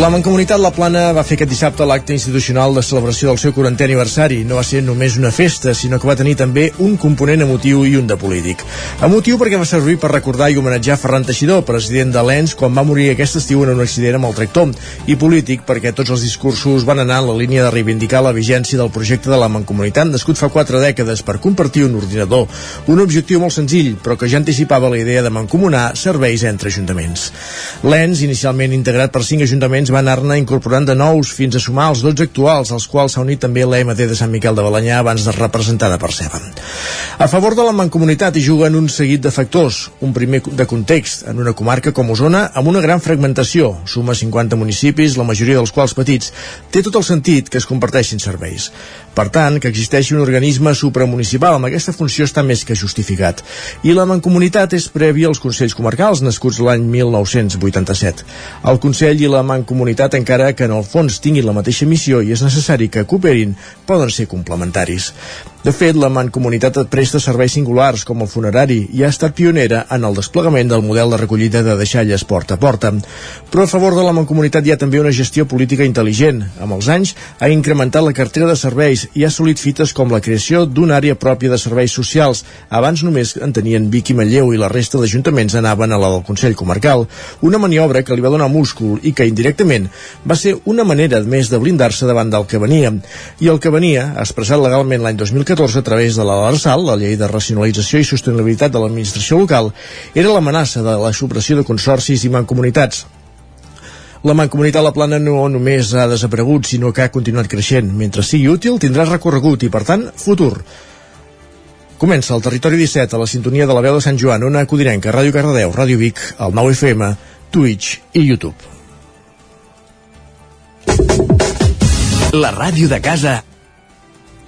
La Mancomunitat La Plana va fer aquest dissabte l'acte institucional de celebració del seu 40è aniversari. No va ser només una festa, sinó que va tenir també un component emotiu i un de polític. Emotiu perquè va servir per recordar i homenatjar Ferran Teixidor, president de l'ENS, quan va morir aquest estiu en un accident amb el tractor. I polític perquè tots els discursos van anar en la línia de reivindicar la vigència del projecte de la Mancomunitat nascut fa quatre dècades per compartir un ordinador. Un objectiu molt senzill, però que ja anticipava la idea de mancomunar serveis entre ajuntaments. L'ENS, inicialment integrat per cinc ajuntaments, va anar-ne incorporant de nous fins a sumar els 12 actuals, als quals s'ha unit també l'EMT de Sant Miquel de Balanyà abans de representada per Ceba. A favor de la mancomunitat hi juguen un seguit de factors. Un primer de context, en una comarca com Osona, amb una gran fragmentació, suma 50 municipis, la majoria dels quals petits, té tot el sentit que es comparteixin serveis. Per tant, que existeixi un organisme supramunicipal amb aquesta funció està més que justificat. I la mancomunitat és prèvia als Consells Comarcals, nascuts l'any 1987. El Consell i la Mancomunitat, encara que en el fons tinguin la mateixa missió i és necessari que cooperin, poden ser complementaris. De fet, la Mancomunitat presta serveis singulars, com el funerari, i ha estat pionera en el desplegament del model de recollida de deixalles porta a porta. Però a favor de la Mancomunitat hi ha també una gestió política intel·ligent. Amb els anys ha incrementat la cartera de serveis i ha assolit fites com la creació d'una àrea pròpia de serveis socials. Abans només en tenien Vic i Manlleu i la resta d'ajuntaments anaven a la del Consell Comarcal. Una maniobra que li va donar múscul i que indirectament va ser una manera més de blindar-se davant del que venia. I el que venia, expressat legalment l'any 2014 a través de la LARSAL, la Llei de Racionalització i Sostenibilitat de l'Administració Local, era l'amenaça de la supressió de consorcis i mancomunitats. La Mancomunitat La Plana no només ha desaparegut, sinó que ha continuat creixent. Mentre sigui útil, tindrà recorregut i, per tant, futur. Comença el Territori 17 a la sintonia de la veu de Sant Joan, Ona Codinenca, Ràdio Cardedeu, Ràdio Vic, el 9 FM, Twitch i YouTube. La ràdio de casa.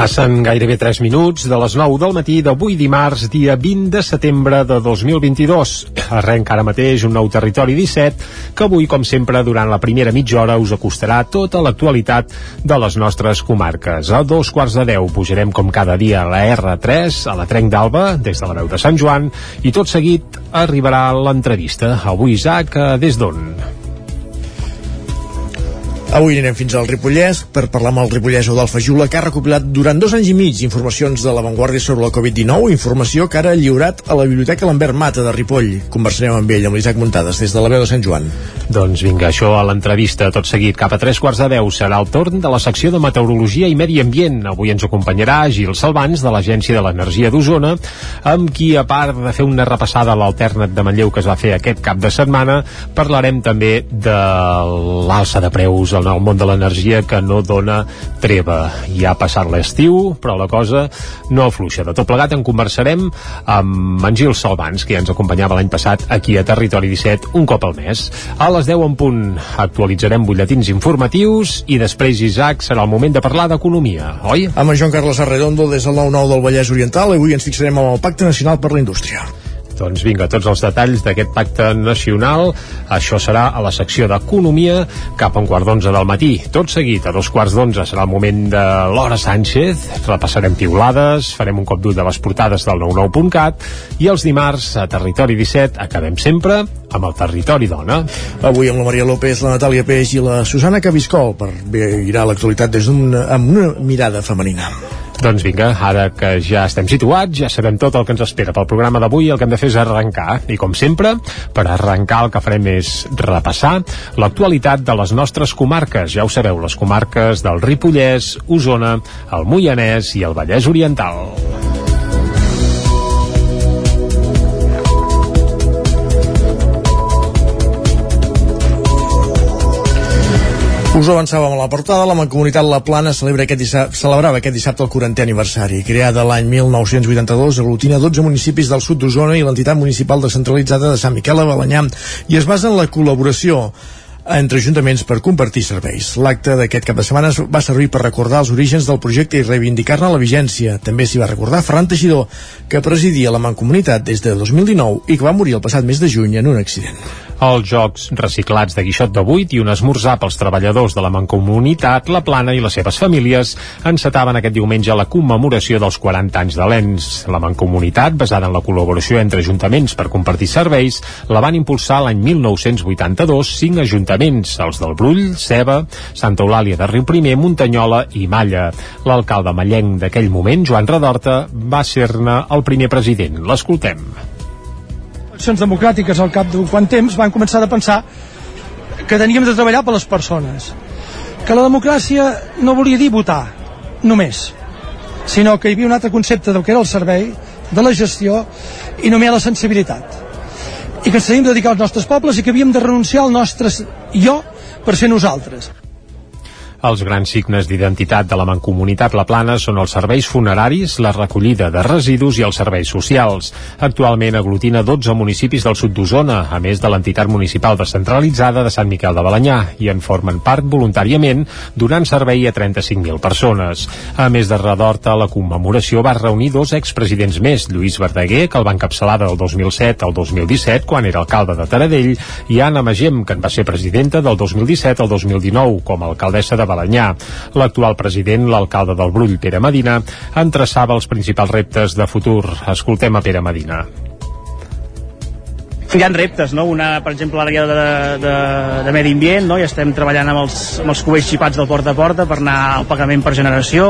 Passen gairebé 3 minuts de les 9 del matí d'avui dimarts, dia 20 de setembre de 2022. Arrenca ara mateix un nou territori 17 que avui, com sempre, durant la primera mitja hora us acostarà tota l'actualitat de les nostres comarques. A dos quarts de 10 pujarem com cada dia a la R3, a la Trenc d'Alba, des de la veu de Sant Joan, i tot seguit arribarà l'entrevista. Avui, Isaac, eh, des d'on? Avui anirem fins al Ripollès per parlar amb el Ripollès Eudal Fajula, que ha recopilat durant dos anys i mig informacions de l'avantguàrdia sobre la Covid-19, informació que ara ha lliurat a la Biblioteca Lambert Mata de Ripoll. Conversarem amb ell, amb l'Isaac Muntades, des de la veu de Sant Joan. Doncs vinga, això a l'entrevista tot seguit cap a tres quarts de deu serà el torn de la secció de Meteorologia i Medi Ambient. Avui ens acompanярà Gil Salvans de l'Agència de l'Energia d'Osona, amb qui, a part de fer una repassada a l'alternat de Manlleu que es va fer aquest cap de setmana, parlarem també de l'alça de preus en el món de l'energia que no dona treva. Ja ha passat l'estiu, però la cosa no afluixa. De tot plegat en conversarem amb en Gil Salvans, que ja ens acompanyava l'any passat aquí a Territori 17 un cop al mes. A les 10 en punt actualitzarem butlletins informatius i després, Isaac, serà el moment de parlar d'economia, oi? Amb en Joan Carles Arredondo des del 9-9 del Vallès Oriental i avui ens fixarem amb el Pacte Nacional per la Indústria. Doncs vinga, tots els detalls d'aquest pacte nacional. Això serà a la secció d'Economia cap a un quart d'onze del matí. Tot seguit, a dos quarts d'onze serà el moment de l'Hora Sánchez. Repassarem piulades, farem un cop d'ull de les portades del 99.cat i els dimarts, a Territori 17, acabem sempre amb el Territori Dona. Avui amb la Maria López, la Natàlia Peix i la Susana Cabiscol per mirar l'actualitat des d'una amb una mirada femenina. Doncs vinga, ara que ja estem situats, ja sabem tot el que ens espera pel programa d'avui, el que hem de fer és arrencar. I com sempre, per arrencar el que farem és repassar l'actualitat de les nostres comarques. Ja ho sabeu, les comarques del Ripollès, Osona, el Moianès i el Vallès Oriental. Us ho avançàvem a la portada, la Mancomunitat La Plana celebra aquest celebrava aquest dissabte el 40è aniversari. Creada l'any 1982, aglutina 12 municipis del sud d'Osona i l'entitat municipal descentralitzada de Sant Miquel a Balanyà i es basa en la col·laboració entre ajuntaments per compartir serveis. L'acte d'aquest cap de setmana va servir per recordar els orígens del projecte i reivindicar-ne la vigència. També s'hi va recordar Ferran Teixidor, que presidia la Mancomunitat des de 2019 i que va morir el passat mes de juny en un accident. Els jocs reciclats de Guixot de Vuit i un esmorzar pels treballadors de la Mancomunitat, la Plana i les seves famílies encetaven aquest diumenge la commemoració dels 40 anys de l'ENS. La Mancomunitat, basada en la col·laboració entre ajuntaments per compartir serveis, la van impulsar l'any 1982 cinc ajuntaments, els del Brull, Ceba, Santa Eulàlia de Riu Primer, Muntanyola i Malla. L'alcalde mallenc d'aquell moment, Joan Redorta, va ser-ne el primer president. L'escoltem eleccions democràtiques al cap d'un quant temps van començar a pensar que teníem de treballar per les persones que la democràcia no volia dir votar només sinó que hi havia un altre concepte del que era el servei de la gestió i només la sensibilitat i que ens de dedicar als nostres pobles i que havíem de renunciar al nostre jo per ser nosaltres els grans signes d'identitat de la Mancomunitat La Plana són els serveis funeraris, la recollida de residus i els serveis socials. Actualment aglutina 12 municipis del sud d'Osona, a més de l'entitat municipal descentralitzada de Sant Miquel de Balanyà, i en formen part voluntàriament, donant servei a 35.000 persones. A més de Redorta, la commemoració va reunir dos expresidents més, Lluís Verdaguer, que el va encapçalar del 2007 al 2017, quan era alcalde de Taradell, i Anna Magem, que en va ser presidenta del 2017 al 2019, com a alcaldessa de Balanyà. L'actual president, l'alcalde del Brull, Pere Medina, entreçava els principals reptes de futur. Escoltem a Pere Medina hi ha reptes, no? Una, per exemple, l'àrea de, de, de medi ambient, no? I estem treballant amb els, amb els cubells xipats del porta a porta per anar al pagament per generació.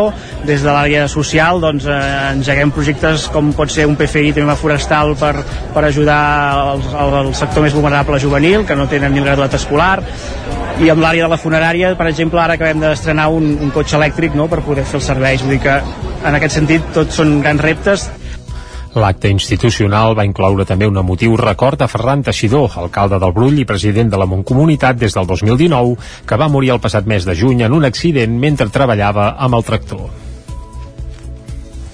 Des de l'àrea social, doncs, eh, engeguem projectes com pot ser un PFI, tema forestal, per, per ajudar el, el sector més vulnerable juvenil, que no tenen ni el graduat escolar. I amb l'àrea de la funerària, per exemple, ara acabem d'estrenar un, un cotxe elèctric no? per poder fer els serveis. Vull dir que, en aquest sentit, tots són grans reptes L'acte institucional va incloure també un emotiu record a Ferran Teixidor, alcalde del Brull i president de la Montcomunitat des del 2019, que va morir el passat mes de juny en un accident mentre treballava amb el tractor.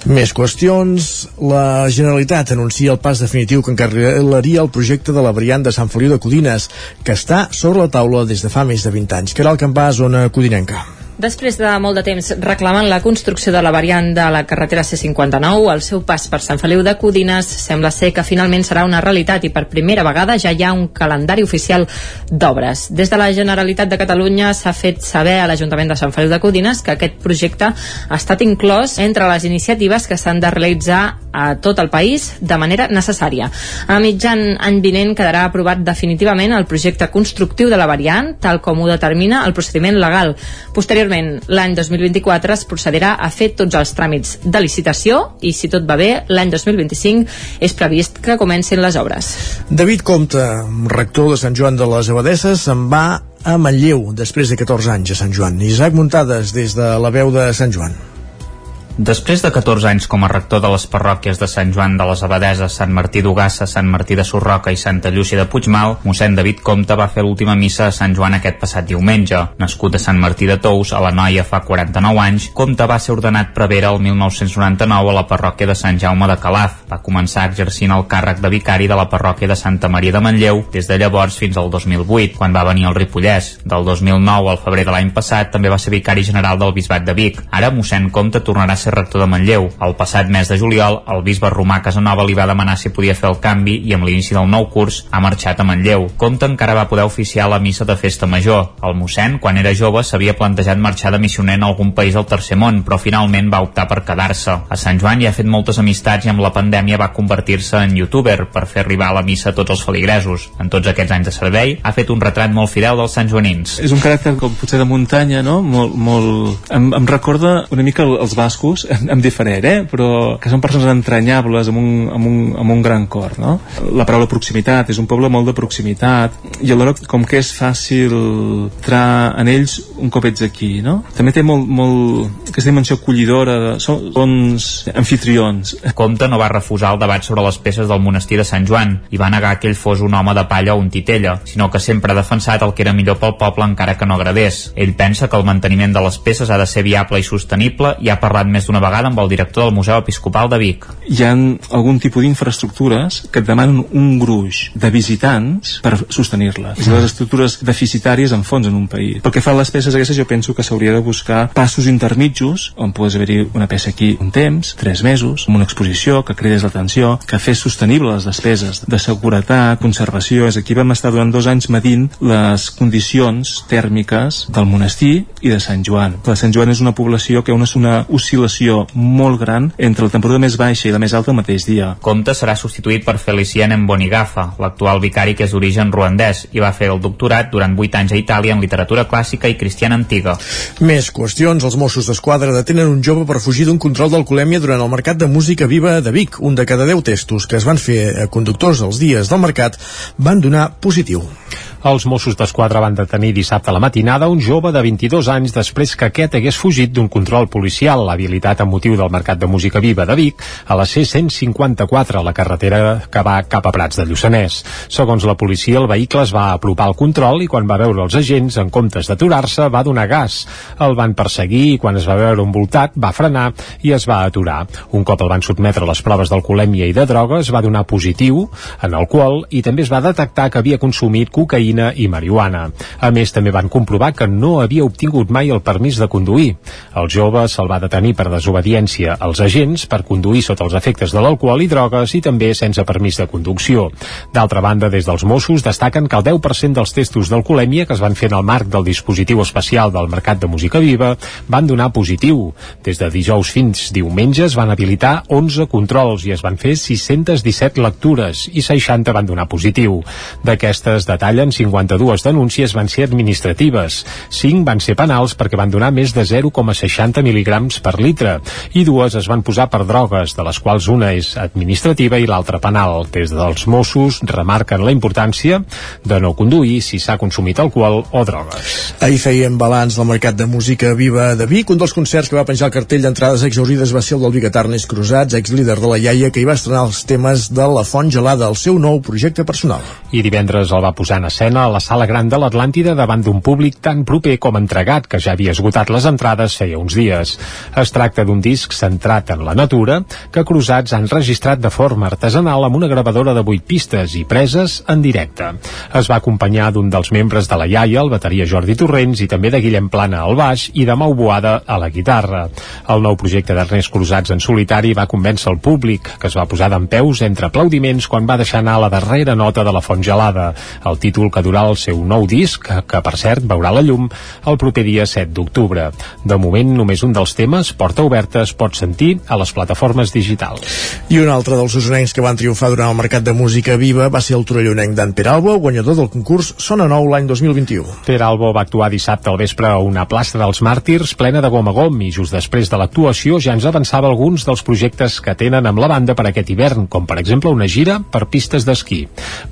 Més qüestions. La Generalitat anuncia el pas definitiu que encarreglaria el projecte de la variant de Sant Feliu de Codines, que està sobre la taula des de fa més de 20 anys. Caral Campà, zona codinenca. Després de molt de temps reclamant la construcció de la variant de la carretera C59, el seu pas per Sant Feliu de Codines sembla ser que finalment serà una realitat i per primera vegada ja hi ha un calendari oficial d'obres. Des de la Generalitat de Catalunya s'ha fet saber a l'Ajuntament de Sant Feliu de Codines que aquest projecte ha estat inclòs entre les iniciatives que s'han de realitzar a tot el país de manera necessària. A mitjan any vinent quedarà aprovat definitivament el projecte constructiu de la variant, tal com ho determina el procediment legal. Posterior Posteriorment, l'any 2024 es procedirà a fer tots els tràmits de licitació i, si tot va bé, l'any 2025 és previst que comencin les obres. David Comte, rector de Sant Joan de les Abadesses, se'n va a Manlleu després de 14 anys a Sant Joan. Isaac Muntades, des de la veu de Sant Joan. Després de 14 anys com a rector de les parròquies de Sant Joan de les Abadeses, Sant Martí d'Ugassa, Sant Martí de Sorroca i Santa Llúcia de Puigmal, mossèn David Comte va fer l'última missa a Sant Joan aquest passat diumenge. Nascut a Sant Martí de Tous, a la Noia fa 49 anys, Comte va ser ordenat prevere el 1999 a la parròquia de Sant Jaume de Calaf. Va començar exercint el càrrec de vicari de la parròquia de Santa Maria de Manlleu des de llavors fins al 2008, quan va venir al Ripollès. Del 2009 al febrer de l'any passat també va ser vicari general del Bisbat de Vic. Ara mossèn Comte tornarà a ser rector de Manlleu. El passat mes de juliol, el bisbe romà Casanova li va demanar si podia fer el canvi i amb l'inici del nou curs ha marxat a Manlleu. Comte encara va poder oficiar la missa de festa major. El mossèn, quan era jove, s'havia plantejat marxar de missioner en algun país del tercer món, però finalment va optar per quedar-se. A Sant Joan ja ha fet moltes amistats i amb la pandèmia va convertir-se en youtuber per fer arribar la missa a tots els feligresos. En tots aquests anys de servei ha fet un retrat molt fidel dels santjoanins. És un caràcter com potser de muntanya, no? Molt, molt... Em, em recorda una mica els bascos em, em diferent, eh? però que són persones entranyables amb un, amb un, amb un gran cor. No? La paraula proximitat, és un poble molt de proximitat, i alhora com que és fàcil entrar en ells un cop ets aquí. No? També té molt, molt aquesta dimensió acollidora, de, són bons anfitrions. Comte no va refusar el debat sobre les peces del monestir de Sant Joan i va negar que ell fos un home de palla o un titella, sinó que sempre ha defensat el que era millor pel poble encara que no agradés. Ell pensa que el manteniment de les peces ha de ser viable i sostenible i ha parlat més d'una vegada amb el director del Museu Episcopal de Vic. Hi ha algun tipus d'infraestructures que et demanen un gruix de visitants per sostenir-les. És les estructures deficitàries en fons en un país. Pel que fa a les peces aquestes, jo penso que s'hauria de buscar passos intermitjos on podes haver-hi una peça aquí un temps, tres mesos, amb una exposició que cridés l'atenció, que fes sostenible les despeses de seguretat, conservació. És aquí vam estar durant dos anys medint les condicions tèrmiques del monestir i de Sant Joan. La Sant Joan és una població que ha una, una oscil·lació molt gran entre la temporada més baixa i la més alta el mateix dia. Comte serà substituït per Felicien Bonigafa, l'actual vicari que és d'origen ruandès i va fer el doctorat durant 8 anys a Itàlia en literatura clàssica i cristiana antiga. Més qüestions. Els Mossos d'Esquadra detenen un jove per fugir d'un control d'alcoholèmia durant el mercat de música viva de Vic. Un de cada 10 testos que es van fer a conductors els dies del mercat van donar positiu. Els Mossos d'Esquadra van detenir dissabte a la matinada un jove de 22 anys després que aquest hagués fugit d'un control policial habilitat amb motiu del Mercat de Música Viva de Vic a la C-154, la carretera que va cap a Prats de Lluçanès. Segons la policia, el vehicle es va apropar al control i quan va veure els agents, en comptes d'aturar-se, va donar gas. El van perseguir i quan es va veure envoltat va frenar i es va aturar. Un cop el van sotmetre a les proves d'alcoholèmia i de drogues, va donar positiu en alcohol i també es va detectar que havia consumit cocaïna cocaïna i marihuana. A més, també van comprovar que no havia obtingut mai el permís de conduir. El jove se'l va detenir per desobediència als agents, per conduir sota els efectes de l'alcohol i drogues i també sense permís de conducció. D'altra banda, des dels Mossos destaquen que el 10% dels testos d'alcoholèmia que es van fer en el marc del dispositiu especial del Mercat de Música Viva van donar positiu. Des de dijous fins diumenge es van habilitar 11 controls i es van fer 617 lectures i 60 van donar positiu. D'aquestes detallen 52 denúncies van ser administratives, 5 van ser penals perquè van donar més de 0,60 mil·ligrams per litre i dues es van posar per drogues, de les quals una és administrativa i l'altra penal. Des dels Mossos remarquen la importància de no conduir si s'ha consumit alcohol o drogues. Ahir feien balanç del Mercat de Música Viva de Vic. Un dels concerts que va penjar el cartell d'entrades exaurides va ser el del Bigatarnes Cruzats, exlíder de la iaia, que hi va estrenar els temes de La Font Gelada, el seu nou projecte personal. I divendres el va posar en escena a la sala gran de l'Atlàntida davant d'un públic tan proper com entregat que ja havia esgotat les entrades feia uns dies. Es tracta d'un disc centrat en la natura que Cruzats han registrat de forma artesanal amb una gravadora de 8 pistes i preses en directe. Es va acompanyar d'un dels membres de la iaia, el bateria Jordi Torrents, i també de Guillem Plana al baix i de Mau Boada a la guitarra. El nou projecte d'Ernest Cruzats en solitari va convèncer el públic, que es va posar d'en peus entre aplaudiments quan va deixar anar la darrera nota de la font gelada, el títol que durà el seu nou disc, que, que per cert veurà la llum el proper dia 7 d'octubre. De moment, només un dels temes, Porta Oberta, es pot sentir a les plataformes digitals. I un altre dels usonencs que van triomfar durant el Mercat de Música Viva va ser el torellonenc d'en Peralbo, guanyador del concurs Sona Nou l'any 2021. Peralbo va actuar dissabte al vespre a una plaça dels Màrtirs plena de gom a gom i just després de l'actuació ja ens avançava alguns dels projectes que tenen amb la banda per aquest hivern, com per exemple una gira per pistes d'esquí.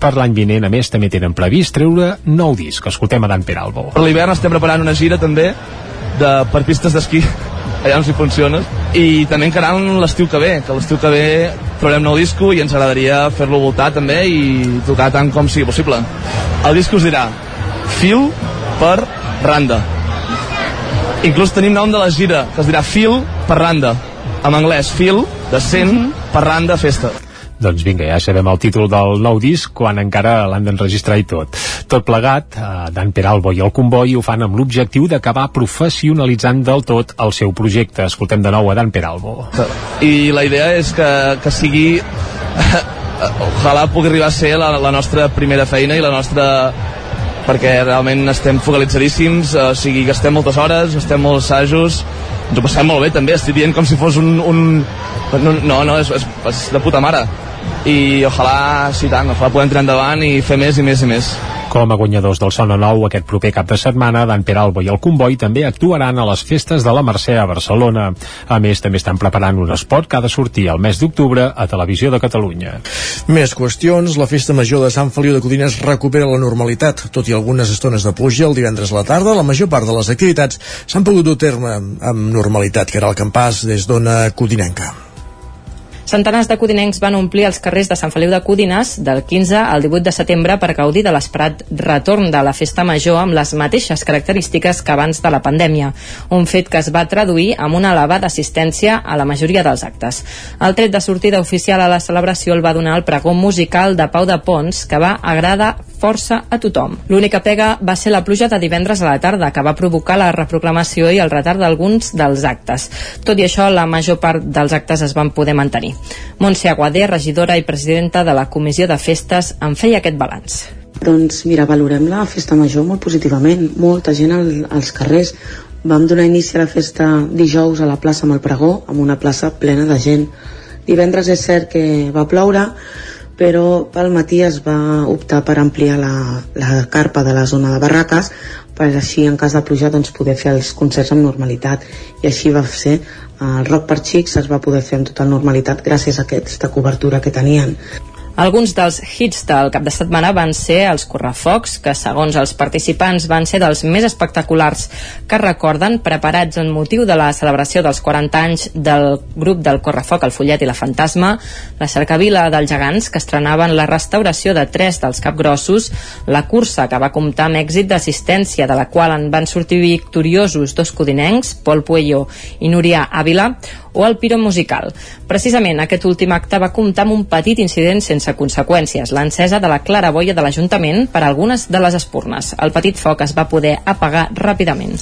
Per l'any vinent, a més, també tenen previst treure nou disc. Escoltem a Dan Peralbo. Per l'hivern estem preparant una gira també de, per pistes d'esquí. Allà on s'hi funciona. I també encarant l'estiu que ve que l'estiu que ve trobarem nou disco i ens agradaria fer-lo voltar també i tocar tant com sigui possible. El disc us dirà Fil per Randa. Inclús tenim nom de la gira que es dirà Fil per Randa. En anglès Fil de 100 per Randa Festa doncs vinga, ja sabem el títol del nou disc quan encara l'han d'enregistrar i tot. Tot plegat, eh, Dan Peralbo i el Comboi ho fan amb l'objectiu d'acabar professionalitzant del tot el seu projecte. Escoltem de nou a Dan Peralbo. i la idea és que, que sigui ojalà pugui arribar a ser la, la nostra primera feina i la nostra perquè realment estem focalitzadíssims, o sigui, gastem moltes hores, gastem molts assajos, ens ho passem molt bé també, estic dient com si fos un... un... No, no, és, és, és de puta mare. I ojalà, sí tant, ojalà podem tirar endavant i fer més i més i més. Com a guanyadors del Sona Nou aquest proper cap de setmana, Dan Peralbo i el Comboi també actuaran a les festes de la Mercè a Barcelona. A més, també estan preparant un espot que ha de sortir el mes d'octubre a Televisió de Catalunya. Més qüestions. La festa major de Sant Feliu de Codines recupera la normalitat. Tot i algunes estones de pluja el divendres a la tarda, la major part de les activitats s'han pogut dur terme amb normalitat, que era el campàs des d'Ona Codinenca. Centenars de codinencs van omplir els carrers de Sant Feliu de Codines del 15 al 18 de setembre per gaudir de l'esperat retorn de la festa major amb les mateixes característiques que abans de la pandèmia, un fet que es va traduir amb una elevada assistència a la majoria dels actes. El tret de sortida oficial a la celebració el va donar el pregó musical de Pau de Pons, que va agradar força a tothom. L'única pega va ser la pluja de divendres a la tarda, que va provocar la reprogramació i el retard d'alguns dels actes. Tot i això, la major part dels actes es van poder mantenir. Montse Aguadé, regidora i presidenta de la Comissió de Festes, en feia aquest balanç. Doncs mira, valorem la festa major molt positivament, molta gent al, als carrers. Vam donar inici a la festa dijous a la plaça amb el pregó, amb una plaça plena de gent. Divendres és cert que va ploure, però pel matí es va optar per ampliar la, la carpa de la zona de barraques per així en cas de pluja doncs, poder fer els concerts amb normalitat. I així va ser. El Rock per Xics es va poder fer amb total normalitat gràcies a aquesta cobertura que tenien alguns dels hits del cap de setmana van ser els correfocs, que segons els participants van ser dels més espectaculars que recorden, preparats en motiu de la celebració dels 40 anys del grup del correfoc El Follet i la Fantasma, la cercavila dels gegants, que estrenaven la restauració de tres dels capgrossos, la cursa, que va comptar amb èxit d'assistència, de la qual en van sortir victoriosos dos codinencs, Pol Puello i Núria Ávila, o el Piro Musical. Precisament aquest últim acte va comptar amb un petit incident sense conseqüències, l'encesa de la claraboia de l'Ajuntament per algunes de les espurnes. El petit foc es va poder apagar ràpidament.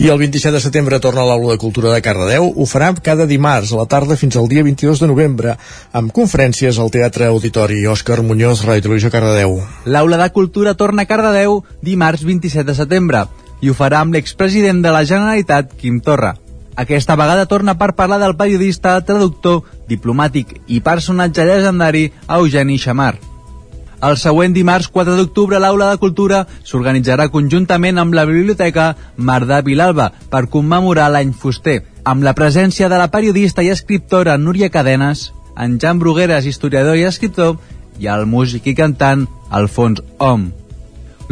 I el 27 de setembre torna a l'Aula de Cultura de Cardedeu. Ho farà cada dimarts a la tarda fins al dia 22 de novembre, amb conferències al Teatre Auditori. Òscar Muñoz, Ràdio Televisió Cardedeu. L'Aula de Cultura torna a Cardedeu dimarts 27 de setembre i ho farà amb l'expresident de la Generalitat, Quim Torra. Aquesta vegada torna per parlar del periodista, traductor, diplomàtic i personatge legendari Eugeni Xamar. El següent dimarts 4 d'octubre l'Aula de Cultura s'organitzarà conjuntament amb la Biblioteca Mardà Vilalba per commemorar l'any fuster, amb la presència de la periodista i escriptora Núria Cadenes, en Jan Brugueres, historiador i escriptor, i el músic i cantant Alfons Om.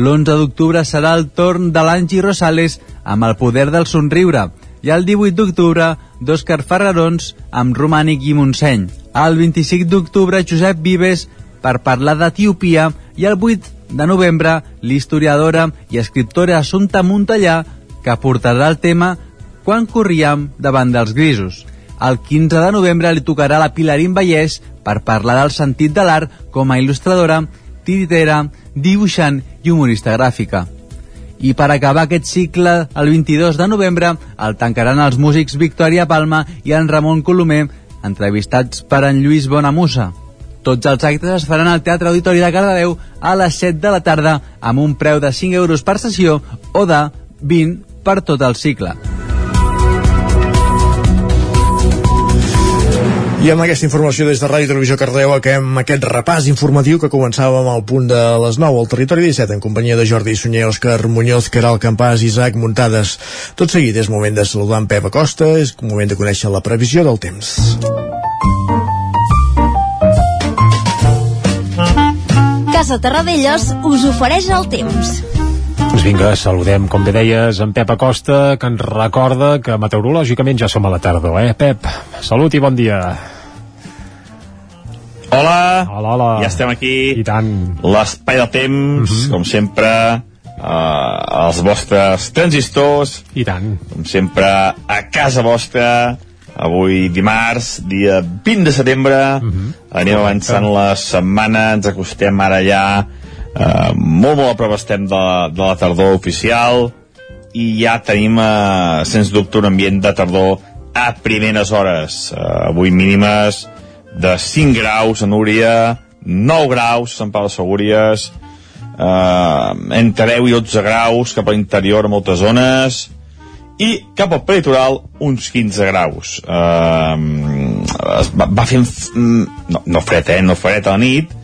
L'11 d'octubre serà el torn de l'Angi Rosales amb el poder del somriure, i el 18 d'octubre d'Òscar Ferrarons amb Romànic i Montseny. El 25 d'octubre Josep Vives per parlar d'Etiopia i el 8 de novembre l'historiadora i escriptora Assumpta Montellà que portarà el tema Quan corríem davant dels grisos. El 15 de novembre li tocarà la Pilarín Vallès per parlar del sentit de l'art com a il·lustradora, tiritera, dibuixant i humorista gràfica. I per acabar aquest cicle, el 22 de novembre, el tancaran els músics Victòria Palma i en Ramon Colomer, entrevistats per en Lluís Bonamusa. Tots els actes es faran al Teatre Auditori de Cardedeu a les 7 de la tarda amb un preu de 5 euros per sessió o de 20 per tot el cicle. I amb aquesta informació des de Ràdio Televisió Cardeu acabem aquest repàs informatiu que començàvem al punt de les 9 al territori 17 en companyia de Jordi Sunyer, Òscar Muñoz, Caral Campàs, Isaac Muntades. Tot seguit és moment de saludar en Pep Acosta, és moment de conèixer la previsió del temps. Casa Terradellos us ofereix el temps. Doncs vinga, saludem, com bé deies, en Pep Acosta, que ens recorda que meteorològicament ja som a la tardor, eh, Pep? Salut i bon dia. Hola, hola, hola. ja estem aquí. I tant. L'espai del temps, uh -huh. com sempre, uh, els vostres transistors. I tant. Com sempre, a casa vostra, avui dimarts, dia 20 de setembre, uh -huh. anem avançant la setmana, ens acostem ara ja uh, molt molt a prop estem de, de la tardor oficial i ja tenim, uh, sens dubte, un ambient de tardor a primeres hores. Uh, avui mínimes de 5 graus a Núria, 9 graus a Sant Pau de Segúries, eh, entre 10 i 12 graus cap a l'interior a moltes zones, i cap al peritoral uns 15 graus. Eh, va, va fent... No, no fred, eh? No fred a la nit,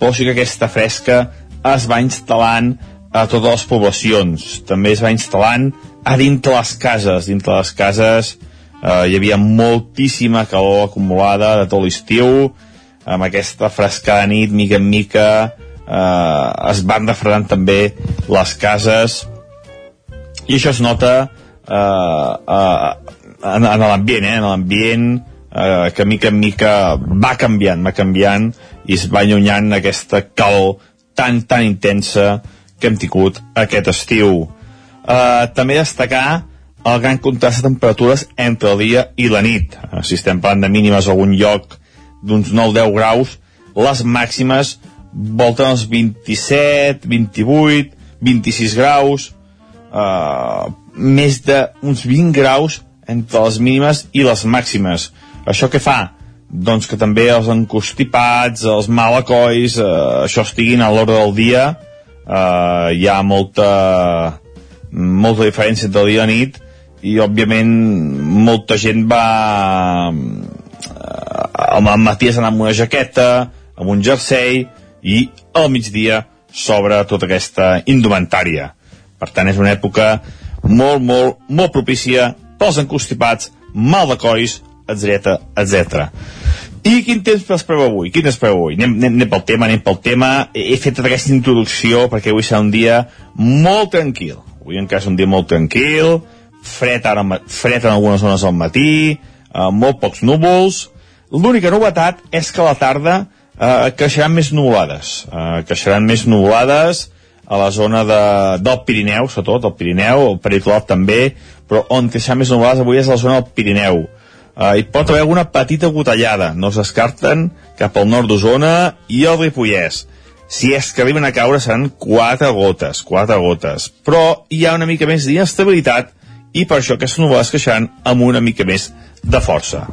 però sí que aquesta fresca es va instal·lant a totes les poblacions. També es va instal·lant a dintre les cases. Dintre les cases eh, hi havia moltíssima calor acumulada de tot l'estiu, amb aquesta frescada nit, mica en mica, eh, es van refredant també les cases, i això es nota eh, eh, en, en l'ambient, eh, en l'ambient eh, que mica en mica va canviant, va canviant i es va allunyant aquesta calor tan, tan intensa que hem tingut aquest estiu. Eh, també destacar el gran contrast de temperatures entre el dia i la nit. Eh, si estem parlant de mínimes a algun lloc d'uns 9-10 graus, les màximes volten els 27, 28, 26 graus, eh, més d'uns 20 graus entre les mínimes i les màximes. Això què fa? Doncs que també els encostipats, els malacois, eh, això estiguin a l'hora del dia, eh, hi ha molta, molta diferència entre el dia i la nit, i òbviament molta gent va eh, al matí és anar amb una jaqueta, amb un jersei, i al migdia s'obre tota aquesta indumentària. Per tant, és una època molt, molt, molt propícia pels encostipats, mal de cois, etc etc. I quin temps espereu avui? Quin espereu avui? Anem, anem, anem pel tema, anem pel tema. He fet tota aquesta introducció perquè avui serà un dia molt tranquil. Avui encara és un dia molt tranquil, fred, ara, fred en algunes zones al matí, eh, molt pocs núvols. L'única novetat és que a la tarda eh, creixeran més nuvolades. Eh, creixeran més nuvolades a la zona de, del Pirineu, sobretot, el Pirineu, el Peritolat també, però on creixeran més nuvolades avui és a la zona del Pirineu. Eh, hi pot haver alguna petita gotellada, no es descarten cap al nord d'Osona i el Ripollès. Si és que arriben a caure seran quatre gotes, quatre gotes. Però hi ha una mica més d'inestabilitat i per això aquestes nuvolades creixeran amb una mica més de força.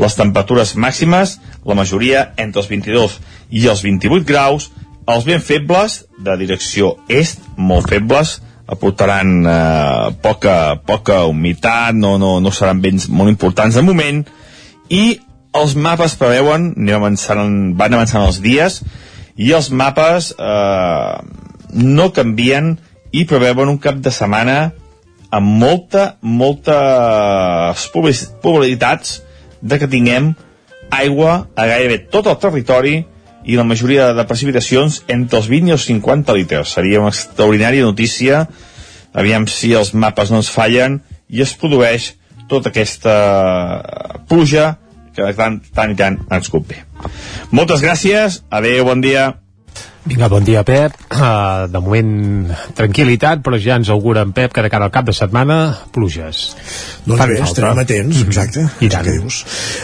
Les temperatures màximes, la majoria entre els 22 i els 28 graus, els ben febles, de direcció est, molt febles, aportaran eh, poca, poca humitat, no, no, no seran vents molt importants de moment, i els mapes preveuen, avançant, van avançant els dies, i els mapes eh, no canvien i preveuen un cap de setmana amb molta, moltes probabilitats de que tinguem aigua a gairebé tot el territori i la majoria de precipitacions entre els 20 i els 50 litres. Seria una extraordinària notícia, aviam si els mapes no ens fallen i es produeix tota aquesta pluja que tant, tant i tant ens convé. Moltes gràcies, adeu, bon dia. Vinga, bon dia, Pep. Uh, de moment, tranquil·litat, però ja ens augura en Pep que de cara al cap de setmana, pluges. Doncs bé, estarem atents, exacte. I tant. Què dius?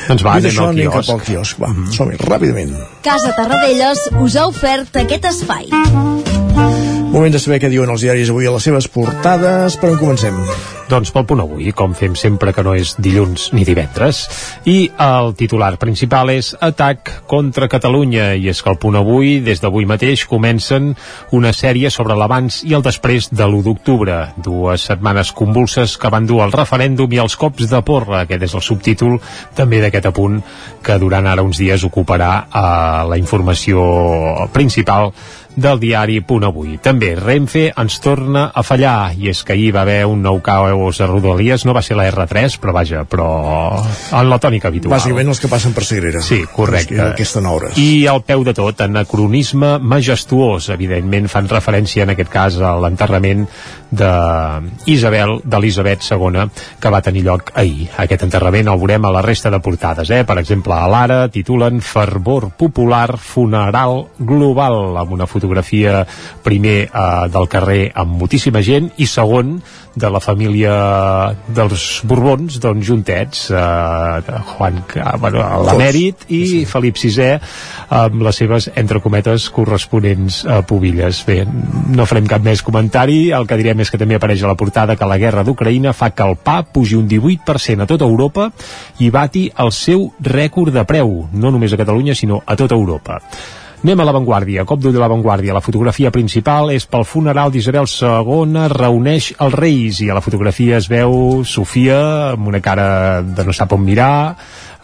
Doncs va, anem això, al anem quiosc. cap al quiosc. Va, som-hi, ràpidament. Casa Tarradellas us ha ofert aquest espai. Moment de saber què diuen els diaris avui a les seves portades. Per on comencem? Doncs pel punt avui, com fem sempre que no és dilluns ni divendres. I el titular principal és Atac contra Catalunya. I és que el punt avui, des d'avui mateix, comencen una sèrie sobre l'abans i el després de l'1 d'octubre. Dues setmanes convulses que van dur al referèndum i els cops de porra. Aquest és el subtítol també d'aquest apunt que durant ara uns dies ocuparà eh, la informació principal del diari Punt Avui. També Renfe ens torna a fallar i és que ahir va haver un nou caos a Rodalies, no va ser la R3 però vaja, però en la tònica habitual. Bàsicament els que passen per Sagrera. Sí, correcte. Que estan a hores. I al peu de tot, anacronisme majestuós, evidentment fan referència en aquest cas a l'enterrament d'Isabel, d'Elisabet II, que va tenir lloc ahir. Aquest enterrament el veurem a la resta de portades, eh? Per exemple, a l'Ara titulen Fervor popular funeral global, amb una fotografia primer eh, del carrer amb moltíssima gent i segon de la família dels Borbons, doncs juntets, eh, Juan, eh, bueno, l'emèrit i sí. Felip VI amb les seves, entre cometes, corresponents eh, pubilles. Bé, no farem cap més comentari, el que direm és que també apareix a la portada que la guerra d'Ucraïna fa que el pa pugi un 18% a tota Europa i bati el seu rècord de preu, no només a Catalunya, sinó a tota Europa. Anem a l'avantguàrdia, cop d'ull a l'avantguàrdia. La fotografia principal és pel funeral d'Isabel II, reuneix els reis i a la fotografia es veu Sofia amb una cara de no sap on mirar,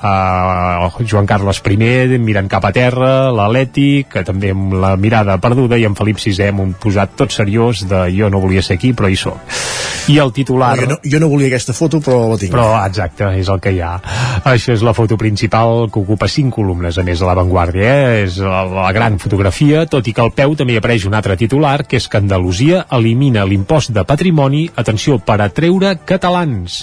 uh, Joan Carles I mirant cap a terra, l'Atlètic, que també amb la mirada perduda, i en Felip VI amb un posat tot seriós de jo no volia ser aquí, però hi soc. I el titular... No, jo, no, jo no volia aquesta foto, però la tinc. Però, exacte, és el que hi ha. Això és la foto principal que ocupa cinc columnes, a més, a l'avantguàrdia. Eh? És la, la gran fotografia, tot i que al peu també apareix un altre titular, que és que Andalusia elimina l'impost de patrimoni, atenció, per atreure catalans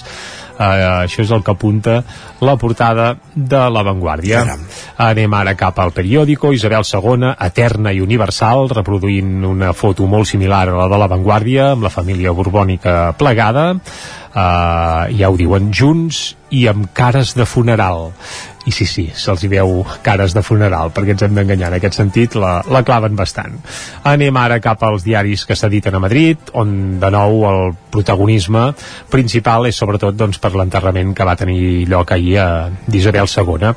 Uh, això és el que apunta la portada de l'avantguàrdia. Anem ara cap al periòdico, Isabel II, eterna i universal, reproduint una foto molt similar a la de l'avantguàrdia, amb la família borbònica plegada, uh, ja ho diuen, junts i amb cares de funeral. I sí, sí, se'ls veu cares de funeral perquè ens hem d'enganyar. En aquest sentit la, la claven bastant. Anem ara cap als diaris que s'editen a Madrid on de nou el protagonisme principal és sobretot doncs, per l'enterrament que va tenir lloc ahir d'Isabel II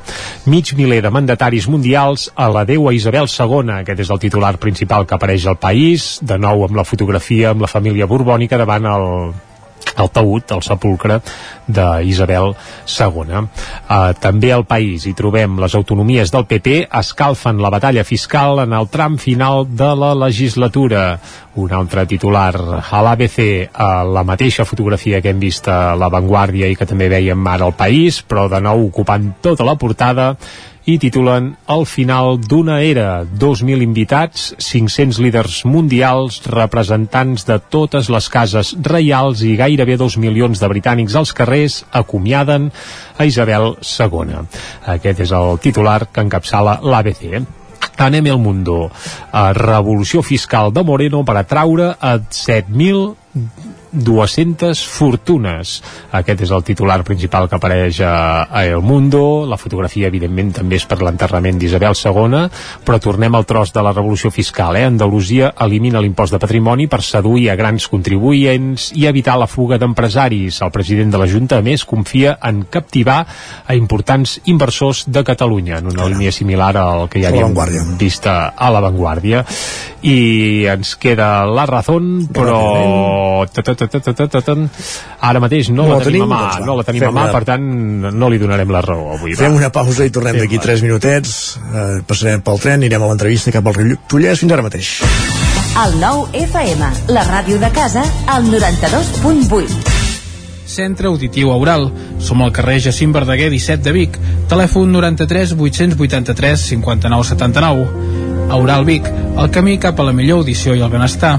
mig miler de mandataris mundials a la Déu a Isabel II aquest és el titular principal que apareix al país de nou amb la fotografia amb la família borbònica davant el el taüt, el sepulcre d'Isabel II. Uh, també al país hi trobem les autonomies del PP escalfen la batalla fiscal en el tram final de la legislatura. Un altre titular a l'ABC, uh, la mateixa fotografia que hem vist a l'avantguàrdia i que també veiem ara al país, però de nou ocupant tota la portada i titulen El final d'una era, 2.000 invitats, 500 líders mundials, representants de totes les cases reials i gairebé 2 milions de britànics als carrers acomiaden a Isabel II. Aquest és el titular que encapçala l'ABC. Anem al Mundo. revolució fiscal de Moreno per atraure a 7.000 200 fortunes. Aquest és el titular principal que apareix a, a El Mundo. La fotografia, evidentment, també és per l'enterrament d'Isabel II, però tornem al tros de la revolució fiscal. Eh? Andalusia elimina l'impost de patrimoni per seduir a grans contribuents i evitar la fuga d'empresaris. El president de la Junta, a més, confia en captivar a importants inversors de Catalunya, en una línia similar al que ja havíem vist a l'avantguàrdia. I ens queda la raó, però ara mateix no, no la tenim a mà, doncs no la tenim a mà, per tant no li donarem la raó avui. Fem va. una pausa i tornem d'aquí 3 minutets, eh, passarem pel tren, anirem a l'entrevista cap al Ripollès, fins ara mateix. El nou FM, la ràdio de casa, al 92.8. Centre Auditiu Aural. Som al carrer Jacint Verdaguer 17 de Vic. Telèfon 93 883 59 79. Aural Vic, el camí cap a la millor audició i el benestar.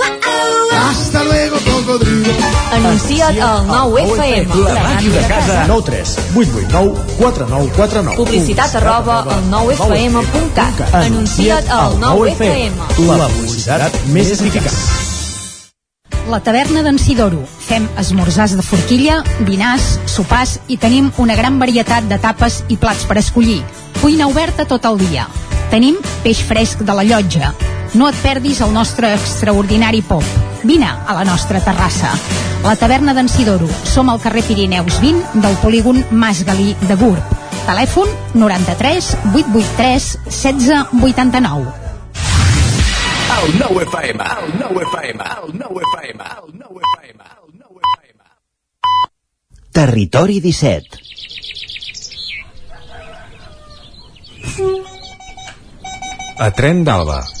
Hasta luego, cocodrilo. Anuncia't al 9FM. La màquina de casa. 9 3 8 8 9 4 9 4 9 Publicitat arroba al 9FM.cat. Anuncia't al 9FM. La publicitat més eficaç. La taverna d'en Sidoro. Fem esmorzars de forquilla, dinars, sopars i tenim una gran varietat de tapes i plats per escollir. Cuina oberta tot el dia. Tenim peix fresc de la llotja. No et perdis el nostre extraordinari pop. Vine a la nostra terrassa. La taverna d'en Sidoro. Som al carrer Pirineus 20 del polígon Mas Galí de Gurb. Telèfon 93 883 1689. El 9 FM, el 9 FM, el 9 FM, el 9 FM, el 9 FM. Territori 17 A Tren d'Alba.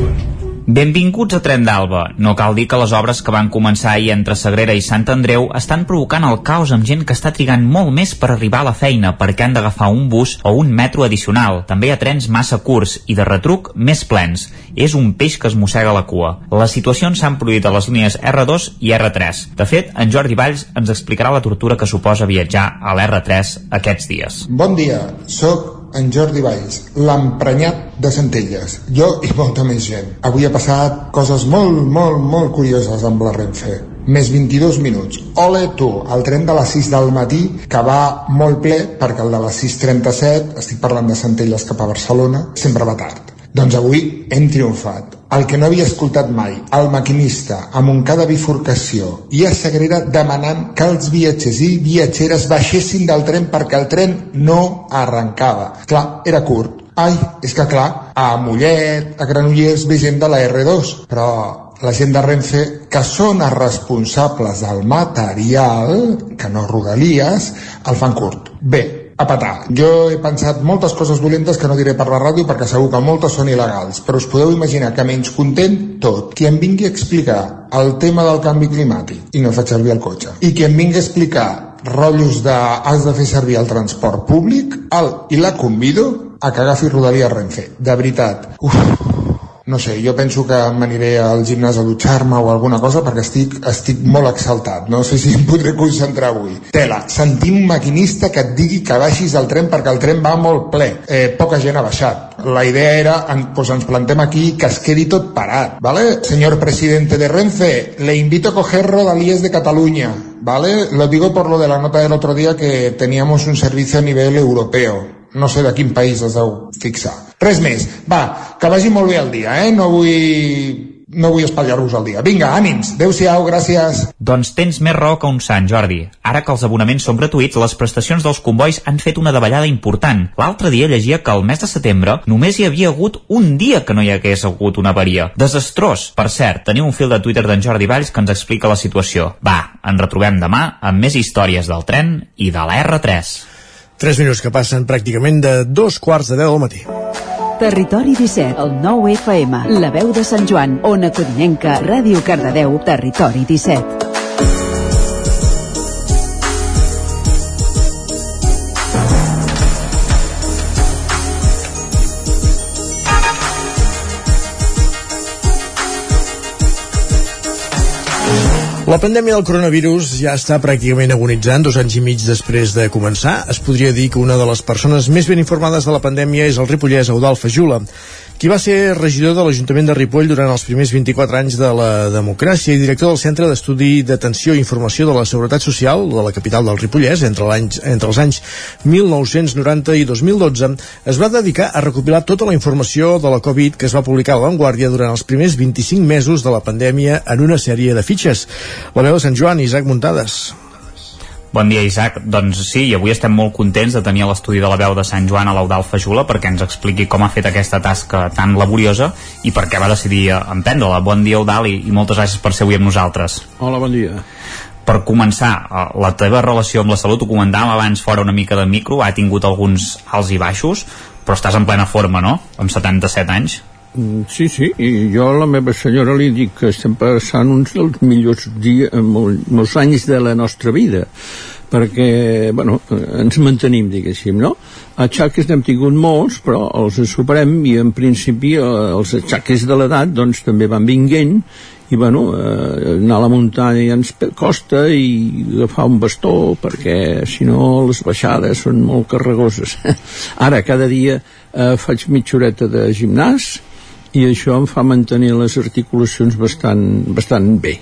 Benvinguts a Tren d'Alba. No cal dir que les obres que van començar ahir entre Sagrera i Sant Andreu estan provocant el caos amb gent que està trigant molt més per arribar a la feina perquè han d'agafar un bus o un metro addicional. També hi ha trens massa curts i de retruc més plens. És un peix que es mossega la cua. Les situacions s'han produït a les línies R2 i R3. De fet, en Jordi Valls ens explicarà la tortura que suposa viatjar a l'R3 aquests dies. Bon dia, sóc en Jordi Valls, l'emprenyat de Centelles. Jo i molta més gent. Avui ha passat coses molt, molt, molt curioses amb la Renfe. Més 22 minuts. Ole tu, el tren de les 6 del matí, que va molt ple, perquè el de les 6.37, estic parlant de Centelles cap a Barcelona, sempre va tard. Doncs avui hem triomfat. El que no havia escoltat mai, el maquinista a Montcada Bifurcació i a Sagrera demanant que els viatgers i viatgeres baixessin del tren perquè el tren no arrencava. Clar, era curt. Ai, és que clar, a Mollet, a Granollers ve gent de la R2, però la gent de Renfe, que són els responsables del material, que no Rodalies, el fan curt. Bé, a petar. Jo he pensat moltes coses dolentes que no diré per la ràdio perquè segur que moltes són il·legals, però us podeu imaginar que menys content tot. Qui em vingui a explicar el tema del canvi climàtic i no faig servir el cotxe, i qui em vingui a explicar rotllos de has de fer servir el transport públic, el, i la convido a que agafi Rodalia Renfe. De veritat. Uf, no sé, jo penso que m'aniré al gimnàs a dutxar-me o alguna cosa perquè estic, estic molt exaltat. No sé si em podré concentrar avui. Tela, sentir un maquinista que et digui que baixis del tren perquè el tren va molt ple. Eh, poca gent ha baixat. La idea era, en, pues ens plantem aquí que es quedi tot parat. ¿vale? Señor presidente de Renfe, le invito a coger Rodalíes de Cataluña. ¿vale? Lo digo por lo de la nota del otro día que teníamos un servicio a nivel europeo no sé de quin país es deu fixar. Res més. Va, que vagi molt bé el dia, eh? No vull no vull espatllar-vos el dia. Vinga, ànims. Adéu-siau, gràcies. Doncs tens més raó que un sant, Jordi. Ara que els abonaments són gratuïts, les prestacions dels convois han fet una davallada important. L'altre dia llegia que al mes de setembre només hi havia hagut un dia que no hi hagués hagut una avaria. Desastrós. Per cert, teniu un fil de Twitter d'en Jordi Valls que ens explica la situació. Va, ens retrobem demà amb més històries del tren i de la R3. 3 minuts que passen pràcticament de dos quarts de 10 del matí. Territori 17, el 9 FM, la veu de Sant Joan, Ona Codinenca, Ràdio Cardedeu, Territori 17. La pandèmia del coronavirus ja està pràcticament agonitzant dos anys i mig després de començar. Es podria dir que una de les persones més ben informades de la pandèmia és el ripollès Eudal Fajula, qui va ser regidor de l'Ajuntament de Ripoll durant els primers 24 anys de la democràcia i director del Centre d'Estudi d'Atenció i Informació de la Seguretat Social de la capital del Ripollès entre, entre els anys 1990 i 2012 es va dedicar a recopilar tota la informació de la Covid que es va publicar a Vanguardia durant els primers 25 mesos de la pandèmia en una sèrie de fitxes. La veu de Sant Joan, Isaac Muntades. Bon dia, Isaac. Doncs sí, i avui estem molt contents de tenir a l'estudi de la veu de Sant Joan a l'Eudal Fajula perquè ens expliqui com ha fet aquesta tasca tan laboriosa i per què va decidir emprendre-la. Bon dia, Eudal, i, i moltes gràcies per ser avui amb nosaltres. Hola, bon dia. Per començar, eh, la teva relació amb la salut, ho comentàvem abans fora una mica de micro, ha tingut alguns alts i baixos, però estàs en plena forma, no?, amb 77 anys. Mm, Sí, sí, i jo a la meva senyora li dic que estem passant uns dels millors dies, mol, molts anys de la nostra vida perquè, bueno, ens mantenim, diguéssim, no? Atxaques n'hem tingut molts, però els superem i en principi eh, els atxaques de l'edat doncs també van vinguent i bueno, eh, anar a la muntanya ja ens costa i agafar un bastó perquè si no les baixades són molt carregoses ara cada dia eh, faig mitja horeta de gimnàs i això em fa mantenir les articulacions bastant, bastant bé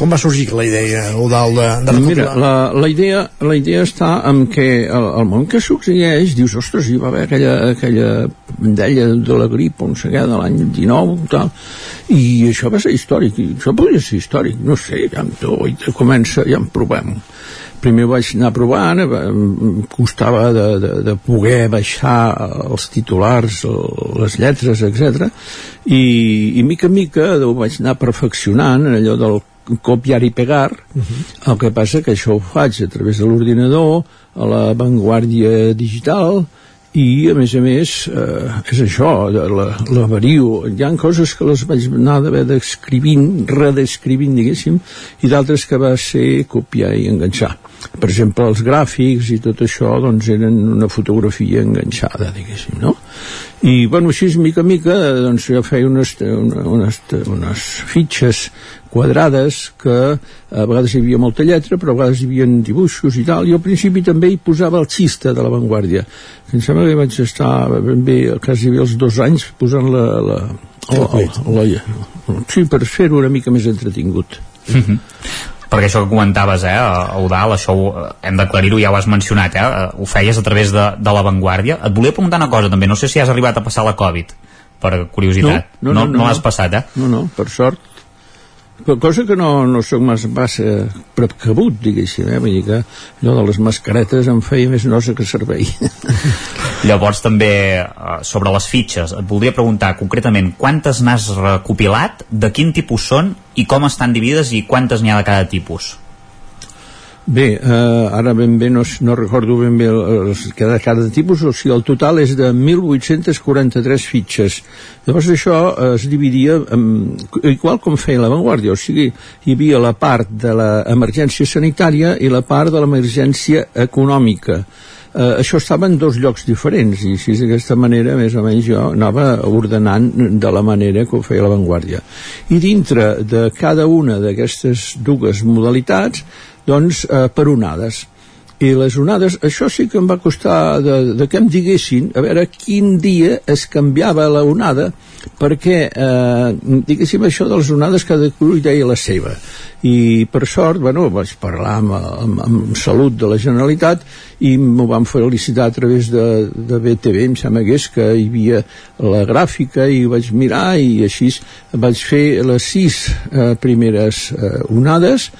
Com va sorgir la idea, Eudal, de, de Mira, recopilar? la, la, idea, la idea està en què el, el món que succeeix, dius, ostres, hi va haver aquella, aquella pandèmia de la grip, on què, de l'any 19, tal, i això va ser històric, i això podria ser històric, no sé, ja to, i comença, ja en provem. Primer vaig anar provant, costava de, de, de poder baixar els titulars, les lletres, etc. I, i mica en mica ho vaig anar perfeccionant, en allò del copiar i pegar. El que passa que això ho faig a través de l'ordinador a la vanguardia digital i a més a més eh, és això, la, la hi ha coses que les vaig anar d'haver d'escrivint, redescrivint diguéssim, i d'altres que va ser copiar i enganxar per exemple els gràfics i tot això doncs eren una fotografia enganxada diguéssim, no? i bueno, així mica en mica doncs jo feia unes, unes, unes fitxes quadrades que a vegades hi havia molta lletra però a vegades hi havia dibuixos i tal i al principi també hi posava el xista de l'avantguàrdia em sembla que vaig estar ben bé quasi bé els dos anys posant la, la, la, la, la, sí, per fer-ho una mica més entretingut perquè això que comentaves, eh, Eudal, això ho, eh, hem d'aclarir-ho, ja ho has mencionat, eh, ho feies a través de, de l'avantguàrdia. Et volia preguntar una cosa també, no sé si has arribat a passar la Covid, per curiositat. No, no, no, no, no l'has no. passat, eh? No, no, per sort. Cosa que no, no sóc massa, massa precabut, diguéssim, eh? Vull dir que allò de les mascaretes em feia més nosa que servei. Llavors també eh, sobre les fitxes et voldria preguntar concretament quantes n'has recopilat, de quin tipus són i com estan dividides i quantes n'hi ha de cada tipus Bé, eh, ara ben bé no, no recordo ben bé els, cada, cada tipus, o sigui, el total és de 1.843 fitxes. Llavors això eh, es dividia en, igual com feia l'avantguàrdia, o sigui, hi havia la part de l'emergència sanitària i la part de l'emergència econòmica. Eh, això estava en dos llocs diferents i així d'aquesta manera més o menys jo anava ordenant de la manera que ho feia l'avantguàrdia i dintre de cada una d'aquestes dues modalitats doncs eh, per onades. I les onades, això sí que em va costar de, de que em diguessin a veure quin dia es canviava la onada perquè eh, diguéssim això de les onades cada cru hi deia la seva. I per sort, bueno, vaig parlar amb, amb, amb Salut de la Generalitat i m'ho van felicitar a través de, de BTV, em sembla que és que hi havia la gràfica i vaig mirar i així vaig fer les sis eh, primeres eh, onades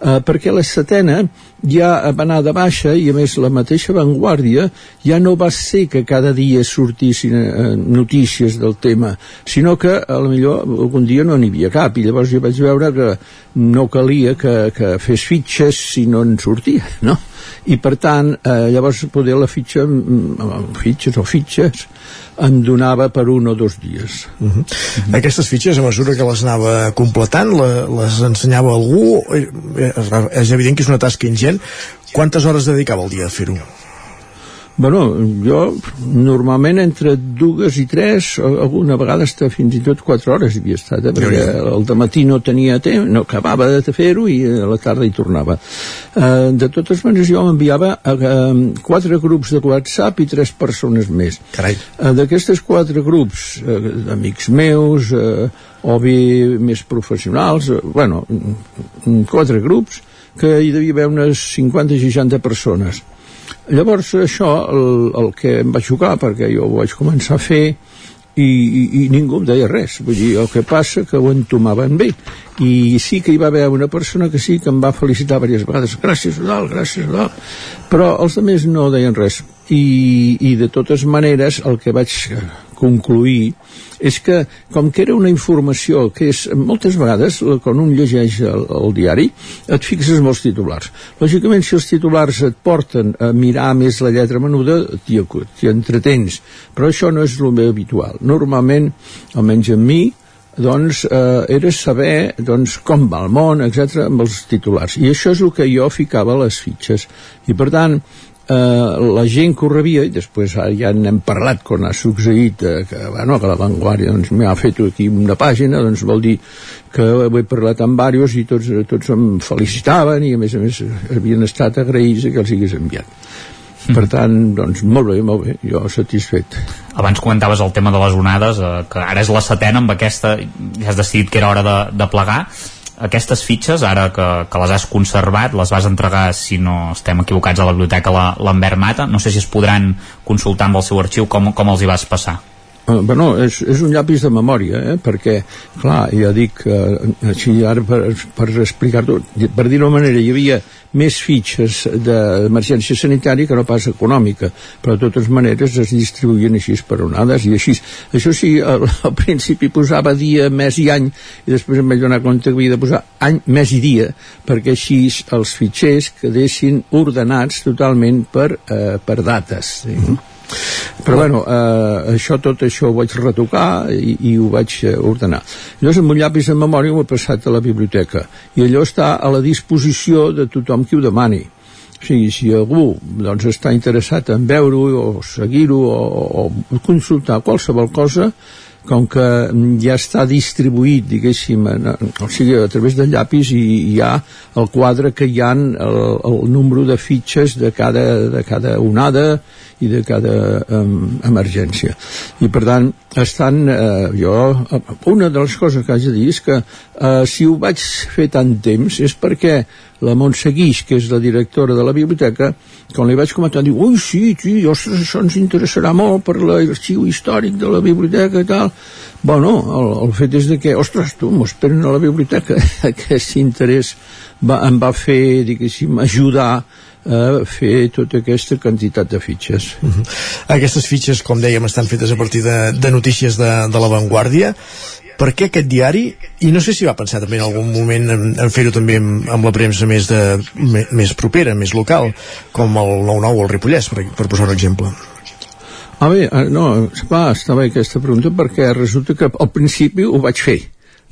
eh, perquè la setena ja va anar de baixa i a més la mateixa Vanguardia ja no va ser que cada dia sortissin eh, notícies del tema sinó que a la millor algun dia no n'hi havia cap i llavors jo vaig veure que no calia que, que fes fitxes si no en sortia no? I per tant eh, llavors poder la fitxa mm, fitxes o fitxes em donava per un o dos dies Uh -huh. Aquestes fitxes, a mesura que les anava completant, la, les ensenyava algú? Eh, eh, És evident que és una tasca ingent. Quantes hores dedicava el dia a fer-ho? Bueno, jo normalment entre dues i tres, alguna vegada està fins i tot quatre hores havia estat, eh? perquè el matí no tenia temps, no acabava de fer-ho i a la tarda hi tornava. Uh, de totes maneres jo m'enviava a quatre grups de WhatsApp i tres persones més. Carai. Uh, D'aquestes quatre grups, uh, amics meus, uh, o bé més professionals, uh, bueno, mm, quatre grups, que hi devia haver unes 50-60 persones llavors això el, el que em va xocar perquè jo ho vaig començar a fer i, i, i ningú em deia res. Vull dir, el que passa que ho entomaven bé. I sí que hi va haver una persona que sí que em va felicitar diverses vegades. Gràcies Udal, gràcies Udal però els altres no deien res i, i de totes maneres el que vaig concluir és que, com que era una informació que és, moltes vegades, eh, quan un llegeix el, el diari, et fixes els titulars. Lògicament, si els titulars et porten a mirar més la lletra menuda, t'hi entretens. Però això no és el més habitual. Normalment, almenys en mi, doncs eh, era saber doncs, com va el món, etc amb els titulars. I això és el que jo ficava a les fitxes. I per tant, eh, la gent que ho rebia, i després ja n'hem parlat quan ha succeït eh, que, bueno, que la Vanguardia doncs, m'ha fet aquí una pàgina, doncs vol dir que ho he parlat amb diversos i tots, tots em felicitaven i a més a més havien estat agraïts que els hagués enviat. Mm. Per tant, doncs, molt bé, molt bé, jo satisfet. Abans comentaves el tema de les onades, eh, que ara és la setena amb aquesta, ja has decidit que era hora de, de plegar aquestes fitxes, ara que, que les has conservat, les vas entregar, si no estem equivocats, a la biblioteca Lambert Mata, no sé si es podran consultar amb el seu arxiu com, com els hi vas passar. Uh, bueno, és, és un llapis de memòria, eh? perquè, clar, ja dic, uh, així ara per, per explicar-ho, per dir-ho manera, hi havia més fitxes d'emergència sanitària que no pas econòmica, però de totes maneres es distribuïen així per onades i així. Això sí, al, al principi posava dia, mes i any, i després em vaig donar compte que havia de posar any, mes i dia, perquè així els fitxers quedessin ordenats totalment per, eh, per dates. Sí? Mm -hmm però bueno, eh, això tot això ho vaig retocar i, i ho vaig eh, ordenar. Llavors amb un llapis de memòria ho he passat a la biblioteca. I allò està a la disposició de tothom qui ho demani. O sigui, si algú doncs, està interessat en veure-ho o seguir-ho o, o consultar qualsevol cosa com que ja està distribuït, diguéssim, en, o sigui, a través del llapis i hi ha el quadre que hi ha el, el número de fitxes de cada, de cada onada i de cada um, emergència. I per tant, estan, eh, jo, una de les coses que haig de dir és que eh, si ho vaig fer tant temps és perquè la Montse Guix, que és la directora de la biblioteca, quan li vaig comentar, diu, ui, sí, sí, ostres, això ens interessarà molt per l'arxiu històric de la biblioteca i tal. Bueno, el, el fet és de que, ostres, tu, m'ho esperen a la biblioteca. Aquest interès va, em va fer, diguéssim, ajudar a fer tota aquesta quantitat de fitxes. Uh -huh. Aquestes fitxes, com dèiem, estan fetes a partir de, de notícies de, de l'avantguàrdia. Per què aquest diari? I no sé si va pensar també en algun moment en, en fer-ho també amb, amb la premsa més, de, més propera, més local, com el 9-9 o el Ripollès, per, per posar un exemple. Ah bé, no, clar, està bé aquesta pregunta perquè resulta que al principi ho vaig fer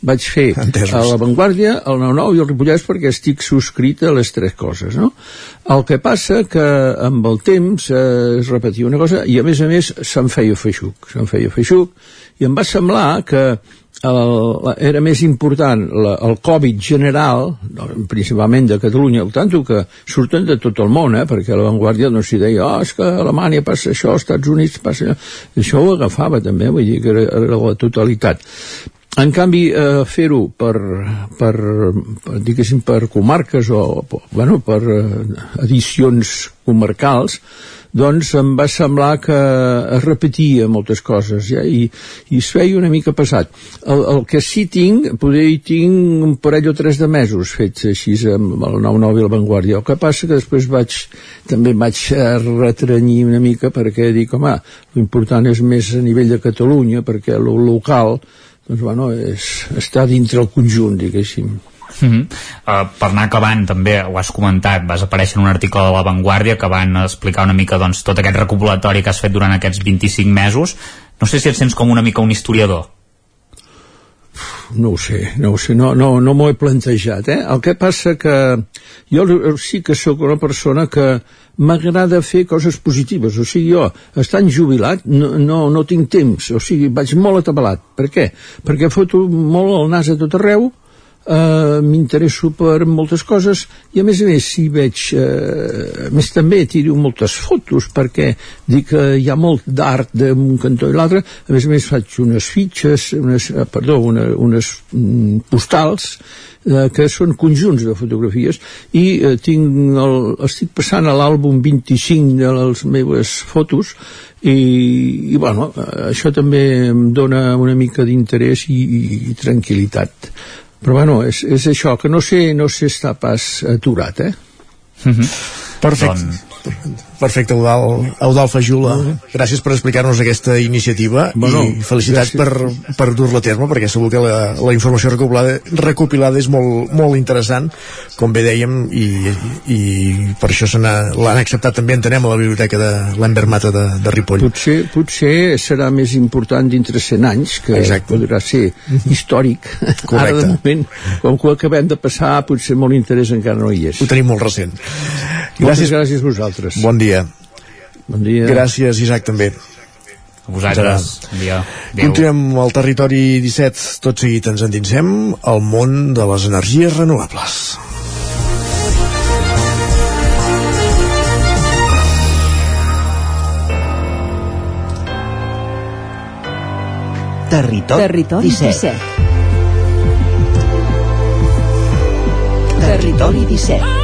vaig fer Entesos. a l'avantguàrdia, el 9-9 i el Ripollès perquè estic subscrit a les tres coses, no? El que passa que amb el temps eh, es repetia una cosa i a més a més se'n feia feixuc, se'n feia feixuc i em va semblar que el, era més important la, el Covid general, principalment de Catalunya, el tant que surten de tot el món, eh, perquè a l'avantguàrdia no s'hi deia, oh, és que a Alemanya passa això, als Estats Units passa allò. Això ho agafava també, vull dir que era, era la totalitat. En canvi, eh, fer-ho per, per, per, diguéssim, per comarques o, bueno, per eh, edicions comarcals, doncs em va semblar que es repetia moltes coses ja, i, i es feia una mica passat. El, el que sí tinc, poder hi tinc un parell o tres de mesos fets així amb el 9-9 i la Vanguardia. El que passa que després vaig, també vaig retrenyir una mica perquè dic, home, l'important és més a nivell de Catalunya perquè el local doncs, bueno, és, està dintre el conjunt, diguéssim. Uh -huh. uh, per anar acabant també ho has comentat, vas aparèixer en un article de La Vanguardia que van explicar una mica doncs, tot aquest recopulatori que has fet durant aquests 25 mesos no sé si et sents com una mica un historiador no ho sé, no ho sé, no, no, no m'ho he plantejat, eh? El que passa que jo sí que sóc una persona que m'agrada fer coses positives, o sigui, jo, estant jubilat, no, no, no tinc temps, o sigui, vaig molt atabalat. Per què? Perquè foto molt el nas a tot arreu, eh, m'interesso per moltes coses i a més a més si veig eh, més també tiro moltes fotos perquè dic que hi ha molt d'art d'un cantó i l'altre. A més a més faig unes fitxes unes, eh, perdó, una, unes mm, postals eh, que són conjunts de fotografies i eh, tinc el, estic passant a l'àlbum 25 de les meves fotos i, i bueno, eh, això també em dona una mica d'interès i, i, i tranquil·litat però bueno, és, és això que no sé, no sé està pas aturat eh? Mm -hmm. Perfecte. Doncs Perfecte, Eudal, Eudal Fajula. Gràcies per explicar-nos aquesta iniciativa Bueno, i felicitats gràcies. per, per dur-la a terme, perquè segur que la, la informació recopilada, recopilada és molt, molt interessant, com bé dèiem, i, i per això l'han acceptat també, entenem, a la biblioteca de l'Enver Mata de, de Ripoll. Potser, potser serà més important dintre 100 anys, que Exacte. podrà ser històric. Ara, Correcte. de moment, com que acabem de passar, potser molt interès encara no hi és. Ho tenim molt recent. Gràcies, gràcies a vosaltres. Bon dia. Bon dia. Gràcies, Isaac, també. A vosaltres. Bon dia. Adéu. Continuem al territori 17. Tot seguit ens endinsem al món de les energies renovables. Territori, Territori 17. 17. Territori 17.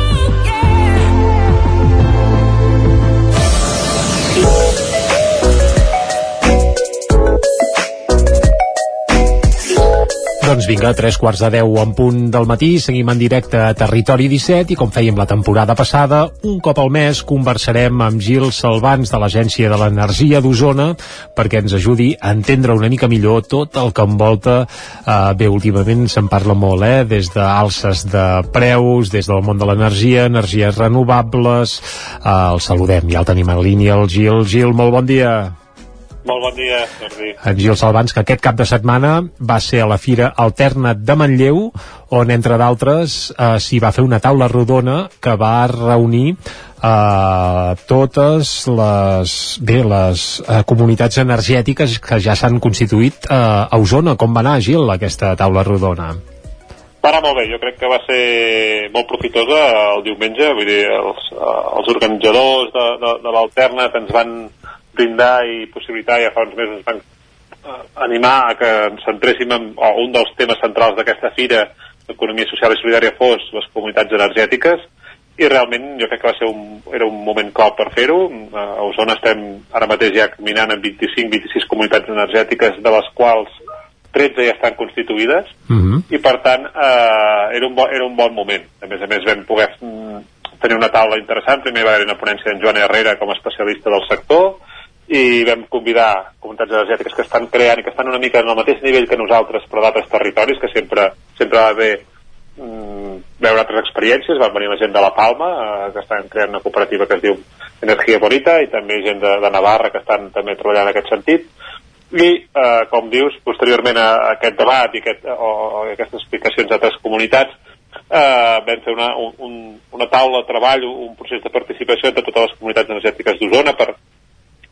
Vinga, tres quarts de deu en punt del matí, seguim en directe a Territori 17 i com fèiem la temporada passada, un cop al mes conversarem amb Gil Salvans de l'Agència de l'Energia d'Osona perquè ens ajudi a entendre una mica millor tot el que envolta eh, bé, últimament se'n parla molt, eh? des d'alces de preus, des del món de l'energia, energies renovables eh, el saludem, ja el tenim en línia el Gil, Gil, molt bon dia Molt bon dia, Jordi. en Gil Salvans, que aquest cap de setmana va ser a la Fira Alterna de Manlleu, on, entre d'altres, eh, s'hi va fer una taula rodona que va reunir eh, totes les, bé, les eh, comunitats energètiques que ja s'han constituït eh, a Osona. Com va anar, Gil, aquesta taula rodona? Va anar molt bé, jo crec que va ser molt profitosa el diumenge, vull dir, els, eh, els organitzadors de, de, de l'Alterna ens van brindar i possibilitar, ja fa uns mesos ens van eh, animar a que ens centréssim en o un dels temes centrals d'aquesta fira d'economia social i solidària fos les comunitats energètiques. I realment jo crec que va ser un, era un moment clau per fer-ho. Eh, A Osona estem ara mateix ja caminant amb 25-26 comunitats energètiques, de les quals 13 ja estan constituïdes, i per tant eh, era, un bo, era un bon moment. A més a més vam poder mm, tenir una taula interessant, primer va haver una ponència d'en Joan Herrera com a especialista del sector, i vam convidar comunitats energètiques que estan creant i que estan una mica en el mateix nivell que nosaltres però d'altres territoris, que sempre, sempre va bé mm, veure altres experiències, van venir la gent de La Palma, eh, que estan creant una cooperativa que es diu Energia Bonita, i també gent de, de Navarra que estan també treballant en aquest sentit, i, eh, com dius, posteriorment a, aquest debat i aquest, o, o aquestes explicacions d'altres comunitats, eh, vam fer una, un, un, una taula de treball, un procés de participació entre totes les comunitats energètiques d'Osona per,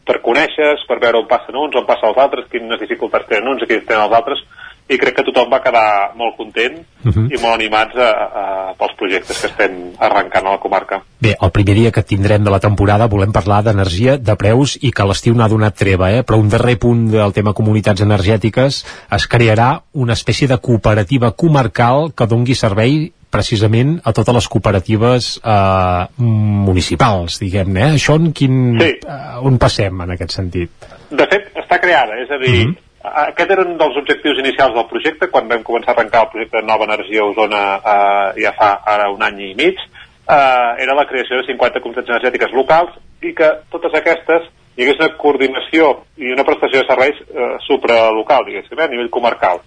per conèixer per veure on passen uns, on passen els altres, quines dificultats tenen uns i quines tenen els altres, i crec que tothom va quedar molt content Uh -huh. i molt animats a, a, pels projectes que estem arrencant a la comarca. Bé, el primer dia que tindrem de la temporada volem parlar d'energia, de preus i que l'estiu n'ha donat treva, eh? però un darrer punt del tema comunitats energètiques es crearà una espècie de cooperativa comarcal que dongui servei precisament a totes les cooperatives eh, municipals, diguem-ne. Eh? Això en quin, Sí. eh, on passem en aquest sentit? De fet, està creada, és a dir, Mhm. aquest era un dels objectius inicials del projecte, quan vam començar a arrencar el projecte de Nova Energia a Osona eh, ja fa ara un any i mig, eh, era la creació de 50 comunitats energètiques locals i que totes aquestes hi hagués una coordinació i una prestació de serveis eh, supralocal, diguéssim, eh, a nivell comarcal.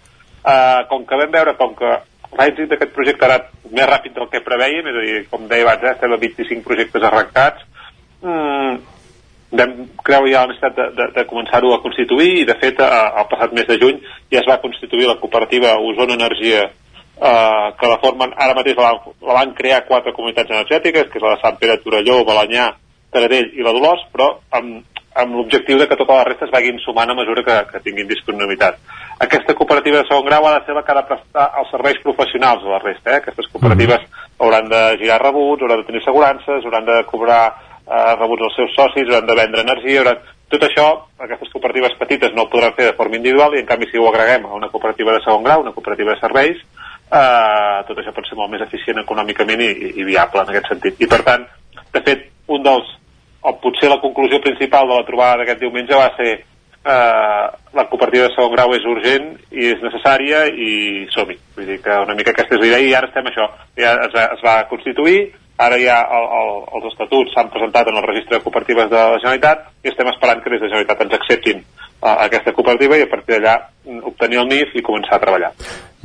Eh, com que vam veure com que l'èxit d'aquest projecte ha anat més ràpid del que preveiem, és a dir, com deia abans, eh, estem a 25 projectes arrencats, mm, vam creure ja la necessitat de, de, de començar-ho a constituir i de fet el passat mes de juny ja es va constituir la cooperativa Osona Energia eh, que la formen, ara mateix la, la van crear quatre comunitats energètiques que és la de Sant Pere, Torelló, Balanyà, Taradell i la Dolors, però amb, amb l'objectiu de que totes les restes vagin sumant a mesura que, que tinguin disponibilitat. Aquesta cooperativa de segon grau ha de ser la que ha de prestar els serveis professionals de la resta. Eh? Aquestes cooperatives hauran de girar rebuts, hauran de tenir assegurances, hauran de cobrar eh, rebuts als seus socis, hauran de vendre energia, hauran... Tot això, aquestes cooperatives petites no ho podran fer de forma individual i en canvi si ho agreguem a una cooperativa de segon grau, una cooperativa de serveis, eh, tot això pot ser molt més eficient econòmicament i, i, i viable en aquest sentit. I per tant, de fet, un dels, o potser la conclusió principal de la trobada d'aquest diumenge va ser eh, la cooperativa de segon grau és urgent i és necessària i som-hi. Vull dir que una mica aquesta és la idea i ara estem això. Ja es va, es va constituir ara ja el, el, els estatuts s'han presentat en el registre de cooperatives de la Generalitat i estem esperant que des de la Generalitat ens acceptin uh, aquesta cooperativa i a partir d'allà mm, obtenir el NIF i començar a treballar.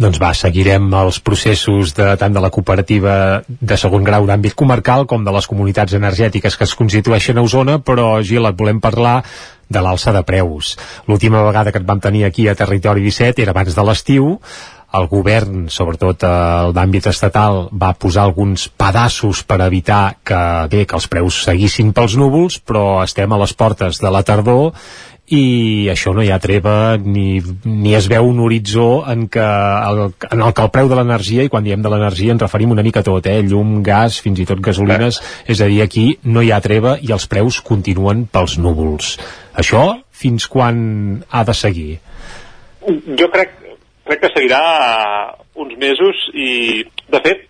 Doncs va, seguirem els processos de, tant de la cooperativa de segon grau d'àmbit comarcal com de les comunitats energètiques que es constitueixen a Osona, però Gil, et volem parlar de l'alça de preus. L'última vegada que et vam tenir aquí a Territori 17 era abans de l'estiu, el govern, sobretot eh, d'àmbit estatal, va posar alguns pedaços per evitar que, bé, que els preus seguissin pels núvols, però estem a les portes de la tardor i això no hi ha treva ni, ni es veu un horitzó en, que el, en el que el preu de l'energia i quan diem de l'energia ens referim una mica a tot, eh? llum, gas, fins i tot gasolines és a dir, aquí no hi ha treva i els preus continuen pels núvols això fins quan ha de seguir? Jo crec, crec que seguirà uns mesos i, de fet,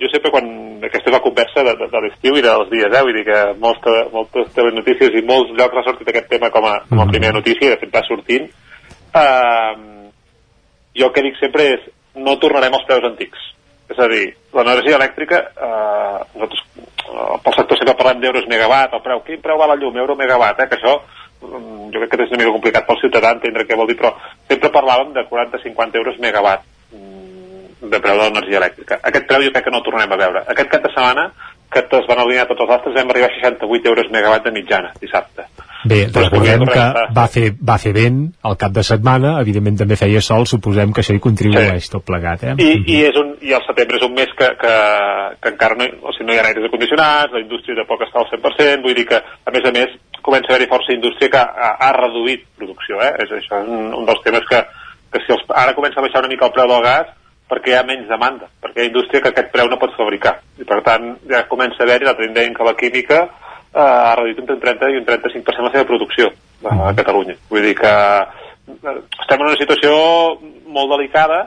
jo sempre quan aquesta és la conversa de, de, de l'estiu i dels dies, eh? vull dir que moltes, moltes telenotícies i molts llocs ha sortit aquest tema com a, com a primera notícia i de fet va sortint uh, jo el que dic sempre és no tornarem als preus antics és a dir, l'energia elèctrica uh, nosaltres uh, pel sector sempre parlem d'euros megawatt, el preu, quin preu val la llum, euro megawatt, eh? que això um, jo crec que és una mica complicat pel ciutadà entendre què vol dir, però sempre parlàvem de 40-50 euros megawatt de preu de l'energia elèctrica. Aquest preu jo crec que no el tornem a veure. Aquest cap de setmana, que es van alinear tots els altres, vam arribar a 68 euros megawatt de mitjana, dissabte. Bé, recordem que va fer, va fer vent el cap de setmana, evidentment també feia sol, suposem que això hi contribueix sí. tot plegat, eh? I, i, és un, I el setembre és un mes que, que, que encara no, o sigui, no hi ha aires acondicionats, la indústria de poc està al 100%, vull dir que, a més a més, comença a haver-hi força indústria que ha, ha reduït producció, eh? És, això és un, un dels temes que, que si els, ara comença a baixar una mica el preu del gas, perquè hi ha menys demanda, perquè hi ha indústria que aquest preu no pot fabricar. I per tant ja comença a haver-hi, l'altre deien que la química eh, ha reduït entre un 30 i un 35% la seva producció a, a Catalunya. Vull dir que eh, estem en una situació molt delicada,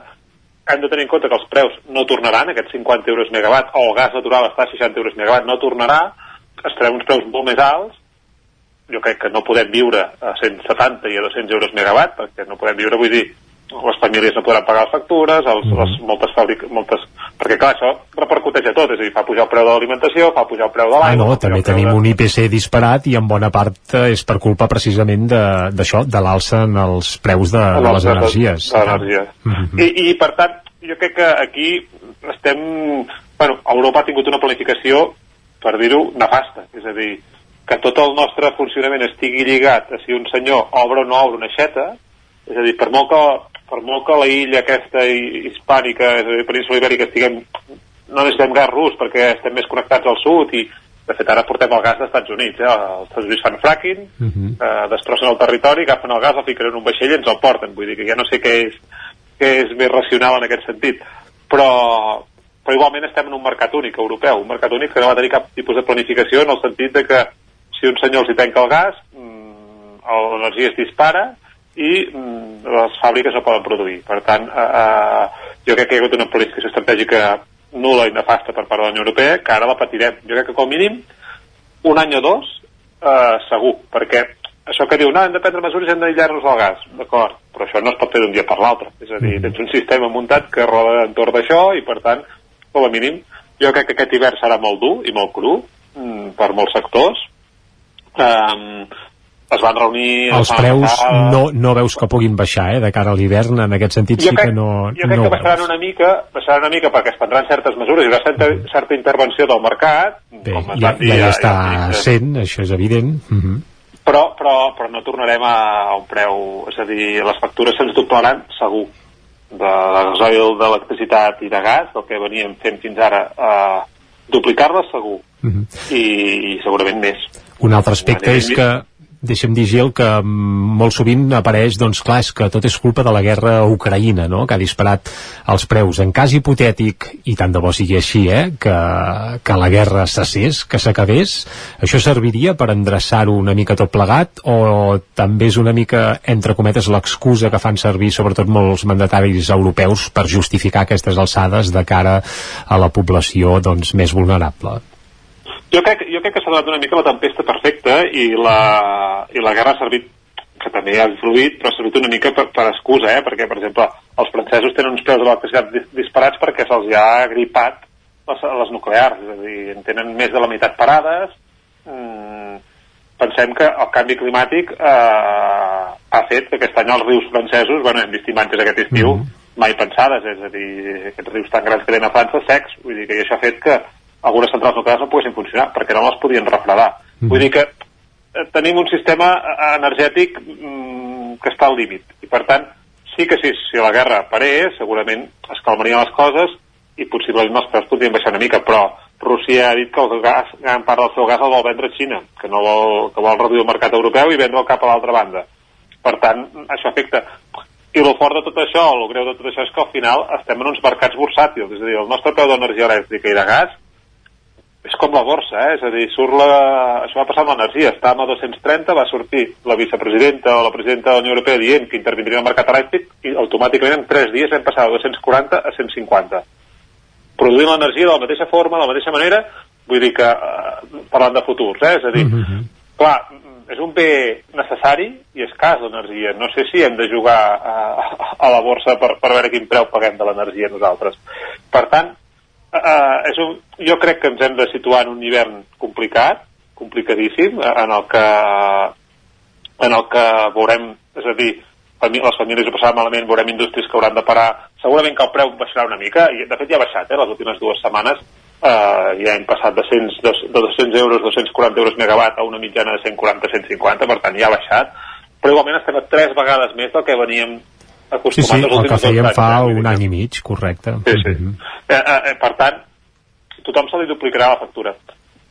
hem de tenir en compte que els preus no tornaran, aquests 50 euros megawatt, o el gas natural està a 60 euros megawatt, no tornarà, estarem uns preus molt més alts, jo crec que no podem viure a 170 i a 200 euros megawatt, perquè no podem viure, vull dir, les famílies no podran pagar les factures, els, mm. les, moltes fàbriques, moltes... perquè clar, això repercuteix a tot, és a dir, fa pujar el preu de l'alimentació, fa pujar el preu de Ah, l'aigua... no, també tenim de... un IPC disparat i en bona part és per culpa precisament d'això, de, de l'alça en els preus de, de les energies. De, de l'energia. Mm -hmm. I, I, per tant, jo crec que aquí estem... Bueno, Europa ha tingut una planificació, per dir-ho, nefasta, és a dir, que tot el nostre funcionament estigui lligat a si un senyor obre o no obre una aixeta, és a dir, per molt que per molt que la illa aquesta hispànica, és a dir, península ibèrica, estiguem, no necessitem gas rus perquè estem més connectats al sud i de fet ara portem el gas dels Estats Units eh? els Estats Units fan fracking uh -huh. eh, destrossen el territori, agafen el gas, el fiquen en un vaixell i ens el porten, vull dir que ja no sé què és, què és més racional en aquest sentit però, però igualment estem en un mercat únic europeu, un mercat únic que no va tenir cap tipus de planificació en el sentit de que si un senyor els hi tanca el gas mmm, l'energia es dispara i les fàbriques no poden produir. Per tant, eh, eh, jo crec que hi ha hagut una planificació estratègica nula i nefasta per part de la Unió Europea, que ara la patirem. Jo crec que com mínim un any o dos eh, segur, perquè això que diu, no, hem de prendre mesures i hem d'aïllar-nos del gas, d'acord, però això no es pot fer d'un dia per l'altre. És a dir, tens un sistema muntat que roda entorn d'això i, per tant, com a mínim, jo crec que aquest hivern serà molt dur i molt cru mm, per molts sectors. Um, es van reunir... Els preus no, no veus que puguin baixar, eh, de cara a l'hivern, en aquest sentit jo sí crec, que no Jo crec no que baixaran una mica, baixaran una mica perquè es prendran certes mesures, hi haurà certa, certa intervenció del mercat, Bé, com ja, dir, ja, ja està ja, sent, això és evident. Uh -huh. però, però, però no tornarem a un preu... És a dir, les factures se'ns doblaran segur de gasoil, d'electricitat i de gas, el que veníem fent fins ara, eh, duplicar-les segur, Uh -huh. i, i segurament més. Un altre aspecte és que deixa'm dir, Gil, que mm, molt sovint apareix, doncs clar, és que tot és culpa de la guerra a Ucraïna, no?, que ha disparat els preus. En cas hipotètic, i tant de bo sigui així, eh?, que, que la guerra cessés, que s'acabés, això serviria per endreçar-ho una mica tot plegat, o també és una mica, entre cometes, l'excusa que fan servir sobretot molts mandataris europeus per justificar aquestes alçades de cara a la població, doncs, més vulnerable? Jo crec, jo crec que s'ha donat una mica la tempesta perfecta i la, i la guerra ha servit que també ha influït, però ha servit una mica per, per excusa, eh? perquè, per exemple, els francesos tenen uns preus de l'electricitat dis disparats perquè se'ls ha gripat les, les nuclears, és a dir, en tenen més de la meitat parades. Mm, pensem que el canvi climàtic eh, ha fet que aquest any els rius francesos, bueno, hem vist imatges aquest estiu, mm -hmm. mai pensades, és a dir, aquests rius tan grans que tenen a França secs, vull dir que això ha fet que algunes centrals nuclears no poguessin funcionar, perquè no les podien refredar. Mm. Vull dir que eh, tenim un sistema eh, energètic mm, que està al límit, i per tant, sí que sí, si la guerra parés, segurament es calmarien les coses i possiblement els preus podrien baixar una mica, però Rússia ha dit que el gas, gran part del seu gas el vol vendre a Xina, que, no vol, que vol reduir el mercat europeu i vendre'l cap a l'altra banda. Per tant, això afecta. I el fort de tot això, el greu de tot això és que al final estem en uns mercats bursàtils, és a dir, el nostre preu d'energia elèctrica i de gas és com la borsa, eh? és a dir, surt la... això va passar amb l'energia, estàvem a 230, va sortir la vicepresidenta o la presidenta de la Unió Europea dient que intervindria el mercat elèctric i automàticament en 3 dies vam passar de 240 a 150 produint l'energia de la mateixa forma, de la mateixa manera, vull dir que, eh, parlant de futurs, eh? és a dir, mm -hmm. clar, és un bé necessari i escàs l'energia. No sé si hem de jugar a, a la borsa per, per veure quin preu paguem de l'energia nosaltres. Per tant, eh, és un, jo crec que ens hem de situar en un hivern complicat, complicadíssim, en el que en el que veurem, és a dir, les famílies ho passaran malament, veurem indústries que hauran de parar, segurament que el preu baixarà una mica, i de fet ja ha baixat, eh, les últimes dues setmanes. Eh, ja hem passat de, 100, de, de 200 euros, 240 euros megawatt a una mitjana de 140-150, per tant ja ha baixat, però igualment estem a tres vegades més del que veníem acostumats sí, sí, el que fèiem fa eh? un any i mig, correcte. Sí, sí. Mm -hmm. eh, eh, per tant, tothom se li duplicarà la factura.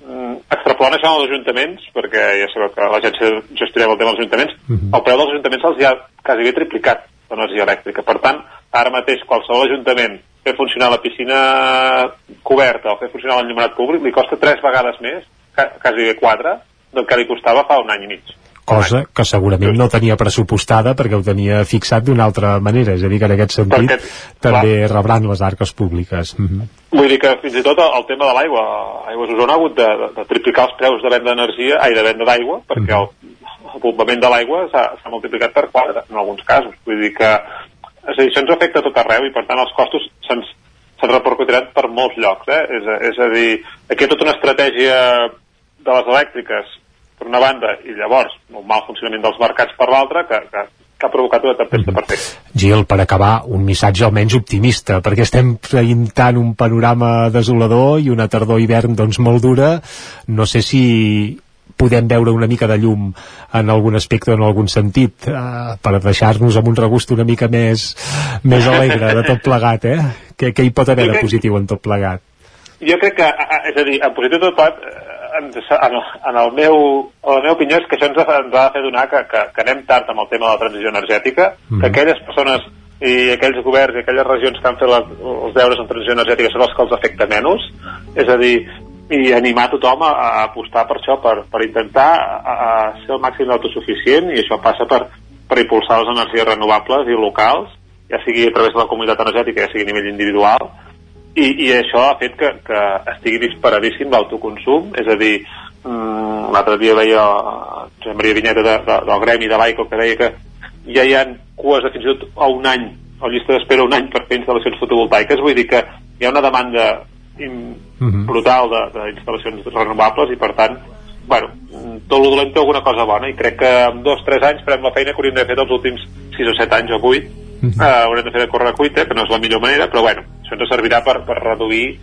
Mm, extrapolant això als ajuntaments, perquè ja sabeu que l'agència gestionem el tema dels ajuntaments, mhm. -huh. el preu dels ajuntaments se'ls ja quasi bé triplicat l'energia elèctrica. Per tant, ara mateix qualsevol ajuntament fer funcionar la piscina coberta o fer funcionar l'enllumenat públic li costa tres vegades més, quasi bé quatre, del que li costava fa un any i mig cosa que segurament no tenia pressupostada perquè ho tenia fixat d'una altra manera, és a dir, que en aquest sentit perquè, també clar, rebran les arques públiques. Mm -hmm. Vull dir que fins i tot el tema de l'aigua, Aigües Osona ha hagut de, de, triplicar els preus de venda d'energia, ai, de venda d'aigua, perquè mm -hmm. el, el bombament de l'aigua s'ha multiplicat per quatre, en alguns casos. Vull dir que és a dir, això ens afecta a tot arreu i per tant els costos se'ns se repercutiran per molts llocs. Eh? És, a, és a dir, aquí hi ha tota una estratègia de les elèctriques per una banda, i llavors un mal funcionament dels mercats per l'altra, que, que, que ha provocat una tempesta mm. perfecta. Gil, per acabar, un missatge almenys optimista, perquè estem tant un panorama desolador i una tardor-hivern doncs molt dura. No sé si podem veure una mica de llum en algun aspecte o en algun sentit eh, per deixar-nos amb un regust una mica més, més alegre de tot plegat, eh? Què, què hi pot haver de positiu en tot plegat? Jo crec que, és a dir, en positiu tot plegat, en, en, el meu, en la meva opinió és que això ens ens ha de fer donar que, que, que anem tard amb el tema de la transició energètica, mm. que aquelles persones i aquells governs i aquelles regions que han fet les, els deures en transició energètica són els que els afecta menys, és a dir, i animar tothom a, a apostar per això, per, per intentar a, a ser el màxim autosuficient i això passa per, per impulsar les energies renovables i locals, ja sigui a través de la comunitat energètica, ja sigui a nivell individual, i, i això ha fet que, que estigui disparadíssim l'autoconsum, és a dir, mmm, l'altre dia veia eh, Josep Maria Vinyeta de, de, del Gremi de l'AICO que deia que ja hi ha cues de fins i tot a un any, o llista d'espera un any per fer instal·lacions fotovoltaiques, vull dir que hi ha una demanda mhm. brutal d'instal·lacions de, de renovables i per tant bueno, tot el dolent té alguna cosa bona i crec que en dos o tres anys farem la feina que hauríem de fer els últims 6 o 7 anys o 8 uh, haurem de fer de córrer cuita, que no és la millor manera, però bueno, això ens servirà per, per reduir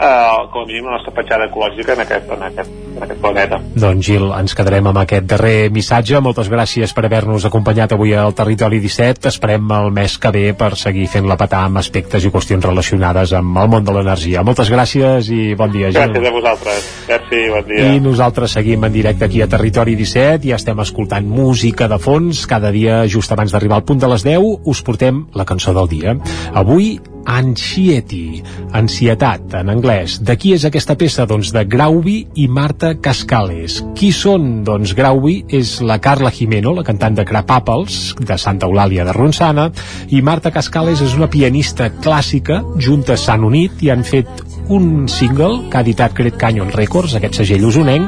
eh, com a mínim la nostra petjada ecològica en aquest, en aquest, en aquest planeta. Doncs Gil, ens quedarem amb aquest darrer missatge. Moltes gràcies per haver-nos acompanyat avui al Territori 17. Esperem el mes que ve per seguir fent la patar amb aspectes i qüestions relacionades amb el món de l'energia. Moltes gràcies i bon dia, Gil. Gràcies a vosaltres. Merci, bon dia. I nosaltres seguim en directe aquí a Territori 17. Ja estem escoltant música de fons. Cada dia, just abans d'arribar al punt de les 10, us portem la cançó del dia. Avui, Anxiety, ansietat en anglès. De qui és aquesta peça? Doncs de Grauvi i Marta Cascales. Qui són? Doncs Grauvi és la Carla Jimeno, la cantant de Crapàpels, de Santa Eulàlia de Ronçana, i Marta Cascales és una pianista clàssica, juntes s'han unit i han fet un single que ha editat Cret Canyon Records, aquest segell usonenc,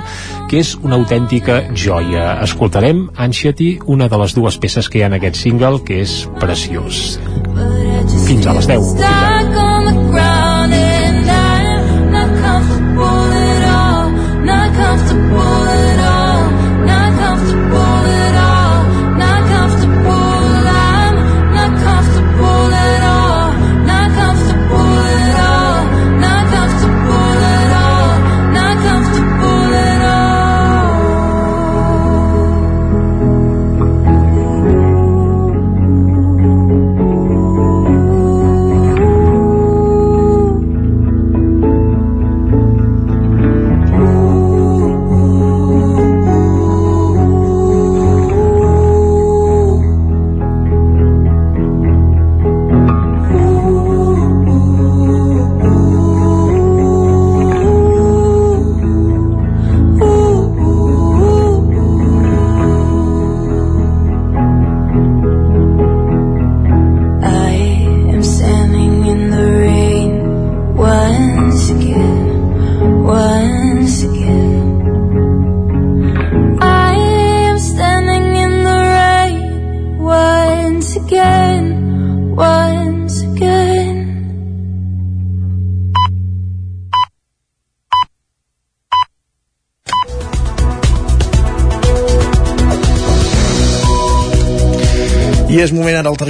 que és una autèntica joia. Escoltarem Anxiety, una de les dues peces que hi ha en aquest single, que és preciós fins a les 10. Fins ara.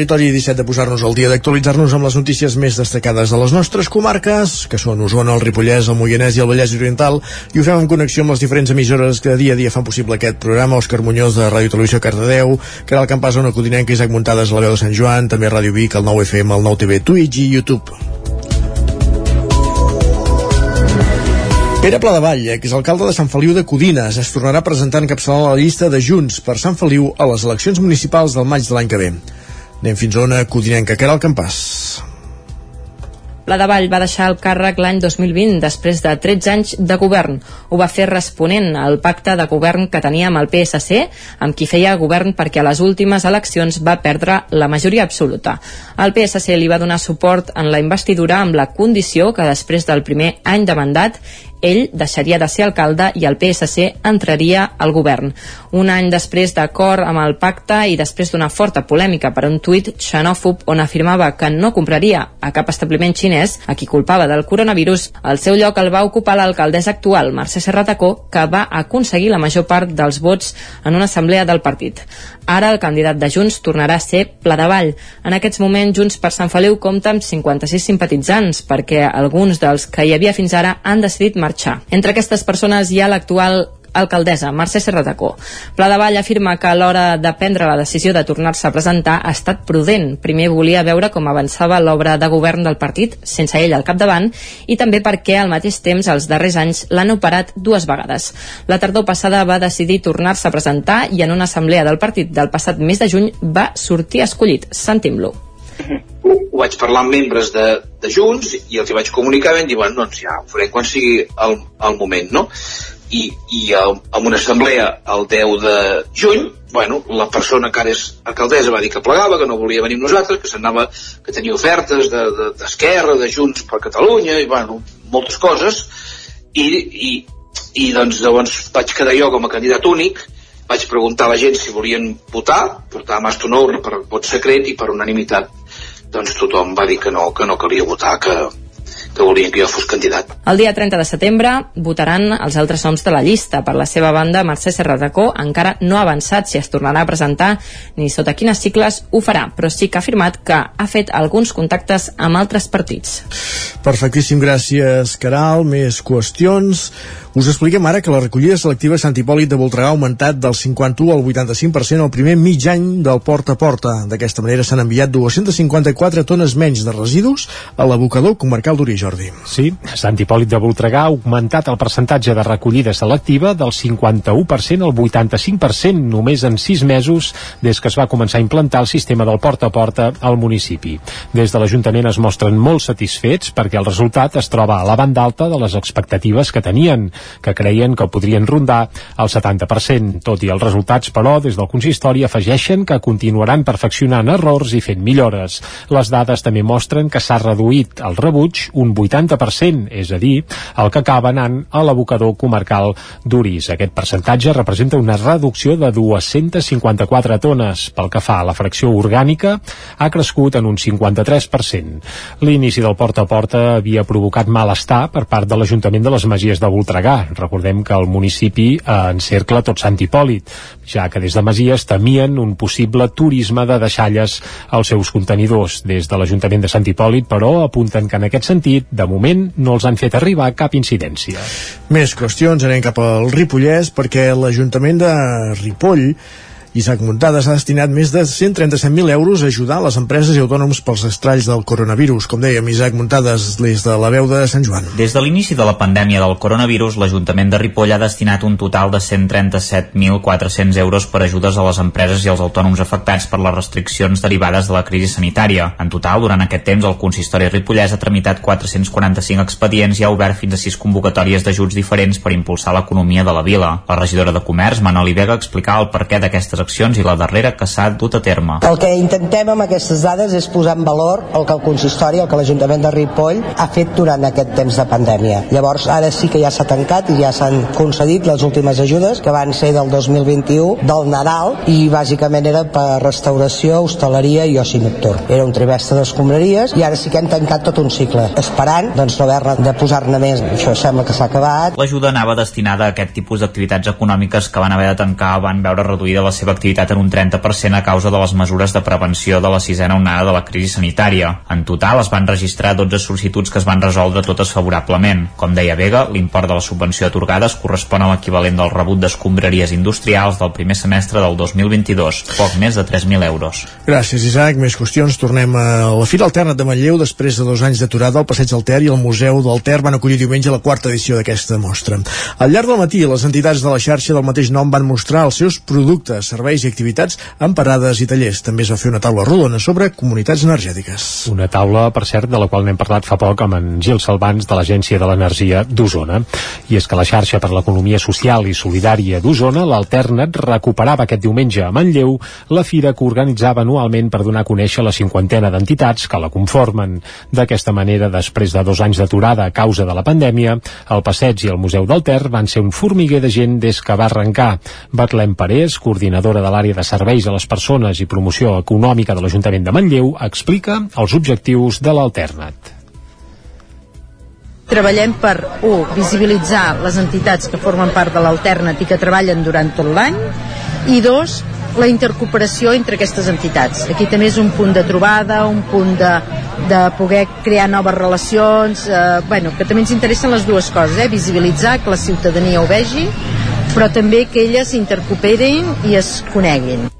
Territori 17 de posar-nos al dia d'actualitzar-nos amb les notícies més destacades de les nostres comarques, que són Osona, el Ripollès, el Moianès i el Vallès Oriental, i ho fem en connexió amb les diferents emissores que dia a dia fan possible aquest programa, Òscar Muñoz de Ràdio Televisió Cardedeu, Caral Campàs, Ona Codinenca, Isaac Muntades, la veu de Sant Joan, també Ràdio Vic, el 9 FM, el 9 TV, Twitch i YouTube. Pere Pladevall, exalcalde de Sant Feliu de Codines, es tornarà a presentar encapçalant la llista de Junts per Sant Feliu a les eleccions municipals del maig de l'any que ve. Anem fins a una codinenca, el campàs. La de Vall va deixar el càrrec l'any 2020 després de 13 anys de govern. Ho va fer responent al pacte de govern que tenia amb el PSC, amb qui feia govern perquè a les últimes eleccions va perdre la majoria absoluta. El PSC li va donar suport en la investidura amb la condició que després del primer any de mandat ell deixaria de ser alcalde i el PSC entraria al govern. Un any després d'acord amb el pacte i després d'una forta polèmica per un tuit xenòfob on afirmava que no compraria a cap establiment xinès a qui culpava del coronavirus, el seu lloc el va ocupar l'alcaldessa actual, Mercè Serratacó, que va aconseguir la major part dels vots en una assemblea del partit. Ara el candidat de Junts tornarà a ser Pla de Vall. En aquests moments Junts per Sant Feliu compta amb 56 simpatitzants perquè alguns dels que hi havia fins ara han decidit marxar. Entre aquestes persones hi ha l'actual alcaldessa, Mercè Serratacó. Pla de Vall afirma que a l'hora de prendre la decisió de tornar-se a presentar ha estat prudent. Primer volia veure com avançava l'obra de govern del partit, sense ell al capdavant, i també perquè al mateix temps els darrers anys l'han operat dues vegades. La tardor passada va decidir tornar-se a presentar i en una assemblea del partit del passat mes de juny va sortir escollit. Sentim-lo ho vaig parlar amb membres de, de Junts i els hi vaig comunicar i vam dir, bueno, doncs ja ho farem quan sigui el, el moment, no? I, i en una assemblea el 10 de juny, bueno, la persona que ara és alcaldessa va dir que plegava, que no volia venir amb nosaltres, que s'anava, que tenia ofertes d'Esquerra, de, de, de Junts per Catalunya, i bueno, moltes coses, i, i, i doncs llavors vaig quedar jo com a candidat únic, vaig preguntar a la gent si volien votar, una urna per vot secret i per unanimitat doncs tothom va dir que no, que no calia votar, que, que volien que jo fos candidat. El dia 30 de setembre votaran els altres noms de la llista. Per la seva banda, Mercè Serratacó encara no ha avançat si es tornarà a presentar ni sota quines cicles ho farà, però sí que ha afirmat que ha fet alguns contactes amb altres partits. Perfectíssim, gràcies, Caral. Més qüestions. Us expliquem ara que la recollida selectiva Sant Hipòlit de Voltregà ha augmentat del 51 al 85% el primer mig any del porta a porta. D'aquesta manera s'han enviat 254 tones menys de residus a l'abocador comarcal d'Uri, Jordi. Sí, Sant Hipòlit de Voltregà ha augmentat el percentatge de recollida selectiva del 51% al 85% només en 6 mesos des que es va començar a implantar el sistema del porta a porta al municipi. Des de l'Ajuntament es mostren molt satisfets perquè el resultat es troba a la banda alta de les expectatives que tenien que creien que podrien rondar el 70%. Tot i els resultats, però, des del consistori afegeixen que continuaran perfeccionant errors i fent millores. Les dades també mostren que s'ha reduït el rebuig un 80%, és a dir, el que acaba anant a l'abocador comarcal d'Uris. Aquest percentatge representa una reducció de 254 tones. Pel que fa a la fracció orgànica, ha crescut en un 53%. L'inici del porta a porta havia provocat malestar per part de l'Ajuntament de les Masies de Voltregà. Recordem que el municipi eh, encercla tot Sant Hipòlit, ja que des de Masies temien un possible turisme de deixalles als seus contenidors. Des de l'Ajuntament de Sant Hipòlit, però, apunten que en aquest sentit, de moment, no els han fet arribar cap incidència. Més qüestions, anem cap al Ripollès, perquè l'Ajuntament de Ripoll Isaac Muntades ha destinat més de 137.000 euros a ajudar les empreses i autònoms pels estralls del coronavirus. Com dèiem, Isaac Muntades, des de la veu de Sant Joan. Des de l'inici de la pandèmia del coronavirus, l'Ajuntament de Ripoll ha destinat un total de 137.400 euros per ajudes a les empreses i als autònoms afectats per les restriccions derivades de la crisi sanitària. En total, durant aquest temps, el consistori ripollès ha tramitat 445 expedients i ha obert fins a 6 convocatòries d'ajuts diferents per impulsar l'economia de la vila. La regidora de Comerç, Manoli Vega, explicava el perquè d'aquestes accions i la darrera que s'ha dut a terme. El que intentem amb aquestes dades és posar en valor el que el consistori, el que l'Ajuntament de Ripoll ha fet durant aquest temps de pandèmia. Llavors, ara sí que ja s'ha tancat i ja s'han concedit les últimes ajudes, que van ser del 2021, del Nadal, i bàsicament era per restauració, hostaleria i oci nocturn. Era un trimestre d'escombraries i ara sí que hem tancat tot un cicle, esperant doncs, no haver de posar-ne més. Això sembla que s'ha acabat. L'ajuda anava destinada a aquest tipus d'activitats econòmiques que van haver de tancar van veure reduïda la seva l'activitat en un 30% a causa de les mesures de prevenció de la sisena onada de la crisi sanitària. En total es van registrar 12 sol·licituds que es van resoldre totes favorablement. Com deia Vega, l'import de la subvenció atorgada es correspon a l'equivalent del rebut d'escombraries industrials del primer semestre del 2022, poc més de 3.000 euros. Gràcies, Isaac. Més qüestions. Tornem a la Fira Alterna de Manlleu. Després de dos anys d'aturada, el Passeig del Ter i el Museu del Ter van acollir diumenge la quarta edició d'aquesta mostra. Al llarg del matí, les entitats de la xarxa del mateix nom van mostrar els seus productes, serveis i activitats en parades i tallers. També es va fer una taula rodona sobre comunitats energètiques. Una taula, per cert, de la qual n'hem parlat fa poc amb en Gil Salvans de l'Agència de l'Energia d'Osona. I és que la xarxa per l'economia social i solidària d'Osona, l'Alternat, recuperava aquest diumenge a Manlleu la fira que organitzava anualment per donar a conèixer la cinquantena d'entitats que la conformen. D'aquesta manera, després de dos anys d'aturada a causa de la pandèmia, el passeig i el Museu del Ter van ser un formiguer de gent des que va arrencar. Betlem Parés, coordinadora de l'àrea de serveis a les persones i promoció econòmica de l'Ajuntament de Manlleu, explica els objectius de l'Alternat. Treballem per, un, visibilitzar les entitats que formen part de l'Alternat i que treballen durant tot l'any, i dos, la intercooperació entre aquestes entitats. Aquí també és un punt de trobada, un punt de, de poder crear noves relacions, eh, bueno, que també ens interessen les dues coses, eh? visibilitzar, que la ciutadania ho vegi, però també que elles intercooperin i es coneguin.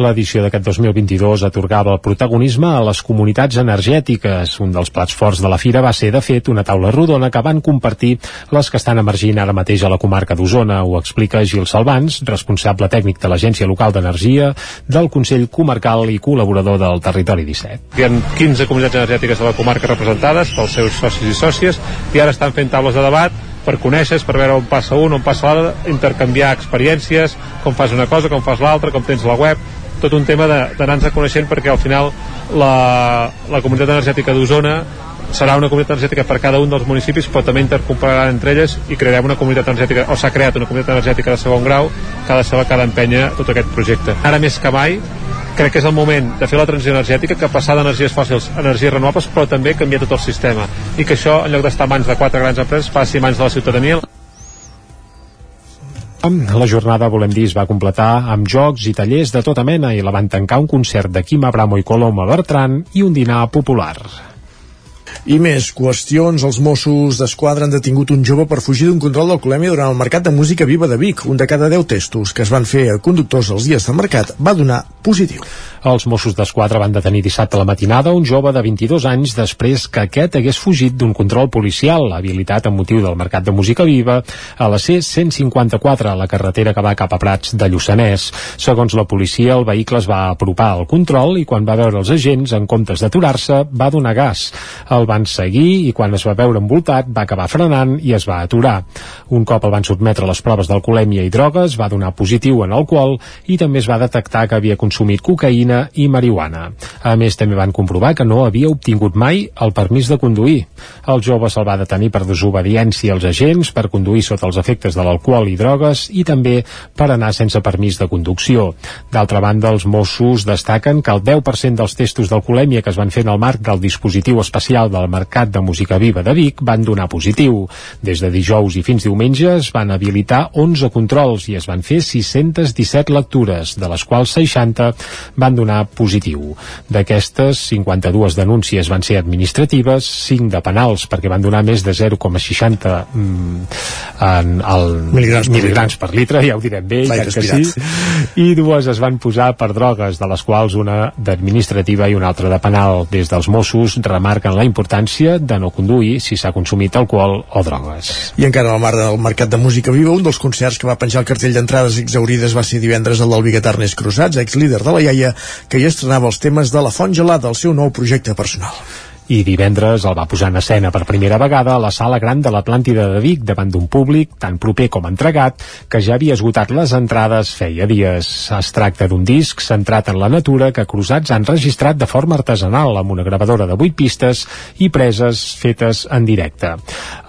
L'edició d'aquest 2022 atorgava el protagonisme a les comunitats energètiques. Un dels plats forts de la fira va ser, de fet, una taula rodona que van compartir les que estan emergint ara mateix a la comarca d'Osona. Ho explica Gil Salvans, responsable tècnic de l'Agència Local d'Energia, del Consell Comarcal i col·laborador del Territori 17. Hi ha 15 comunitats energètiques de la comarca representades pels seus socis i sòcies i ara estan fent taules de debat per conèixer, per veure on passa un, on passa l'altre, intercanviar experiències, com fas una cosa, com fas l'altra, com tens la web, tot un tema d'anar-nos coneixent perquè al final la, la comunitat energètica d'Osona serà una comunitat energètica per cada un dels municipis però també intercompararan entre elles i crearem una comunitat energètica, o s'ha creat una comunitat energètica de segon grau que ha de la que ha d'empènyer tot aquest projecte. Ara més que mai crec que és el moment de fer la transició energètica, que passar d'energies fòssils a energies renovables, però també canviar tot el sistema. I que això, en lloc d'estar mans de quatre grans empreses, passi mans de la ciutadania. La jornada, volem dir, es va completar amb jocs i tallers de tota mena i la van tancar un concert de Quim Abramo i Coloma Bertran i un dinar popular. I més qüestions, els Mossos d'Esquadra han detingut un jove per fugir d'un control d'alcoholèmia durant el Mercat de Música Viva de Vic. Un de cada 10 testos que es van fer a conductors els dies del mercat va donar positiu. Els Mossos d'Esquadra van detenir dissabte a la matinada un jove de 22 anys després que aquest hagués fugit d'un control policial habilitat amb motiu del Mercat de Música Viva a la C-154, a la carretera que va cap a Prats de Lluçanès. Segons la policia, el vehicle es va apropar al control i quan va veure els agents, en comptes d'aturar-se, va donar gas. El van seguir i quan es va veure envoltat va acabar frenant i es va aturar. Un cop el van sotmetre a les proves d'alcoholèmia i drogues, va donar positiu en alcohol i també es va detectar que havia consumit cocaïna i marihuana. A més, també van comprovar que no havia obtingut mai el permís de conduir. El jove se'l va detenir per desobediència als agents, per conduir sota els efectes de l'alcohol i drogues i també per anar sense permís de conducció. D'altra banda, els Mossos destaquen que el 10% dels testos d'alcoholèmia que es van fer en el marc del dispositiu especial del Mercat de Música Viva de Vic van donar positiu. Des de dijous i fins diumenge es van habilitar 11 controls i es van fer 617 lectures, de les quals 60 van donar positiu. D'aquestes, 52 denúncies van ser administratives, 5 de penals, perquè van donar més de 0,60 mm, en el Miligrams per miligrams per litre, ja ho direm bé, crec que sí. I dues es van posar per drogues, de les quals una d'administrativa i una altra de penal. Des dels Mossos remarquen la importància de no conduir si s'ha consumit alcohol o drogues. I encara al mar del Mercat de Música Viva, un dels concerts que va penjar el cartell d'entrades exaurides va ser divendres el del biguetà Ernest Cruzats, ex-líder de la iaia, que hi estrenava els temes de la Font Gelada, el seu nou projecte personal i divendres el va posar en escena per primera vegada a la sala gran de l'Atlàntida de Vic davant d'un públic tan proper com entregat que ja havia esgotat les entrades feia dies. Es tracta d'un disc centrat en la natura que Cruzats han registrat de forma artesanal amb una gravadora de 8 pistes i preses fetes en directe.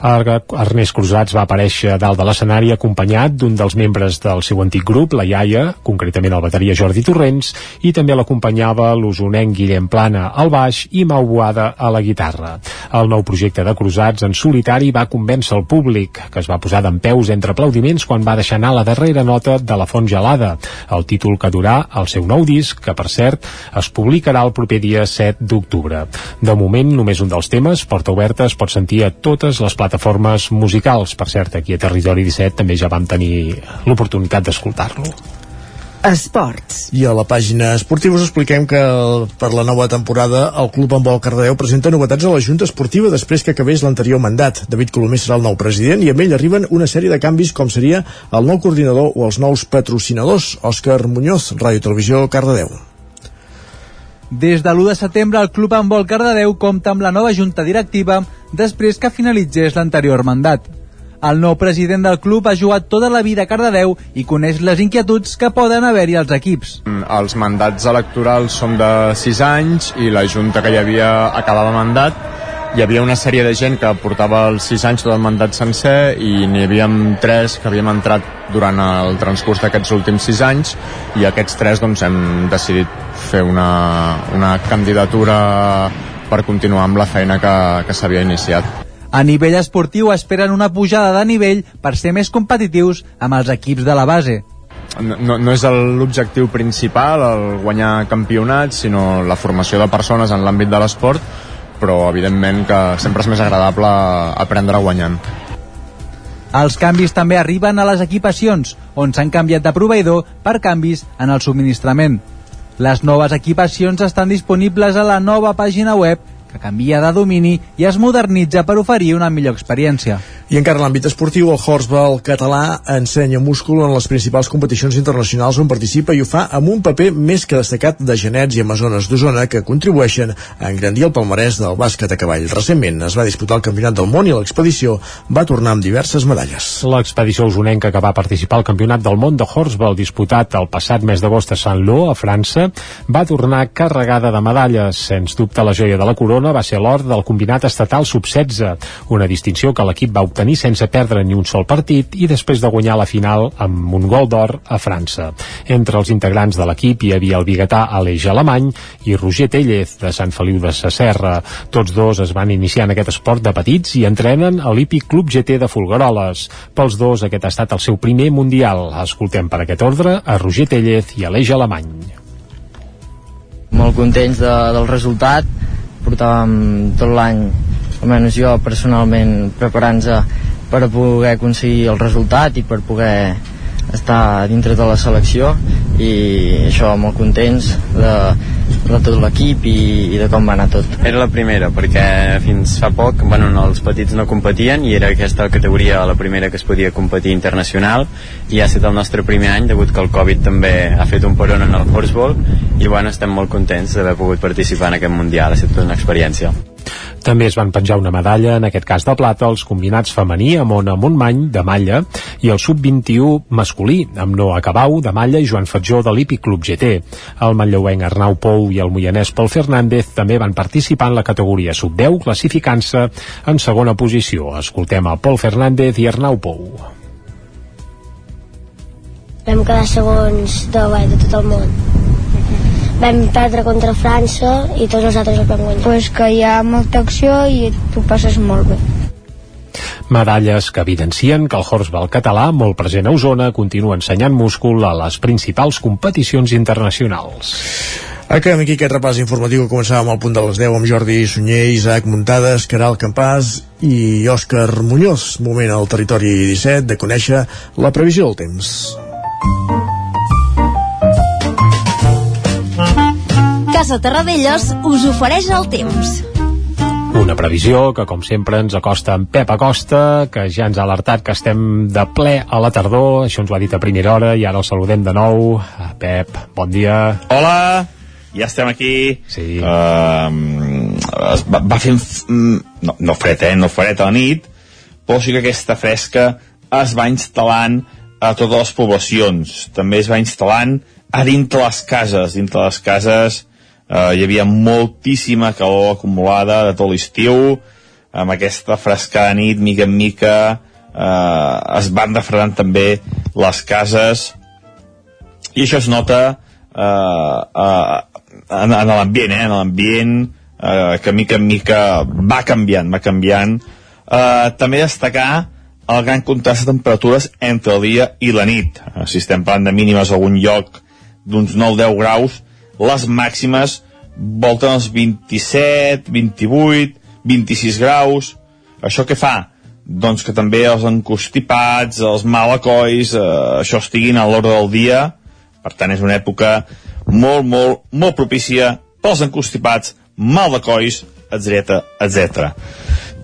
Ernest Cruzats va aparèixer dalt de l'escenari acompanyat d'un dels membres del seu antic grup, la Iaia, concretament el bateria Jordi Torrents, i també l'acompanyava l'usonenc Guillem Plana al baix i Mau Boada a la guitarra. El nou projecte de Cruzats en solitari va convèncer el públic, que es va posar d'en peus entre aplaudiments quan va deixar anar la darrera nota de la Font Gelada, el títol que durà el seu nou disc, que per cert es publicarà el proper dia 7 d'octubre. De moment, només un dels temes, Porta Oberta, es pot sentir a totes les plataformes musicals. Per cert, aquí a Territori 17 també ja vam tenir l'oportunitat d'escoltar-lo. Esports. I a la pàgina esportiva us expliquem que per la nova temporada el Club Handbol Cardedeu presenta novetats a la Junta Esportiva després que acabés l'anterior mandat. David Colomer serà el nou president i amb ell arriben una sèrie de canvis com seria el nou coordinador o els nous patrocinadors. Òscar Muñoz, Ràdio Televisió, Cardedeu. Des de l'1 de setembre, el Club Handbol Cardedeu compta amb la nova junta directiva després que finalitzés l'anterior mandat. El nou president del club ha jugat tota la vida a Cardedeu i coneix les inquietuds que poden haver-hi als equips. Els mandats electorals són de 6 anys i la junta que hi havia acabava mandat hi havia una sèrie de gent que portava els 6 anys tot el mandat sencer i n'hi havíem 3 que havíem entrat durant el transcurs d'aquests últims 6 anys i aquests 3 doncs, hem decidit fer una, una candidatura per continuar amb la feina que, que s'havia iniciat. A nivell esportiu esperen una pujada de nivell per ser més competitius amb els equips de la base. No, no és l'objectiu principal el guanyar campionats, sinó la formació de persones en l'àmbit de l'esport, però evidentment que sempre és més agradable aprendre guanyant. Els canvis també arriben a les equipacions, on s'han canviat de proveïdor per canvis en el subministrament. Les noves equipacions estan disponibles a la nova pàgina web que canvia de domini i es modernitza per oferir una millor experiència. I encara en l'àmbit esportiu, el Horsball català ensenya múscul en les principals competicions internacionals on participa i ho fa amb un paper més que destacat de genets i amazones d'Osona que contribueixen a engrandir el palmarès del bàsquet a cavall. Recentment es va disputar el Campionat del Món i l'expedició va tornar amb diverses medalles. L'expedició usonenca que va participar al Campionat del Món de Horsball disputat el passat mes d'agost a Saint-Lô, a França, va tornar carregada de medalles. Sens dubte la joia de la corona va ser l'or del combinat estatal sub-16, una distinció que l'equip va obtenir sense perdre ni un sol partit i després de guanyar la final amb un gol d'or a França. Entre els integrants de l'equip hi havia el biguetà Aleix Alemany i Roger Tellez de Sant Feliu de Sacerra. Tots dos es van iniciar en aquest esport de petits i entrenen a l'Hípic Club GT de Folgueroles. Pels dos aquest ha estat el seu primer mundial. Escoltem per aquest ordre a Roger Tellez i Aleix Alemany. Molt contents de, del resultat, portàvem tot l'any almenys jo personalment preparant-nos per poder aconseguir el resultat i per poder estar dintre de la selecció i això molt contents de, de tot l'equip i, i de com va anar tot. Era la primera perquè fins fa poc bueno, no, els petits no competien i era aquesta categoria la primera que es podia competir internacional i ha estat el nostre primer any degut que el Covid també ha fet un peron en el horseball i bueno, estem molt contents d'haver pogut participar en aquest Mundial, ha estat una experiència. També es van penjar una medalla, en aquest cas de plata, als combinats femení amb Ona Montmany, de malla, i el sub-21 masculí, amb Noa Cabau, de malla, i Joan Fatjó, de l'Hípic Club GT. El manlleuenc Arnau Pou i el moianès Pol Fernández també van participar en la categoria sub-10, classificant-se en segona posició. Escoltem a Pol Fernández i Arnau Pou. Vam quedar segons de, de tot el món vam perdre contra França i tots els altres els vam guanyar. Pues que hi ha molta acció i tu passes molt bé. Medalles que evidencien que el horseball català, molt present a Osona, continua ensenyant múscul a les principals competicions internacionals. Acabem aquí aquest repàs informatiu que començàvem al punt de les 10 amb Jordi Sunyer, Isaac Muntades, Caral Campàs i Òscar Muñoz. Moment al territori 17 de conèixer la previsió del temps. Casa Terradellos us ofereix el temps. Una previsió que, com sempre, ens acosta en Pep Acosta, que ja ens ha alertat que estem de ple a la tardor, això ens ho ha dit a primera hora, i ara el saludem de nou. Pep, bon dia. Hola, ja estem aquí. Sí. Uh, va, va fent... No, no fred, eh? No fred a la nit, però sí que aquesta fresca es va instal·lant a totes les poblacions. També es va instal·lant a dintre les cases. Dintre les cases eh, hi havia moltíssima calor acumulada de tot l'estiu, amb aquesta frescada nit, mica en mica, eh, es van refredant també les cases, i això es nota eh, eh, en, en l'ambient, eh, en l'ambient, eh, que mica en mica va canviant, va canviant. Eh, també destacar el gran contrast de temperatures entre el dia i la nit. Eh, si estem parlant de mínimes a algun lloc d'uns 9-10 graus, les màximes volten els 27, 28, 26 graus. Això què fa? Doncs que també els encostipats, els malacois, eh, això estiguin a l'hora del dia. Per tant, és una època molt, molt, molt propícia pels encostipats, malacois, etc etc.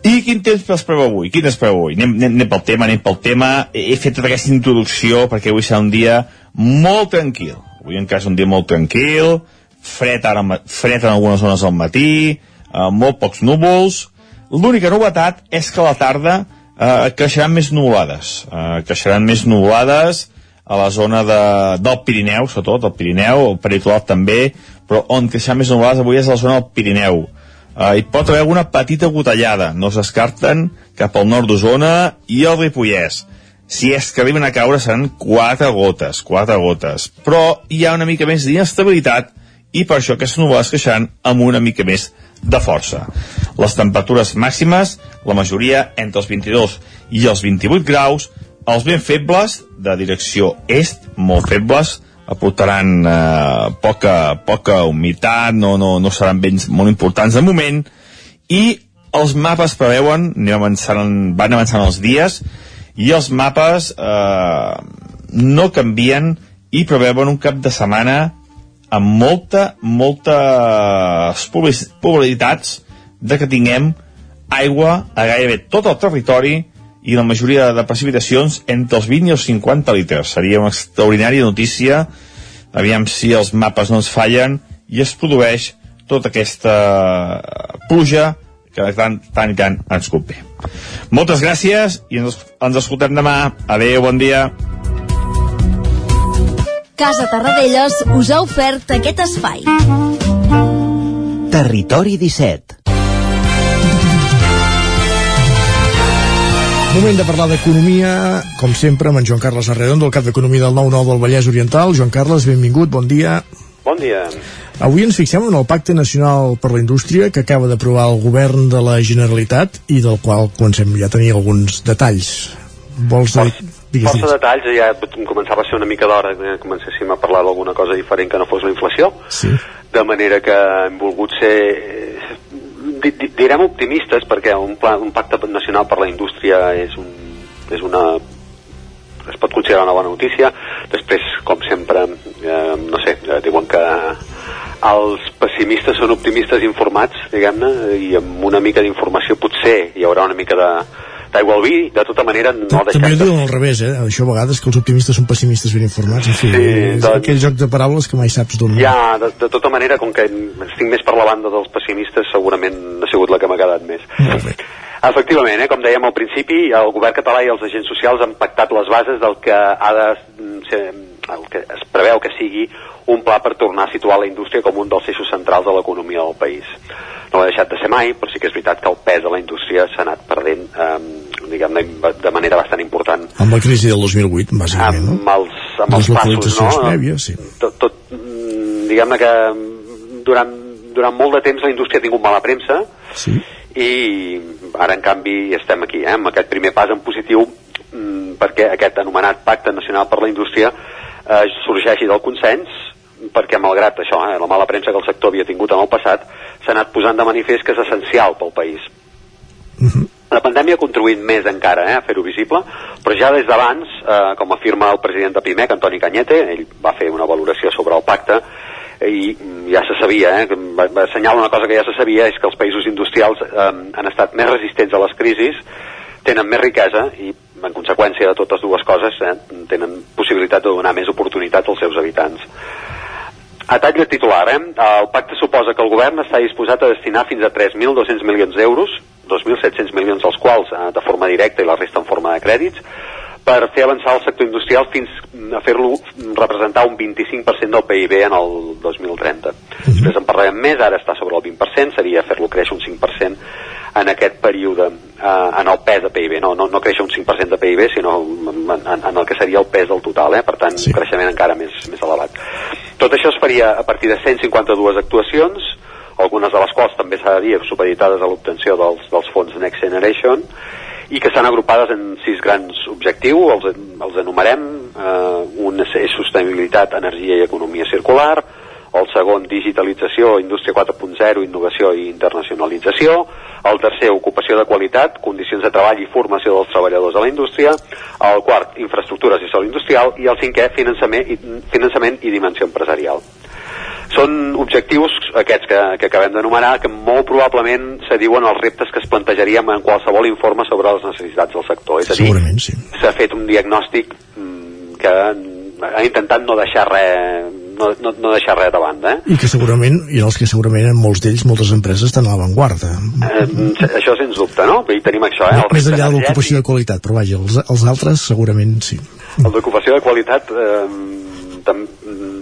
I quin temps es preveu avui? Quin es preveu avui? Anem, anem, anem pel tema, anem pel tema. He fet tota aquesta introducció perquè avui serà un dia molt tranquil. Avui encara és un dia molt tranquil, fred, ara, fred en algunes zones al matí, eh, molt pocs núvols. L'única novetat és que a la tarda eh, creixeran més nuvolades. Eh, creixeran més nuvolades a la zona de, del Pirineu, sobretot, el Pirineu, el peritoral també, però on creixeran més nuvolades avui és a la zona del Pirineu. Uh, hi pot haver alguna petita gotellada, no es descarten cap al nord d'Osona i el Ripollès. Si és que arriben a caure seran quatre gotes, quatre gotes. Però hi ha una mica més d'inestabilitat i per això aquestes nuvolades creixeran amb una mica més de força. Les temperatures màximes, la majoria entre els 22 i els 28 graus, els ben febles, de direcció est, molt febles, aportaran eh, poca, poca humitat, no, no, no seran vents molt importants de moment, i els mapes preveuen, van avançant els dies, i els mapes eh, no canvien i preveuen un cap de setmana amb molta, moltes probabilitats de que tinguem aigua a gairebé tot el territori i la majoria de precipitacions entre els 20 i els 50 litres. Seria una extraordinària notícia. Aviam si els mapes no ens fallen i es produeix tota aquesta pluja que de tant, tant tant ens convé. Moltes gràcies i ens, ens escoltem demà. Adéu, bon dia. Casa Tarradellas us ha ofert aquest espai. Territori 17. Moment de parlar d'economia, com sempre, amb en Joan Carles Arredondo, el cap d'Economia del 9-9 del Vallès Oriental. Joan Carles, benvingut, bon dia. Bon dia. Avui ens fixem en el Pacte Nacional per la Indústria que acaba d'aprovar el govern de la Generalitat i del qual comencem ja a tenir alguns detalls. Vols dir... Digues, Força detalls, ja començava a ser una mica d'hora que comencéssim a parlar d'alguna cosa diferent que no fos la inflació, Sí. de manera que hem volgut ser, eh, di, di, direm optimistes, perquè un, pla, un pacte nacional per la indústria és, un, és una es pot considerar una bona notícia després com sempre eh, no sé, eh, diuen que els pessimistes són optimistes informats diguem-ne, i amb una mica d'informació potser hi haurà una mica de d'aigua al vi, de tota manera no També deixem ho diuen al revés, eh? Això a vegades que els optimistes són pessimistes ben informats. En fi, Sí, és doncs- aquell joc de paraules que mai saps d'on... Ja, de, de tota manera, com que estic més per la banda dels pessimistes, segurament ha sigut la que m'ha quedat més. Molt bé. Efectivament, eh, com dèiem al principi, el govern català i els agents socials han pactat les bases del que ha de ser, que es preveu que sigui un pla per tornar a situar la indústria com un dels eixos centrals de l'economia del país. No ha deixat de ser mai, però sí que és veritat que el pes de la indústria s'ha anat perdent eh, diguem-ne de manera bastant important Amb la crisi del 2008, bàsicament, no? amb els, amb els Les passos, localitzacions no? prèvies, sí. Tot, tot mm, diguem-ne que mm, durant, durant molt de temps la indústria ha tingut mala premsa Sí. i ara en canvi estem aquí, eh, amb aquest primer pas en positiu mm, perquè aquest anomenat Pacte Nacional per la Indústria eh, sorgeixi del consens perquè malgrat això, eh, la mala premsa que el sector havia tingut en el passat, s'ha anat posant de manifest que és essencial pel país. La pandèmia ha contribuït més encara eh, a fer-ho visible, però ja des d'abans, eh, com afirma el president de PIMEC, Antoni Canyete, ell va fer una valoració sobre el pacte, i mm, ja se sabia, eh, assenyalar una cosa que ja se sabia, és que els països industrials eh, han estat més resistents a les crisis, tenen més riquesa i, en conseqüència de totes dues coses, eh, tenen possibilitat de donar més oportunitats als seus habitants. A tall de titular, eh? el pacte suposa que el govern està disposat a destinar fins a 3.200 milions d'euros, 2.700 milions dels quals eh, de forma directa i la resta en forma de crèdits, per fer avançar el sector industrial fins a fer-lo representar un 25% del PIB en el 2030. Després en parlarem més, ara està sobre el 20%, seria fer-lo créixer un 5% en aquest període, eh, en el pes de PIB, no, no, no créixer un 5% de PIB, sinó en, en, en el que seria el pes del total, eh? per tant, sí. un creixement encara més, més elevat. Tot això es faria a partir de 152 actuacions, algunes de les quals també s'ha de dir supeditades a l'obtenció dels, dels fons Next Generation, i que estan agrupades en sis grans objectius, els, els enumerem, eh, un és sostenibilitat, energia i economia circular, el segon, digitalització, indústria 4.0, innovació i internacionalització, el tercer, ocupació de qualitat, condicions de treball i formació dels treballadors de la indústria, el quart, infraestructures i sol industrial, i el cinquè, finançament i, finançament i dimensió empresarial. Són objectius, aquests que, que acabem d'enumerar, que molt probablement se diuen els reptes que es plantejaríem en qualsevol informe sobre les necessitats del sector. És a dir, Segurament, sí. s'ha fet un diagnòstic mm, que ha intentat no deixar res no, no, no deixar res de banda eh? I que segurament, i els que segurament en molts d'ells, moltes empreses estan a l'avantguarda. Eh, això sens dubte, no? I tenim això, eh? El Més enllà de l'ocupació de qualitat, però vaja, els, els altres segurament sí. El d'ocupació de qualitat eh, tam,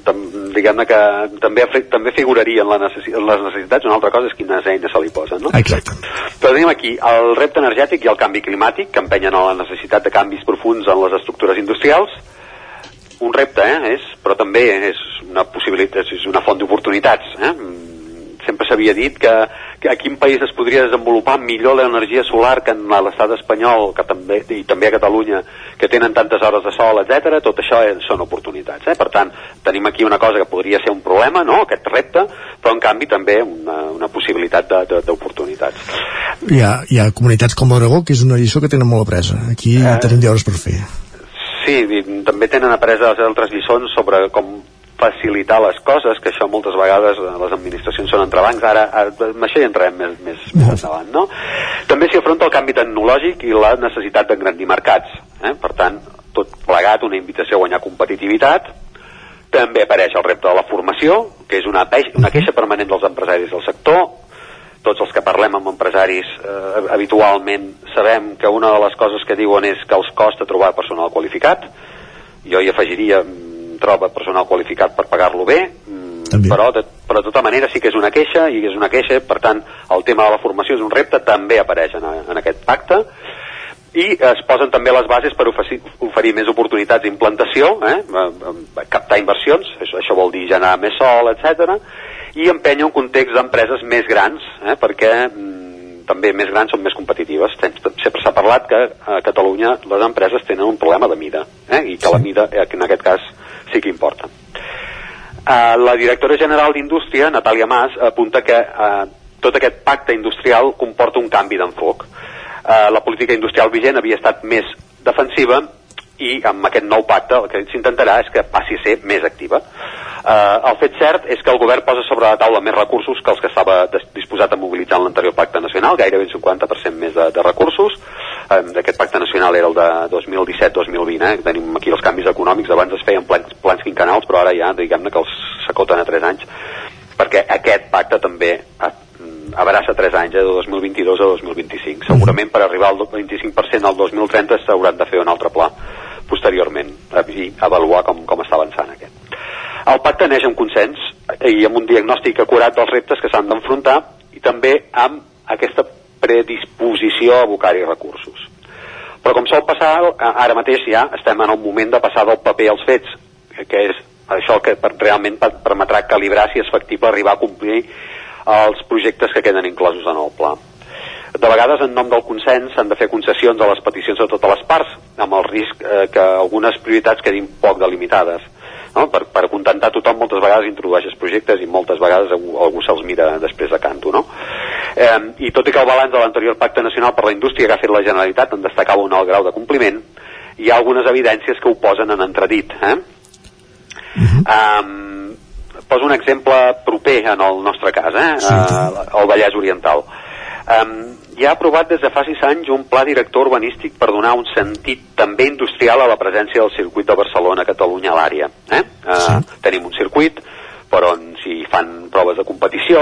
tam, diguem-ne que també, també figuraria en, la necessi en les necessitats, una altra cosa és quines eines se li posen, no? Exacte. Però tenim aquí el repte energètic i el canvi climàtic, que empenyen a la necessitat de canvis profuns en les estructures industrials. Un repte, eh? És, però també és una possibilitat, és una font d'oportunitats. Eh? Mm, Sempre s'havia dit que, que a quin país es podria desenvolupar millor l'energia solar que en l'estat espanyol que també, i també a Catalunya, que tenen tantes hores de sol, etc. Tot això és, són oportunitats. Eh? Per tant, tenim aquí una cosa que podria ser un problema, no? aquest repte, però en canvi també una, una possibilitat d'oportunitats. Hi ha, hi ha comunitats com l'Aragó, que és una lliçó que tenen molt apresa. Aquí Eh. tenim deures per fer. Sí, i també tenen apreses altres lliçons sobre com facilitar les coses, que això moltes vegades eh, les administracions són entrebancs, ara, ara amb això hi entrarem més, més, més endavant, no? També s'hi afronta el canvi tecnològic i la necessitat d'engrandir mercats, eh? per tant, tot plegat, una invitació a guanyar competitivitat, també apareix el repte de la formació, que és una, peix- una queixa permanent dels empresaris del sector, tots els que parlem amb empresaris eh, habitualment sabem que una de les coses que diuen és que els costa trobar personal qualificat jo hi afegiria mm, troba personal qualificat per pagar-lo bé mm, però de, però de tota manera sí que és una queixa i és una queixa, per tant el tema de la formació és un repte, també apareix en, en aquest pacte i es posen també les bases per oferir, oferir més oportunitats d'implantació, eh? eh, eh, captar inversions, això, això vol dir generar més sol, etc. i empènyer un context d'empreses més grans, eh? perquè mm, també més grans són més competitives. Sempre sempre s'ha parlat que a Catalunya les empreses tenen un problema de mida, eh? i que la mida eh, en aquest cas sí que importa. Uh, la directora general d'Indústria, Natàlia Mas, apunta que uh, tot aquest pacte industrial comporta un canvi d'enfoc. Uh, la política industrial vigent havia estat més defensiva i amb aquest nou pacte el que s'intentarà és que passi a ser més activa. Uh, el fet cert és que el govern posa sobre la taula més recursos que els que estava disposat a mobilitzar en l'anterior pacte nacional, gairebé un 50% més de, de recursos. Um, aquest pacte nacional era el de 2017-2020, eh? tenim aquí els canvis econòmics, abans es feien plans, plans quinquenals, però ara ja diguem-ne que els s'acoten a 3 anys, perquè aquest pacte també mm, abraça 3 anys, eh, de 2022 a 2025. Segurament per arribar al 25% al 2030 s'hauran de fer un altre pla posteriorment eh, i avaluar com, com està avançant aquest. El pacte neix amb consens i amb un diagnòstic acurat dels reptes que s'han d'enfrontar i també amb aquesta predisposició a abocar-hi recursos. Però com sol passar, ara mateix ja estem en el moment de passar del paper als fets, que és això que realment per- permetrà calibrar si és factible arribar a complir els projectes que queden inclosos en el pla. De vegades, en nom del consens, s'han de fer concessions a les peticions de totes les parts, amb el risc eh, que algunes prioritats quedin poc delimitades. No? Per, per contentar tothom, moltes vegades introdueixes projectes i moltes vegades algú, algú se'ls mira després de canto. No? Eh, I tot i que el balanç de l'anterior Pacte Nacional per la Indústria que ha fet la Generalitat en destacava un alt grau de compliment, hi ha algunes evidències que ho posen en entredit. Eh? Um, poso un exemple proper en el nostre cas, eh? uh, el Vallès Oriental. Um, hi ha aprovat des de fa sis anys un pla director urbanístic per donar un sentit també industrial a la presència del circuit de Barcelona Catalunya a l'àrea. Eh? Uh, Tenim un circuit per on s'hi fan proves de competició,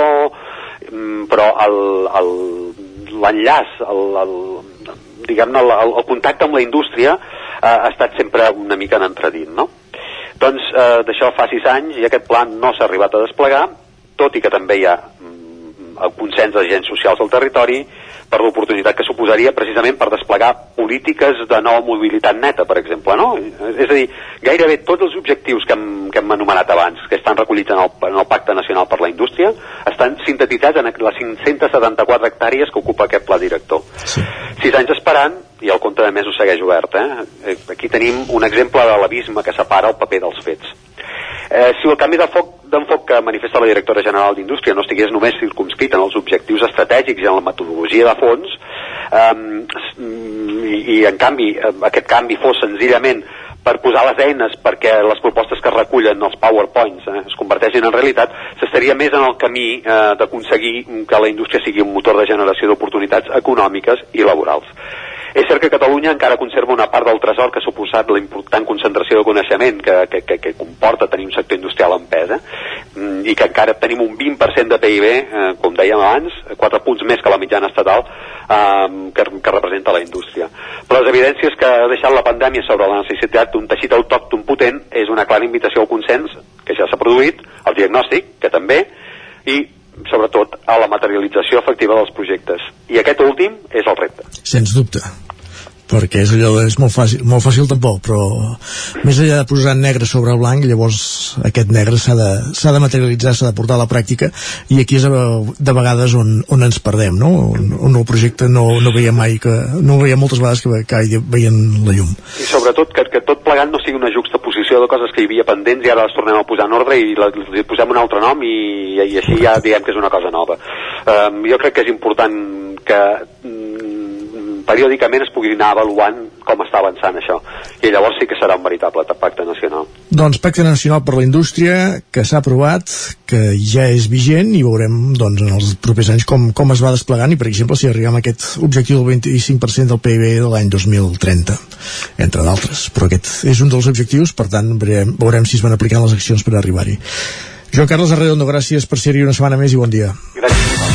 mm, però el- l'enllaç, el, el, diguem-ne, el, el, el contacte amb la indústria eh, ha estat sempre una mica en entredit, no? Doncs eh, d'això fa sis anys i aquest pla no s'ha arribat a desplegar, tot i que també hi ha mm, el consens dels agents socials del territori, per l'oportunitat que suposaria precisament per desplegar polítiques de nova mobilitat neta, per exemple, no? És a dir, gairebé tots els objectius que hem, que hem anomenat abans, que estan recollits en el, en el Pacte Nacional per la Indústria, estan sintetitzats en les 574 hectàrees que ocupa aquest pla director. Sí. Sis anys esperant i el compte de mesos segueix obert. Eh? Aquí tenim un exemple de l'abisme que separa el paper dels fets. Eh, si el canvi d'enfoc que manifesta la directora general d'Indústria no estigués només circumscrit en els objectius estratègics i en la metodologia de fons, eh, i, i en canvi eh, aquest canvi fos senzillament per posar les eines perquè les propostes que recullen els PowerPoints eh, es converteixin en realitat, s'estaria més en el camí eh, d'aconseguir que la indústria sigui un motor de generació d'oportunitats econòmiques i laborals. És cert que Catalunya encara conserva una part del tresor que ha suposat la important concentració de coneixement que, que, que, que comporta tenir un sector industrial en pes, eh? Mm, i que encara tenim un 20% de PIB, eh, com dèiem abans, 4 punts més que la mitjana estatal, eh, que, que representa la indústria. Però les evidències que ha deixat la pandèmia sobre la necessitat d'un teixit autòcton potent és una clara invitació al consens, que ja s'ha produït, al diagnòstic, que també, i sobretot a la materialització efectiva dels projectes. I aquest últim és el repte. Sens dubte perquè és allò és molt fàcil, molt fàcil tampoc però més enllà de posar negre sobre blanc llavors aquest negre s'ha de, de materialitzar, s'ha de portar a la pràctica i aquí és de vegades on, on ens perdem no? un, un nou projecte no, no veiem mai que, no veiem moltes vegades que, que veien la llum i sobretot que, que tot plegat no sigui una juxtaposició de coses que hi havia pendents i ara les tornem a posar en ordre i li posem un altre nom i, i així ja diem que és una cosa nova. Um, jo crec que és important que periòdicament es pugui anar avaluant com està avançant això i llavors sí que serà un veritable pacte nacional Doncs pacte nacional per la indústria que s'ha aprovat, que ja és vigent i veurem doncs, en els propers anys com, com es va desplegant i per exemple si arribem a aquest objectiu del 25% del PIB de l'any 2030 entre d'altres, però aquest és un dels objectius per tant veurem, veurem si es van aplicant les accions per arribar-hi Joan Carles Arredondo, gràcies per ser-hi una setmana més i bon dia. Gràcies.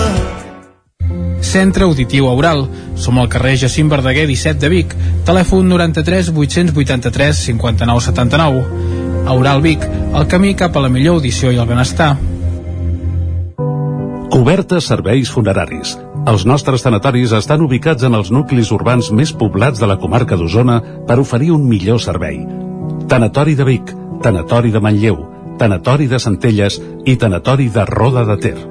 Centre Auditiu Aural. Som al carrer Jacint Verdaguer 17 de Vic. Telèfon 93 883 59 79. Aural Vic, el camí cap a la millor audició i el benestar. Cobertes serveis funeraris. Els nostres tanatoris estan ubicats en els nuclis urbans més poblats de la comarca d'Osona per oferir un millor servei. Tanatori de Vic, Tanatori de Manlleu, Tanatori de Centelles i Tanatori de Roda de Ter.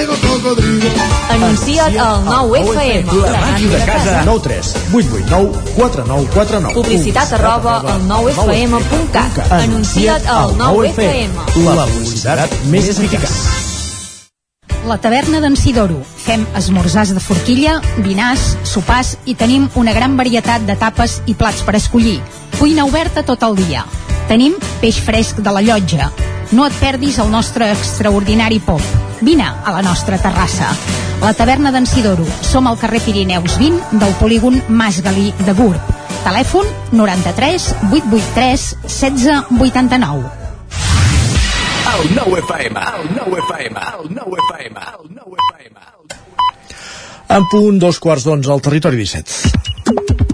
cocodrilo. Anuncia't al 9FM. La màquina de casa. 9 3 8 8 9 4 9 4 9 Publicitat arroba al 9FM.cat. Anuncia't al 9FM. La publicitat més eficaç. La taverna d'en Sidoro. Fem esmorzars de forquilla, dinars, sopars i tenim una gran varietat de tapes i plats per escollir. Cuina oberta tot el dia. Tenim peix fresc de la llotja. No et perdis el nostre extraordinari pop. Vine a la nostra terrassa. La taverna d'en Sidoro. Som al carrer Pirineus 20 del polígon Mas Galí de Gurb. Telèfon 93 883 1689. El nou FM, el nou FM, el nou FM, el nou FM. En punt, dos quarts d'onze al territori 17.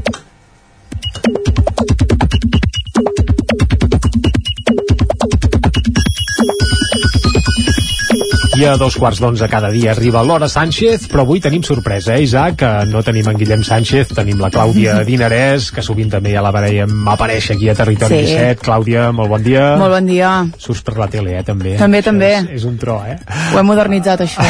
I a dos quarts d'onze cada dia arriba l'hora Sánchez, però avui tenim sorpresa, eh, Isaac? Que no tenim en Guillem Sánchez, tenim la Clàudia Dinarès, que sovint també ja la veiem aparèixer aquí a Territori Sí. 17. Clàudia, molt bon dia. Molt bon dia. Surts per la tele, eh, també. També, Això també. És, és un tro, eh? Ho hem modernitzat, això.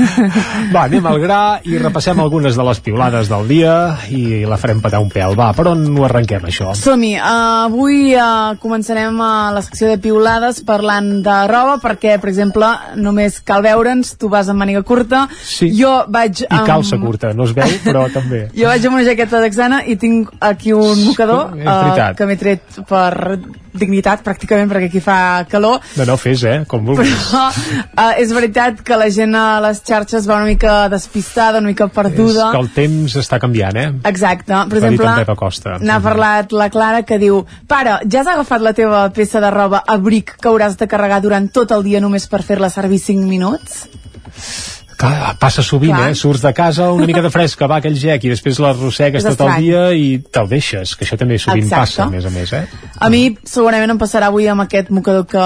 Va, anem al gra i repassem algunes de les piulades del dia i la farem petar un pèl. Va, per on ho arrenquem, això? Som-hi. Uh, avui uh, començarem a la secció de piulades parlant de roba, perquè, per exemple, només cal veure'ns, tu vas amb màniga curta, Sí. jo vaig I amb... calça curta, no es veu, però també. Jo vaig amb una jaqueta d'exana i tinc aquí un mocador És veritat. que m'he tret per dignitat, pràcticament, perquè aquí fa calor, No, no, fes, eh, com vulguis. però uh, és veritat que la gent a les xarxes va una mica despistada, una mica És perduda. que el temps està canviant, eh? Exacte. Per dit exemple, n'ha parlat la Clara que diu Pare, ja has agafat la teva peça de roba abric que hauràs de carregar durant tot el dia només per fer-la servir 5 minuts? Clar, passa sovint, Clar. eh? Surts de casa una mica de fresca, va aquell gec, i després l'arrossegues tot el dia i te'l deixes, que això també sovint Exacte. passa, a més a més, eh? A mi segurament em passarà avui amb aquest mocador que,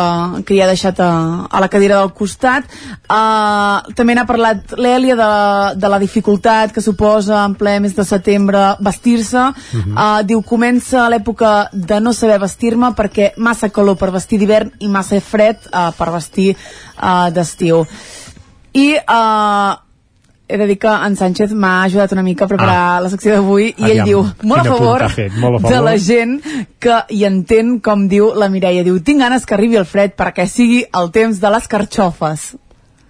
que hi ha deixat a, a la cadira del costat. Uh, també n'ha parlat l'Èlia de, de la dificultat que suposa en ple mes de setembre vestir-se. Mhm. uh, diu, comença l'època de no saber vestir-me perquè massa calor per vestir d'hivern i massa fred uh, per vestir uh, d'estiu. I uh, he de dir que en Sánchez m'ha ajudat una mica a preparar Ah. la secció d'avui i ell diu, molt a favor? Molt a de favor. la gent que hi entén, com diu la Mireia, diu, tinc ganes que arribi el fred perquè sigui el temps de les carxofes.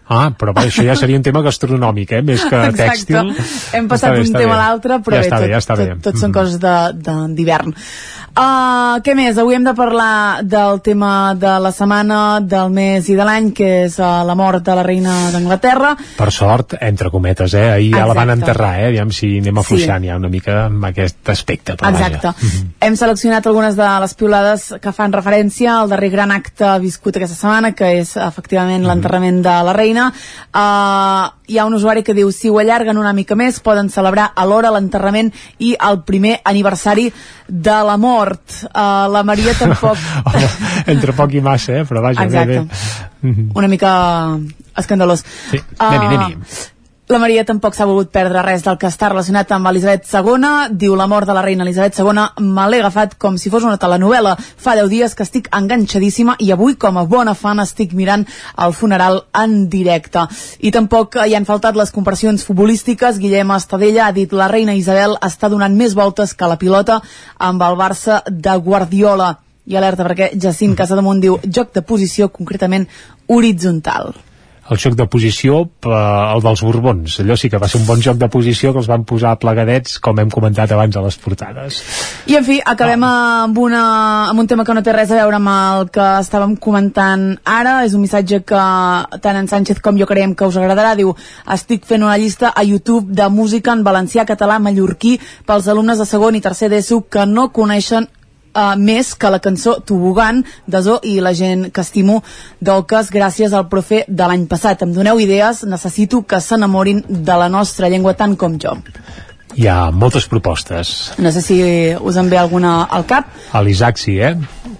Ah, però bé, això ja seria un tema gastronòmic, eh? Més que Exacte. tèxtil. Hem Està passat bé, d'un tema a l'altre, però ja bé, està tot, bé, ja està tot, bé. tot són Mhm. coses de- de- d'hivern. Uh, què més? Avui hem de parlar del tema de la setmana, del mes i de l'any, que és uh, la mort de la reina d'Anglaterra. Per sort, entre cometes, eh? Ahir ja la van enterrar, eh? Aviam si anem Sí. afluixant ja una mica amb aquest aspecte. Però Exacte. Vaja. Mhm. Hem seleccionat algunes de les piulades que fan referència al darrer gran acte viscut aquesta setmana, que és efectivament Mhm. l'enterrament de la reina. Uh, hi ha un usuari que diu si ho allarguen una mica més poden celebrar alhora l'enterrament i el primer aniversari de la mort. Uh, la Maria tampoc... Home, entre poc i massa, eh? Però vaja, Exacte. bé, bé. Mhm. una mica escandalós. Sí, anem-hi, anem-hi. La Maria tampoc s'ha volgut perdre res del que està relacionat amb Elisabet II. Diu la mort de la reina Elisabet II me l'he agafat com si fos una telenovela. Fa 10 dies que estic enganxadíssima i avui, com a bona fan, estic mirant el funeral en directe. I tampoc hi han faltat les comparacions futbolístiques. Guillem Estadella ha dit la reina Isabel està donant més voltes que la pilota amb el Barça de Guardiola. I alerta perquè Jacint Casademunt diu joc de posició concretament horitzontal. El joc de posició, eh, el dels Borbons. Allò sí que va ser un bon joc de posició que els van posar plegadets, com hem comentat abans a les portades. I en fi, acabem amb, una, amb un tema que no té res a veure amb el que estàvem comentant ara. És un missatge que tant en Sánchez com jo creiem que us agradarà. Diu, estic fent una llista a YouTube de música en valencià, català, mallorquí pels alumnes de segon i tercer d'ESO que no coneixen Uh, més que la cançó Tobogan de Zo i la gent que estimo d'Oques gràcies al profe de l'any passat. Em doneu idees, necessito que s'enamorin de la nostra llengua tant com jo. Hi ha moltes propostes. No sé si us en ve alguna al cap. A l'Isaac sí, eh?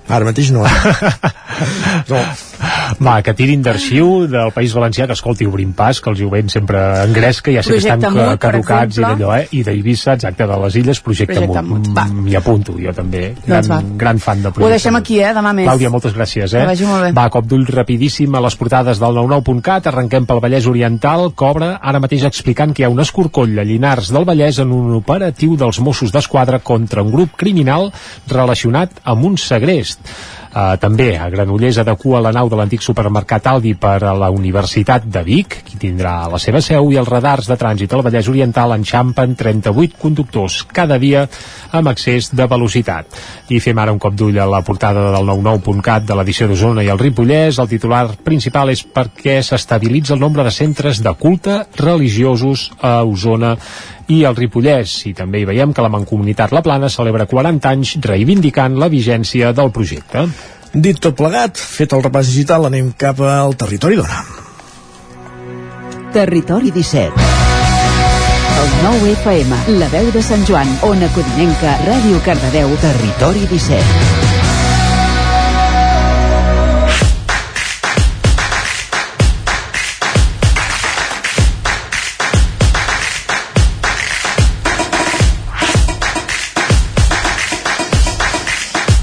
Ara mateix no. no. Va, que tirin d'arxiu del País Valencià, que escolti, obrim pas, que el jovent sempre engresca, ja sé que estan Mut, caducats i d'allò, eh? I d'Eivissa, exacte, de les illes, Projecte, Projecte Mut. Mut. Mm, M'hi apunto, jo també. Doncs Gran, va. gran fan de Ho Projecte deixem Mut. aquí, eh? Demà més. Clàudia, moltes gràcies, eh? Que vagi molt bé. Va, cop d'ull rapidíssim a les portades del 99.cat, arrenquem pel Vallès Oriental, cobra ara mateix explicant que hi ha un escorcoll a Llinars del Vallès en un operatiu dels Mossos d'Esquadra contra un grup criminal relacionat amb un segrest. Uh, també a Granollers adequa la nau de l'antic supermercat Aldi per a la Universitat de Vic, qui tindrà la seva seu, i els radars de trànsit al Vallès Oriental enxampen 38 conductors cada dia amb excés de velocitat. I fem ara un cop d'ull a la portada del 99.cat de l'edició d'Osona i el Ripollès. El titular principal és perquè s'estabilitza el nombre de centres de culte religiosos a Osona i el Ripollès. I també hi veiem que la Mancomunitat La Plana celebra 40 anys reivindicant la vigència del projecte. Dit tot plegat, fet el repàs digital, anem cap al territori dona. Territori 17 el 9 FM, la veu de Sant Joan, Ona Codinenca, Ràdio Cardedeu, Territori 17.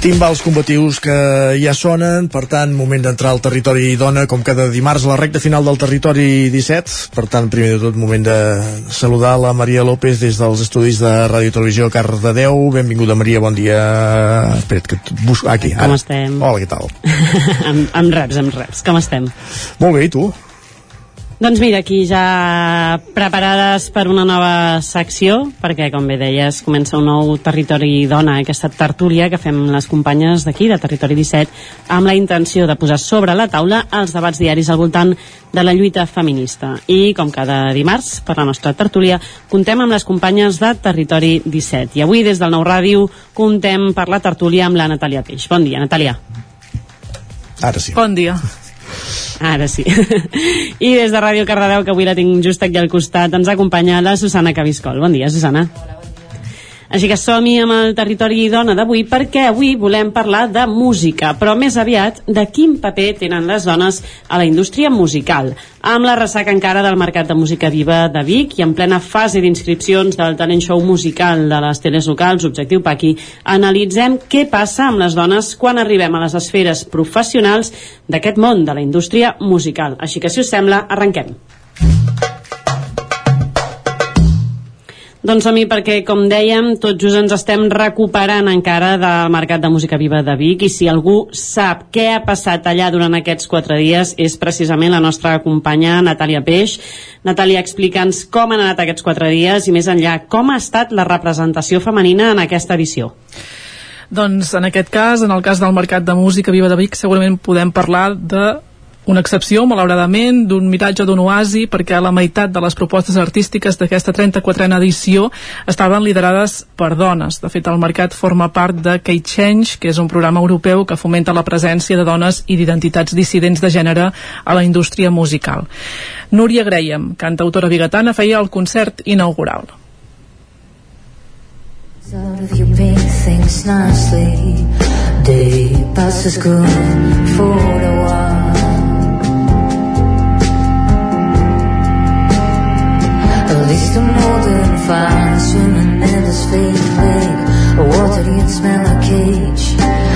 Timbals combatius que ja sonen, per tant, moment d'entrar al territori dona, com cada dimarts, a la recta final del territori 17. Per tant, primer de tot, moment de saludar la Maria López des dels estudis de Ràdio Televisió Cardedeu. Benvinguda, Maria, bon dia. Espera't, que et busco... Aquí, Com estem? Hola, què tal? amb, amb reps, amb reps. Com estem? Molt bé, i tu? Doncs mira, aquí ja preparades per una nova secció, perquè, com bé deies, comença un nou Territori Dona, aquesta tertúlia que fem les companyes d'aquí, de Territori 17, amb la intenció de posar sobre la taula els debats diaris al voltant de la lluita feminista. I, com cada dimarts, per la nostra tertúlia, contem amb les companyes de Territori 17. I avui, des del Nou Ràdio, contem per la tertúlia amb la Natàlia Peix. Bon dia, Natàlia. Ara sí. Bon dia. Ara sí. I des de Ràdio Cardedeu, que avui la tinc just aquí al costat, ens acompanya la Susana Cabiscol. Bon dia, Susana. Així que som-hi amb el territori dona d'avui perquè avui volem parlar de música, però més aviat de quin paper tenen les dones a la indústria musical. Amb la ressaca encara del Mercat de Música Viva de Vic i en plena fase d'inscripcions del talent show musical de les teles locals, Objectiu Paqui, analitzem què passa amb les dones quan arribem a les esferes professionals d'aquest món de la indústria musical. Així que, si us sembla, arrenquem. Doncs mi perquè, com dèiem, tot just ens estem recuperant encara del Mercat de Música Viva de Vic i si algú sap què ha passat allà durant aquests quatre dies és precisament la nostra companya Natàlia Peix. Natàlia, explica'ns com han anat aquests quatre dies i més enllà, com ha estat la representació femenina en aquesta edició. Doncs en aquest cas, en el cas del Mercat de Música Viva de Vic, segurament podem parlar de una excepció, malauradament, d'un miratge d'un oasi, perquè la meitat de les propostes artístiques d'aquesta 34a edició estaven liderades per dones. De fet, el mercat forma part de K-Change, que és un programa europeu que fomenta la presència de dones i d'identitats dissidents de gènere a la indústria musical. Núria Graham, cantautora bigatana, feia el concert inaugural. Things Day passes good for Least a molten fire swimming in this fake lake. A water you'd smell like cage.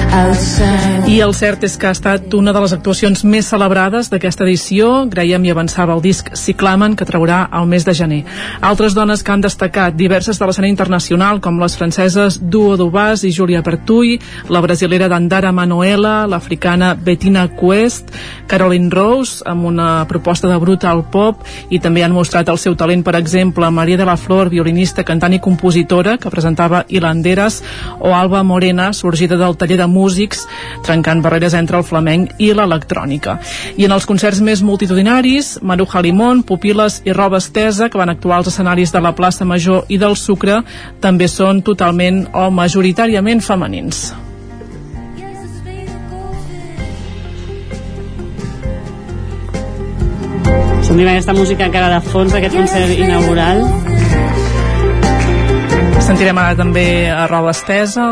I el cert és que ha estat una de les actuacions més celebrades d'aquesta edició. Graham hi avançava el disc Ciclamen, que traurà al mes de gener. Altres dones que han destacat, diverses de l'escena internacional, com les franceses Duo Dubàs i Julia Pertuy, la brasilera Dandara Manuela, l'africana Bettina Quest, Caroline Rose, amb una proposta de brutal pop, i també han mostrat el seu talent, per exemple, Maria de la Flor, violinista, cantant i compositora, que presentava Hilanderes, o Alba Morena, sorgida del taller de músics, trencant barreres entre el flamenc i l'electrònica. I en els concerts més multitudinaris, Maruja Limón, Pupiles i Roba Estesa, que van actuar als escenaris de la plaça Major i del Sucre, també són totalment o majoritàriament femenins. Sentim aquesta música encara de fons d'aquest concert inaugural. Sentirem ara també a Roba Estesa,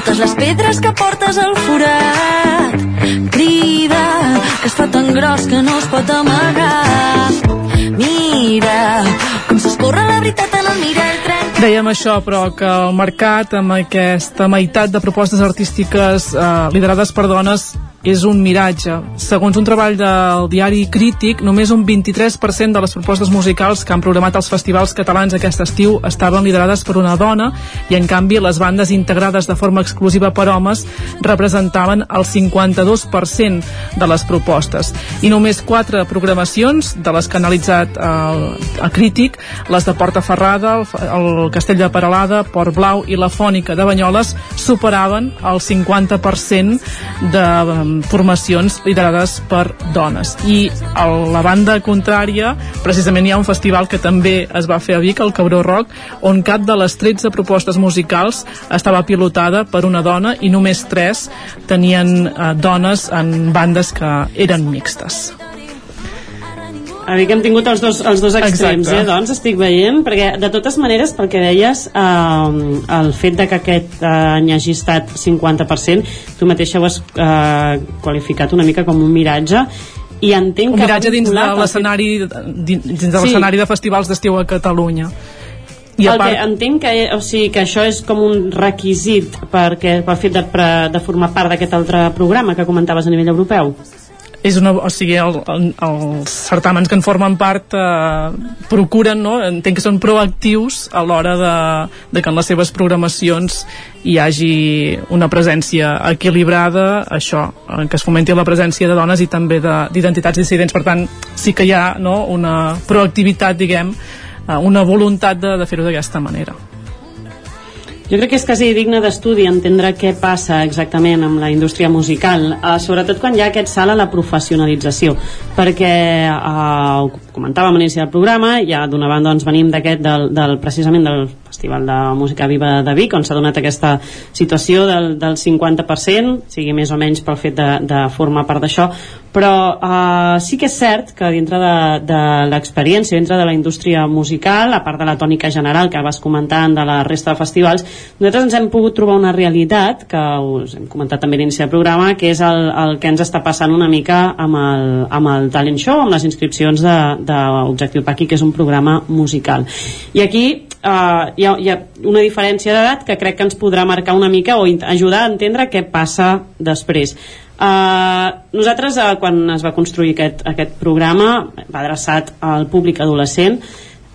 totes les pedres que portes al forat. Crida, que es fa tan gros que no es pot amagar. Mira, com s'escorre la veritat en el mirall. Dèiem això, però que el mercat, amb aquesta meitat de propostes artístiques eh, liderades per dones, és un miratge. Segons un treball del diari Crític, només un 23% de les propostes musicals que han programat els festivals catalans aquest estiu estaven liderades per una dona i, en canvi, les bandes integrades de forma exclusiva per homes representaven el 52% de les propostes. I només quatre programacions de les que ha analitzat el, el Crític, les de Porta Ferrada, el, el Castell de Peralada, Port Blau i la Fònica de Banyoles superaven el 50% de formacions liderades per dones. I a la banda contrària, precisament hi ha un festival que també es va fer a Vic, el Cabró Rock, on cap de les 13 propostes musicals estava pilotada per una dona i només 3 tenien eh, dones en bandes que eren mixtes. A dir que hem tingut els dos, els dos extrems, Exacte. eh, doncs, estic veient, perquè de totes maneres, pel que deies, eh, el fet de que aquest eh, any hagi estat 50%, tu mateixa ho has eh, qualificat una mica com un miratge, i entenc Un que... miratge va dins de l'escenari dins de Sí. l'escenari de festivals d'estiu a Catalunya. I el part... que entenc que, o sigui, que això és com un requisit perquè, pel fet de, pre- de formar part d'aquest altre programa que comentaves a nivell europeu. És una, o sigui, el, el, els certàmens que en formen part eh, procuren, no? entenc que són proactius a l'hora de, de que en les seves programacions hi hagi una presència equilibrada, això, eh, que es fomenti la presència de dones i també de- d'identitats dissidents, per tant sí que hi ha no, una proactivitat, diguem, eh, una voluntat de, de fer-ho d'aquesta manera. Jo crec que és quasi digne d'estudi entendre què passa exactament amb la indústria musical, eh, sobretot quan hi ha aquest salt a la professionalització, perquè eh, ho comentàvem a l'inici del programa, ja d'una banda doncs, venim d'aquest, del, del, precisament del Festival de Música Viva de Vic, on s'ha donat aquesta situació del, del 50%, sigui més o menys pel fet de, de formar part d'això, però eh, sí que és cert que dintre de, de l'experiència, dintre de la indústria musical, a part de la tònica general que vas comentant de la resta de festivals, nosaltres ens hem pogut trobar una realitat que us hem comentat també a l'inici del programa, que és el, el que ens està passant una mica amb el, amb el talent show, amb les inscripcions d'Objectiu Paqui, que és un programa musical. I aquí uh, hi, ha, hi ha una diferència d'edat que crec que ens podrà marcar una mica o ajudar a entendre què passa després. Uh, nosaltres, uh, quan es va construir aquest, aquest programa, va adreçat al públic adolescent,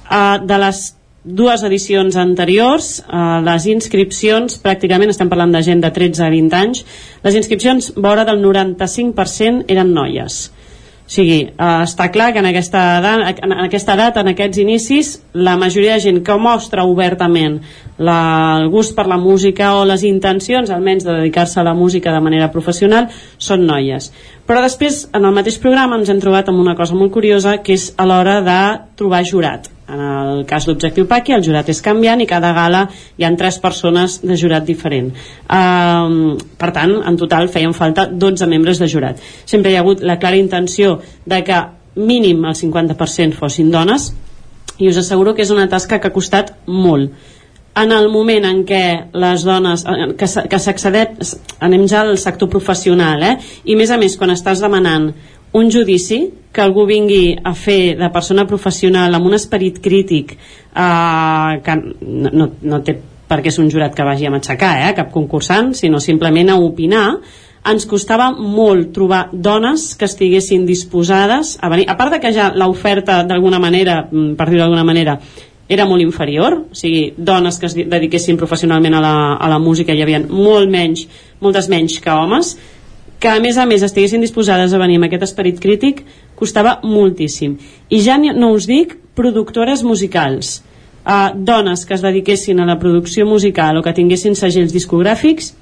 uh, de les dues edicions anteriors, uh, les inscripcions, pràcticament estem parlant de gent de 13 a 20 anys, les inscripcions vora del 95% eren noies. O sigui, eh, està clar que en aquesta, edat, en aquesta edat, en aquests inicis, la majoria de gent que mostra obertament la, el gust per la música o les intencions, almenys, de dedicar-se a la música de manera professional, són noies. Però després, en el mateix programa, ens hem trobat amb una cosa molt curiosa, que és a l'hora de trobar jurat. En el cas d'Objectiu Paqui, el jurat és canviant i cada gala hi han tres persones de jurat diferent. Um, per tant, en total feien falta 12 membres de jurat. Sempre hi ha hagut la clara intenció de que mínim el 50% fossin dones i us asseguro que és una tasca que ha costat molt en el moment en què les dones eh, que, s'accedeix anem ja al sector professional eh? i més a més quan estàs demanant un judici que algú vingui a fer de persona professional amb un esperit crític eh, que no, no, no té per què és un jurat que vagi a matxacar eh, cap concursant, sinó simplement a opinar ens costava molt trobar dones que estiguessin disposades a venir, a part de que ja l'oferta d'alguna manera, mm, per dir-ho d'alguna manera era molt inferior, o sigui, dones que es di- dediquessin professionalment a la, a la música hi havia molt menys, moltes menys que homes, que a més a més estiguessin disposades a venir amb aquest esperit crític costava moltíssim. I ja no us dic productores musicals, uh, dones que es dediquessin a la producció musical o que tinguessin segells discogràfics,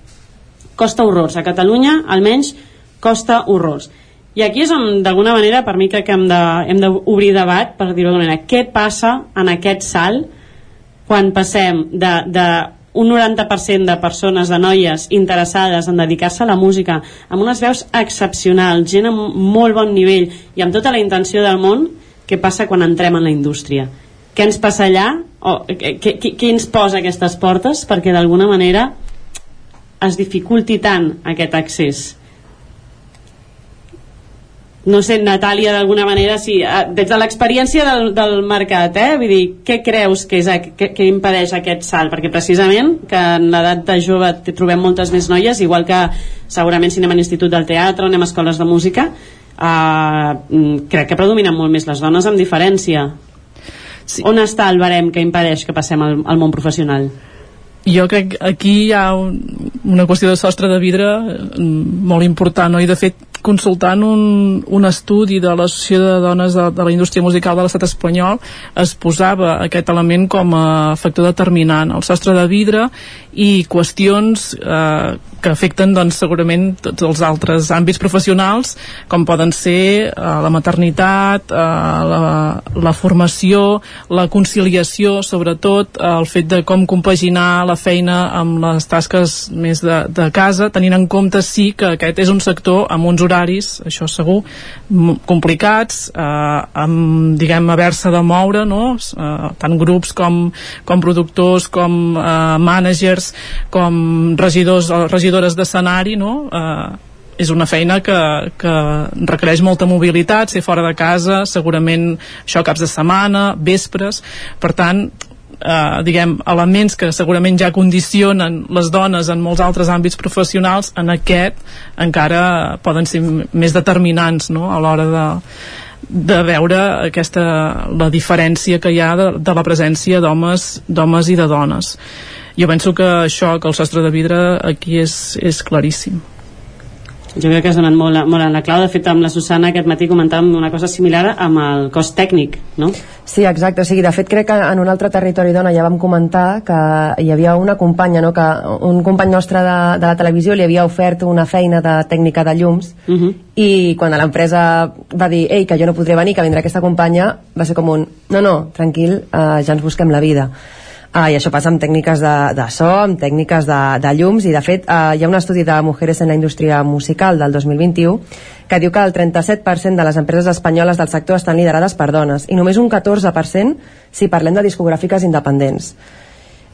costa horrors. A Catalunya, almenys, costa horrors. I aquí és on, d'alguna manera, per mi crec que hem de- hem d'obrir debat, per dir-ho d'alguna manera, què passa en aquest salt quan passem de, de un 90% de persones, de noies interessades en dedicar-se a la música, amb unes veus excepcionals, gent amb molt bon nivell i amb tota la intenció del món, què passa quan entrem en la indústria? Què ens passa allà? O, què, què, què ens posa aquestes portes perquè d'alguna manera es dificulti tant aquest accés? No sé, Natàlia, d'alguna manera, sí, eh, des de l'experiència del, del mercat, eh? Vull dir, què creus que, és, que, que impedeix aquest salt? Perquè precisament que en l'edat de jove trobem moltes més noies, igual que segurament si anem a l'Institut del Teatre, anem a escoles de música, eh, crec que predominen molt més les dones amb diferència. Sí. On està el barem que impedeix que passem al, al món professional? jo crec que aquí hi ha un, una qüestió de sostre de vidre mm, molt important, no? i de fet consultant un, un estudi de l'Associació de Dones de, de la Indústria Musical de l'Estat espanyol es posava aquest element com a factor determinant, el sostre de vidre i qüestions eh, que afecten doncs, segurament tots els altres àmbits professionals com poden ser eh, la maternitat eh, la, la formació la conciliació sobretot eh, el fet de com compaginar la feina amb les tasques més de, de casa tenint en compte sí que aquest és un sector amb uns horaris, això segur complicats eh, amb diguem haver-se de moure no? eh, tant grups com, com productors com eh, managers com regidors o regidores d'escenari no? eh, és una feina que, que requereix molta mobilitat, ser fora de casa, segurament això caps de setmana, vespres, per tant, eh, diguem, elements que segurament ja condicionen les dones en molts altres àmbits professionals, en aquest encara poden ser més determinants no? a l'hora de, de veure aquesta, la diferència que hi ha de, de la presència d'homes i de dones jo penso que això, que el sostre de vidre aquí és, és claríssim jo crec que has donat molt, molt en la clau de fet amb la Susana aquest matí comentàvem una cosa similar amb el cost tècnic no? Sí, exacte, o sigui, de fet crec que en un altre territori dona ja vam comentar que hi havia una companya, no? que un company nostre de, de la televisió li havia ofert una feina de tècnica de llums uh -huh. i quan l'empresa va dir ei, que jo no podré venir, que vindrà aquesta companya va ser com un, no, no, tranquil eh, ja ens busquem la vida Uh, I això passa amb tècniques de, de so, amb tècniques de, de llums, i de fet uh, hi ha un estudi de Mujeres en la Indústria Musical del 2021 que diu que el 37% de les empreses espanyoles del sector estan liderades per dones, i només un 14% si parlem de discogràfiques independents.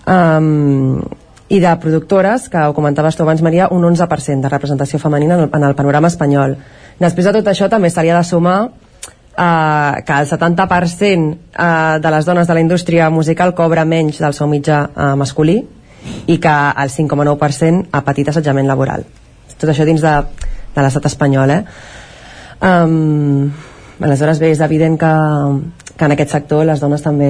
Um, i de productores, que ho comentaves tu abans, Maria, un 11% de representació femenina en el, en el panorama espanyol. Després de tot això també s'hauria de sumar eh, que el 70% eh, de les dones de la indústria musical cobra menys del seu mitjà eh, masculí i que el 5,9% ha patit assetjament laboral. Tot això dins de, de l'estat espanyol, eh? Um, aleshores bé, és evident que, que en aquest sector les dones també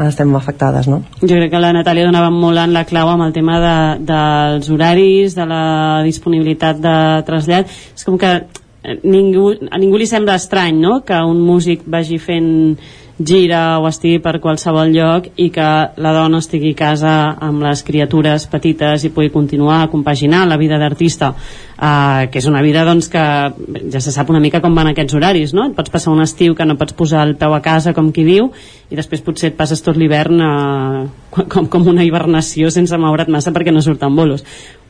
estem afectades, no? Jo crec que la Natàlia donava molt en la clau amb el tema de, dels horaris, de la disponibilitat de trasllat. És com que ningú, a ningú li sembla estrany no? que un músic vagi fent gira o estigui per qualsevol lloc i que la dona estigui a casa amb les criatures petites i pugui continuar a compaginar la vida d'artista uh, que és una vida doncs, que ja se sap una mica com van aquests horaris no? et pots passar un estiu que no pots posar el peu a casa com qui diu i després potser et passes tot l'hivern uh, com, com una hibernació sense moure't massa perquè no surten bolos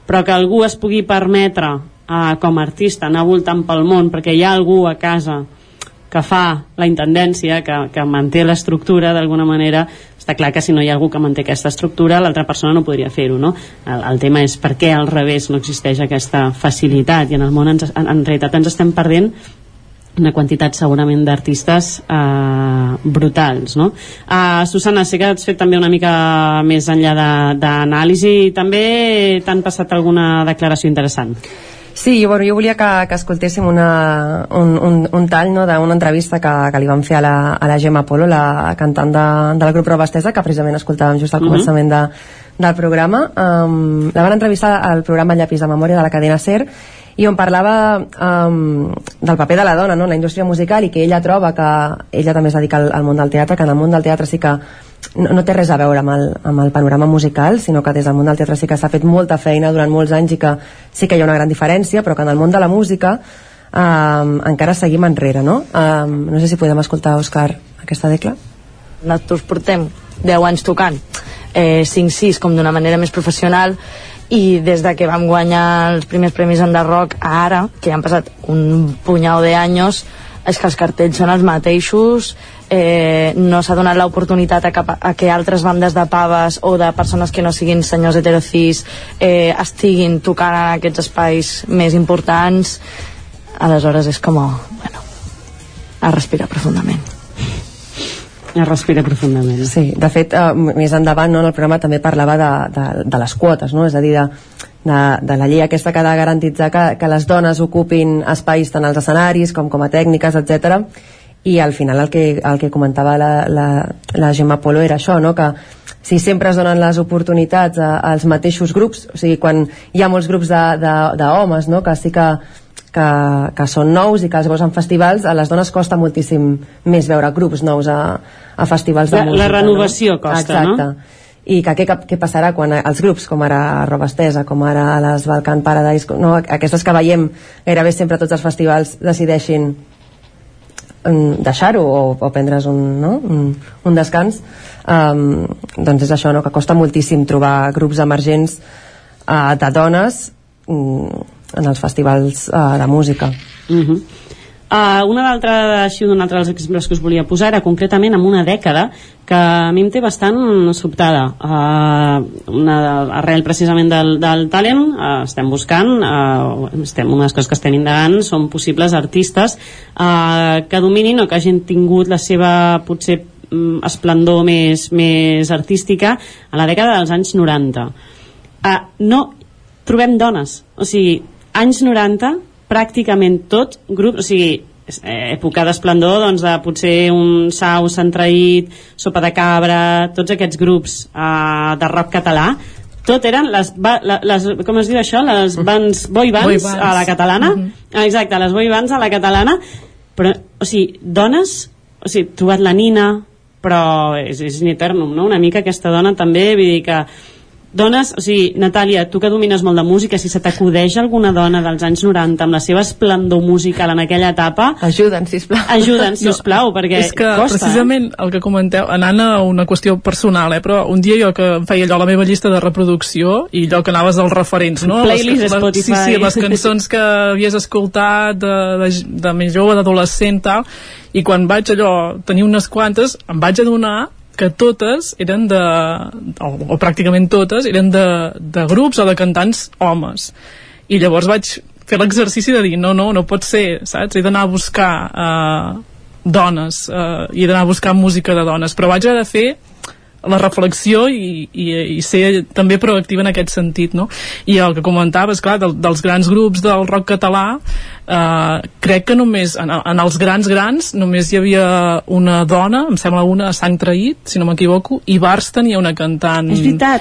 però que algú es pugui permetre eh, com a artista anar voltant pel món perquè hi ha algú a casa que fa la intendència, que, que manté l'estructura d'alguna manera, està clar que si no hi ha algú que manté aquesta estructura, l'altra persona no podria fer-ho, no? El, el tema és per què al revés no existeix aquesta facilitat i en el món ens, en, en realitat ens estem perdent una quantitat segurament d'artistes eh, brutals no? Uh, Susana, sé que has fet també una mica més enllà d'anàlisi també t'han passat alguna declaració interessant Sí, bueno, jo volia que, que escoltéssim una, un, un, un tall no, d'una entrevista que, que li vam fer a la, a la Gemma Polo, la cantant de, del grup Robastesa, que precisament escoltàvem just al mhm. començament de, del programa. Um, la van entrevistar al programa Llapis de Memòria de la cadena SER i on parlava um, del paper de la dona no, en la indústria musical i que ella troba que ella també es dedica al, al món del teatre, que en el món del teatre sí que no, no té res a veure amb el, amb el panorama musical, sinó que des del món del teatre sí que s'ha fet molta feina durant molts anys i que sí que hi ha una gran diferència, però que en el món de la música um, encara seguim enrere, no? Um, no sé si podem escoltar, Òscar, aquesta decla. Nosaltres portem 10 anys tocant, eh, 5-6 com d'una manera més professional, i des de que vam guanyar els primers premis en The Rock ara, que han passat un punyau d'anys, és que els cartells són els mateixos, eh, no s'ha donat l'oportunitat a, cap, a que altres bandes de paves o de persones que no siguin senyors heterocis eh, estiguin tocant en aquests espais més importants. Aleshores és com, bueno, a respirar profundament a respirar profundament Sí, de fet, eh, més endavant no, en el programa també parlava de, de, de les quotes, no? és a dir, de, de, de la llei aquesta que ha de garantitzar que, que les dones ocupin espais tant als escenaris com com a tècniques, etc. I al final el que, el que comentava la, la, la Gemma Polo era això, no? que si sempre es donen les oportunitats a, als mateixos grups, o sigui, quan hi ha molts grups d'homes, no? que sí que, que, que són nous i que els veus en festivals, a les dones costa moltíssim més veure grups nous a, a festivals de La- la música. renovació no? costa, no? Exacte. I que què, què passarà quan els grups, com ara Robestesa, com ara les Balkan Paradise, no? aquestes que veiem gairebé sempre tots els festivals decideixin mm, deixar-ho o, o prendre's un, no? un, un descans um, doncs és això, no? que costa moltíssim trobar grups emergents uh, de dones mm, en els festivals uh, de música. Uh -huh. uh, una d'altra així un altre dels exemples que us volia posar era concretament en una dècada que a mi em té bastant sobtada. Uh, una, arrel precisament del, del talent uh, estem buscant uh, estem, les coses que estem indagant són possibles artistes uh, que dominin o que hagin tingut la seva potser mm, esplendor més, més artística a la dècada dels anys 90 uh, no trobem dones. O sigui, anys 90 pràcticament tot grup, o sigui eh, època d'esplendor doncs, de potser un sau centraït, sopa de cabra tots aquests grups eh, de rock català tot eren les, les com es diu això? les bands, boy bands, Boy bands. a la catalana Mhm. Ah, exacte, les boy bands a la catalana però, o sigui, dones o sigui, trobat la Nina però és, és in eternum, no? una mica aquesta dona també, vull dir que dones, o sigui, Natàlia, tu que domines molt de música, si se t'acudeix alguna dona dels anys 90 amb la seva esplendor musical en aquella etapa... Ajuden, sisplau. Ajuden, sisplau, no, perquè és que costa. precisament el que comenteu, anant a una qüestió personal, eh, però un dia jo que em feia allò la meva llista de reproducció i allò que anaves als referents, no? Playlist les, Spotify. Sí, sí, les cançons que havies escoltat de, de, de més jove, d'adolescent, tal, i quan vaig allò tenir unes quantes, em vaig adonar que totes eren de, o, o pràcticament totes, eren de, de grups o de cantants homes. I llavors vaig fer l'exercici de dir, no, no, no pot ser, saps? He d'anar a buscar eh, dones, eh, he d'anar a buscar música de dones, però vaig haver de fer la reflexió i, i, i ser també proactiva en aquest sentit no? i el que comentaves, clar, del, dels grans grups del rock català eh, crec que només en, en els grans grans només hi havia una dona em sembla una a sang traït si no m'equivoco, i Bars tenia una cantant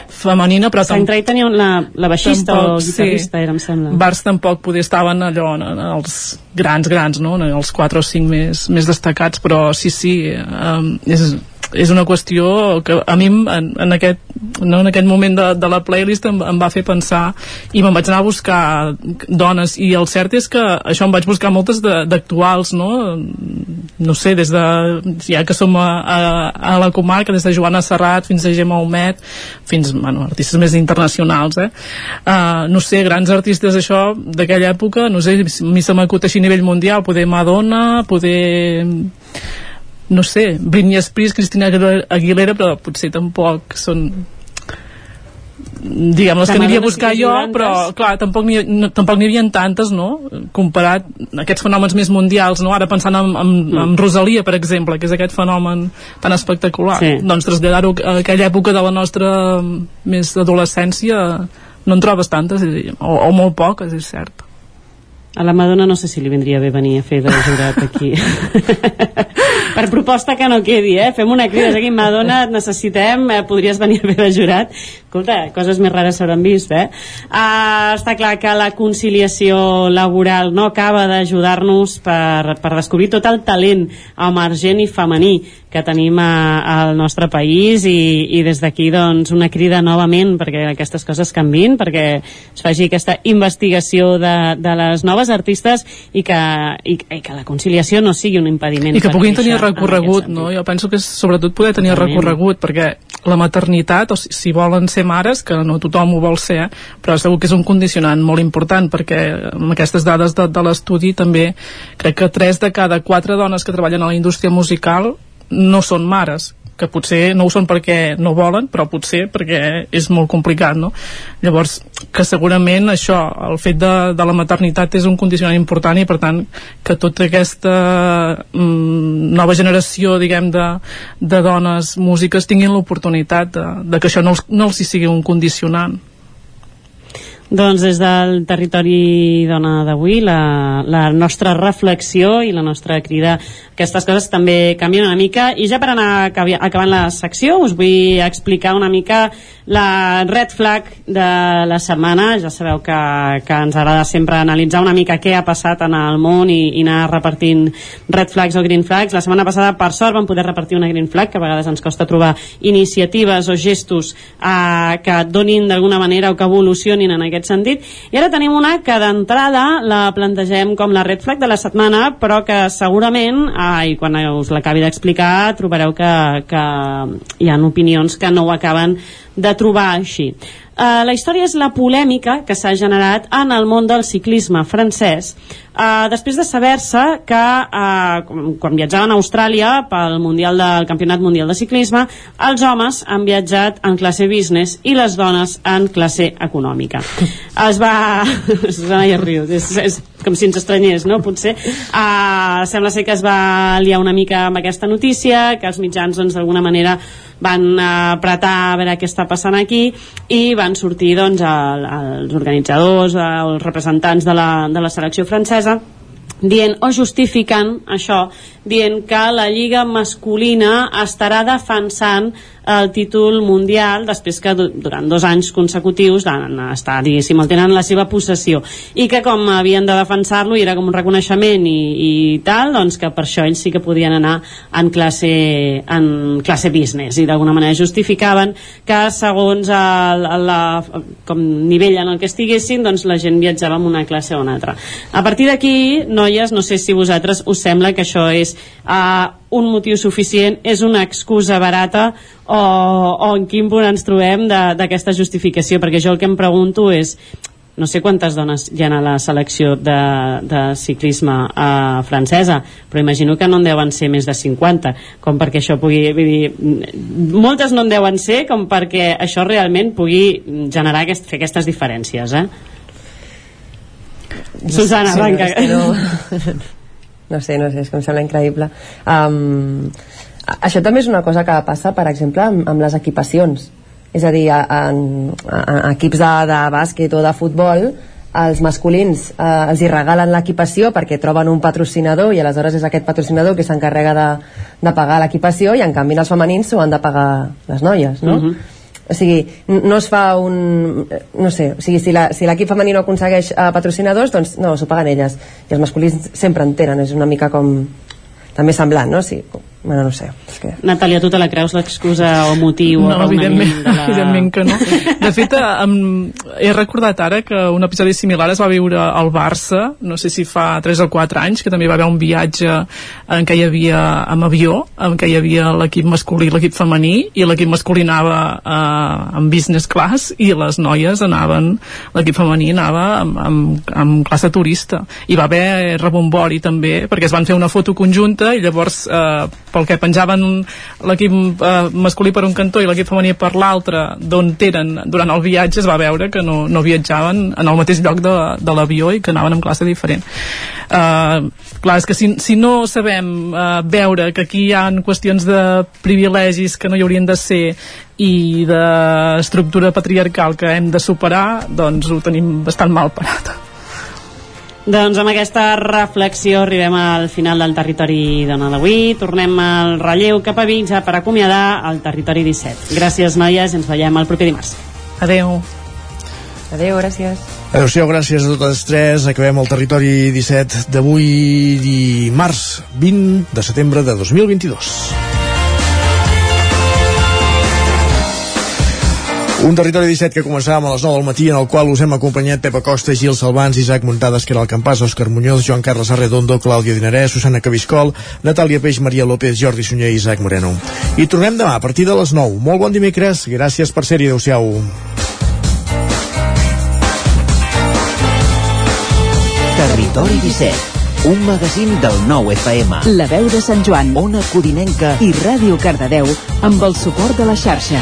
femenina però Sant Trai tenia la, la baixista o Tampoc, guitarrista, era, em sembla. Bars tampoc poder estaven allò en, en els grans grans no? en els 4 o 5 més, més destacats però sí, sí um, és, és una qüestió que a mi en, en, aquest, no, en aquest moment de, de la playlist em, em va fer pensar i me'n vaig anar a buscar dones i el cert és que això em vaig buscar moltes d'actuals no? no sé, des de ja que som a, a, a la comarca des de Joana Serrat fins a Gemma Humet fins, bueno, artistes més internacionals eh? uh, no sé, grans artistes això d'aquella època, no sé, a mi se m'acut així a nivell mundial, poder Madonna poder no sé, Britney Spears, Cristina Aguilera, però potser tampoc són diguem, les que aniria a buscar jo, però clar, tampoc n'hi no, tampoc n'hi havia tantes, no? Comparat a aquests fenòmens més mundials, no? Ara pensant en, en, Mm. en Rosalia, per exemple, que és aquest fenomen tan espectacular. Sí. Doncs traslladar-ho a aquella època de la nostra més adolescència no en trobes tantes, o, o molt poques, és cert. A la Madonna no sé si li vindria bé venir a fer de jurat aquí. per proposta que no quedi, eh? Fem una crida aquí, Madonna, et necessitem, eh, podries venir bé de jurat. Escolta, coses més rares s'hauran vist, eh? Uh, està clar que la conciliació laboral no acaba d'ajudar-nos per, per descobrir tot el talent emergent i femení que tenim a, al nostre país i, i des d'aquí doncs una crida novament perquè aquestes coses canvin, perquè es faci aquesta investigació de, de les noves artistes i que, i, i que la conciliació no sigui un impediment. I que puguin tenir en recorregut, no? Jo penso que és sobretot poder tenir Totalment. recorregut, perquè la maternitat, o si, si volen ser mares, que no tothom ho vol ser, però segur que és un condicionant molt important, perquè amb aquestes dades de, de l'estudi també crec que 3 de cada 4 dones que treballen a la indústria musical no són mares, que potser no ho són perquè no volen, però potser perquè és molt complicat, no? Llavors, que segurament això, el fet de, de la maternitat és un condicionant important i per tant que tota aquesta mm, nova generació, diguem, de, de dones músiques tinguin l'oportunitat de, de que això no els, no els hi sigui un condicionant. Doncs des del territori dona d'avui, la, la nostra reflexió i la nostra crida aquestes coses també canvien una mica. I ja per anar acabant la secció us vull explicar una mica la red flag de la setmana. Ja sabeu que, que ens agrada sempre analitzar una mica què ha passat en el món i, i anar repartint red flags o green flags. La setmana passada per sort vam poder repartir una green flag que a vegades ens costa trobar iniciatives o gestos eh, que donin d'alguna manera o que evolucionin en aquest sentit. I ara tenim una que d'entrada la plantegem com la red flag de la setmana però que segurament eh, i quan us l'acabi d'explicar trobareu que, que hi ha opinions que no ho acaben de trobar així. Uh, la història és la polèmica que s'ha generat en el món del ciclisme francès uh, després de saber-se que uh, quan viatjaven a Austràlia pel mundial del Campionat Mundial de Ciclisme els homes han viatjat en classe business i les dones en classe econòmica es va Susana ja riu és, és com si ens estranyés, no? Potser uh, sembla ser que es va liar una mica amb aquesta notícia, que els mitjans doncs d'alguna manera van apretar a veure què està passant aquí i van sortir doncs el, els organitzadors, els representants de la, de la selecció francesa dient o justificant això, dient que la lliga masculina estarà defensant el títol mundial després que durant dos anys consecutius van estar, diguéssim, el tenen en la seva possessió i que com havien de defensar-lo i era com un reconeixement i, i tal, doncs que per això ells sí que podien anar en classe, en classe business i d'alguna manera justificaven que segons el, el, la, com nivell en el que estiguessin doncs la gent viatjava en una classe o una altra. A partir d'aquí, noies, no sé si vosaltres us sembla que això és uh, un motiu suficient, és una excusa barata o, o en quin punt ens trobem d'aquesta justificació, perquè jo el que em pregunto és no sé quantes dones hi ha a la selecció de, de ciclisme eh, francesa, però imagino que no en deuen ser més de 50, com perquè això pugui... Vull dir, moltes no en deuen ser com perquè això realment pugui generar aquest, fer aquestes diferències, eh? Susana, sí, arranca. No, no sé, no sé, és que em sembla increïble. Um, això també és una cosa que passa, per exemple, amb, amb les equipacions. És a dir, en, en equips de, de bàsquet o de futbol, els masculins eh, els hi regalen l'equipació perquè troben un patrocinador i aleshores és aquest patrocinador que s'encarrega de, de pagar l'equipació i en canvi els femenins s'ho han de pagar les noies, no? Uh -huh o sigui, no es fa un... no sé, o sigui, si l'equip si femení no aconsegueix uh, patrocinadors, doncs no, s'ho paguen elles i els masculins sempre en tenen, és una mica com també semblant, no? Sí, bueno, no sé és que... Natàlia, tu te la creus l'excusa o motiu no, o evidentment, de la... evidentment que no. De fet, em, he recordat ara que un episodi similar es va viure al Barça no sé si fa 3 o 4 anys que també va haver un viatge en què hi havia amb avió, en què hi havia l'equip masculí i l'equip femení i l'equip masculí anava eh, en business class i les noies anaven l'equip femení anava amb, amb, amb classe turista. I va haver rebombori també perquè es van fer una foto conjunta i llavors eh, pel que penjaven l'equip eh, masculí per un cantó i l'equip femení per l'altre d'on eren durant el viatge es va veure que no, no viatjaven en el mateix lloc de, de l'avió i que anaven en classe diferent. Eh, clar, és que si, si no sabem eh, veure que aquí hi ha qüestions de privilegis que no hi haurien de ser i d'estructura patriarcal que hem de superar doncs ho tenim bastant mal parat doncs amb aquesta reflexió arribem al final del territori dona d'avui. Tornem al relleu cap a Vic ja per acomiadar el territori 17. Gràcies, noies, ens veiem el proper dimarts. Adeu. Adeu, gràcies. Adéu-siau, gràcies a totes tres. Acabem el territori 17 d'avui dimarts 20 de setembre de 2022. Un territori 17 que començàvem a les 9 del matí en el qual us hem acompanyat Pepa Costa, Gil Salvans, Isaac Muntades, que era el Campàs, Òscar Muñoz, Joan Carles Arredondo, Clàudia Dinarès, Susana Cabiscol, Natàlia Peix, Maria López, Jordi Sunyer i Isaac Moreno. I tornem demà a partir de les 9. Molt bon dimecres, gràcies per ser-hi, adeu-siau. Territori 17 un magazín del nou FM. La veu de Sant Joan, Ona Codinenca i Ràdio Cardedeu amb el suport de la xarxa.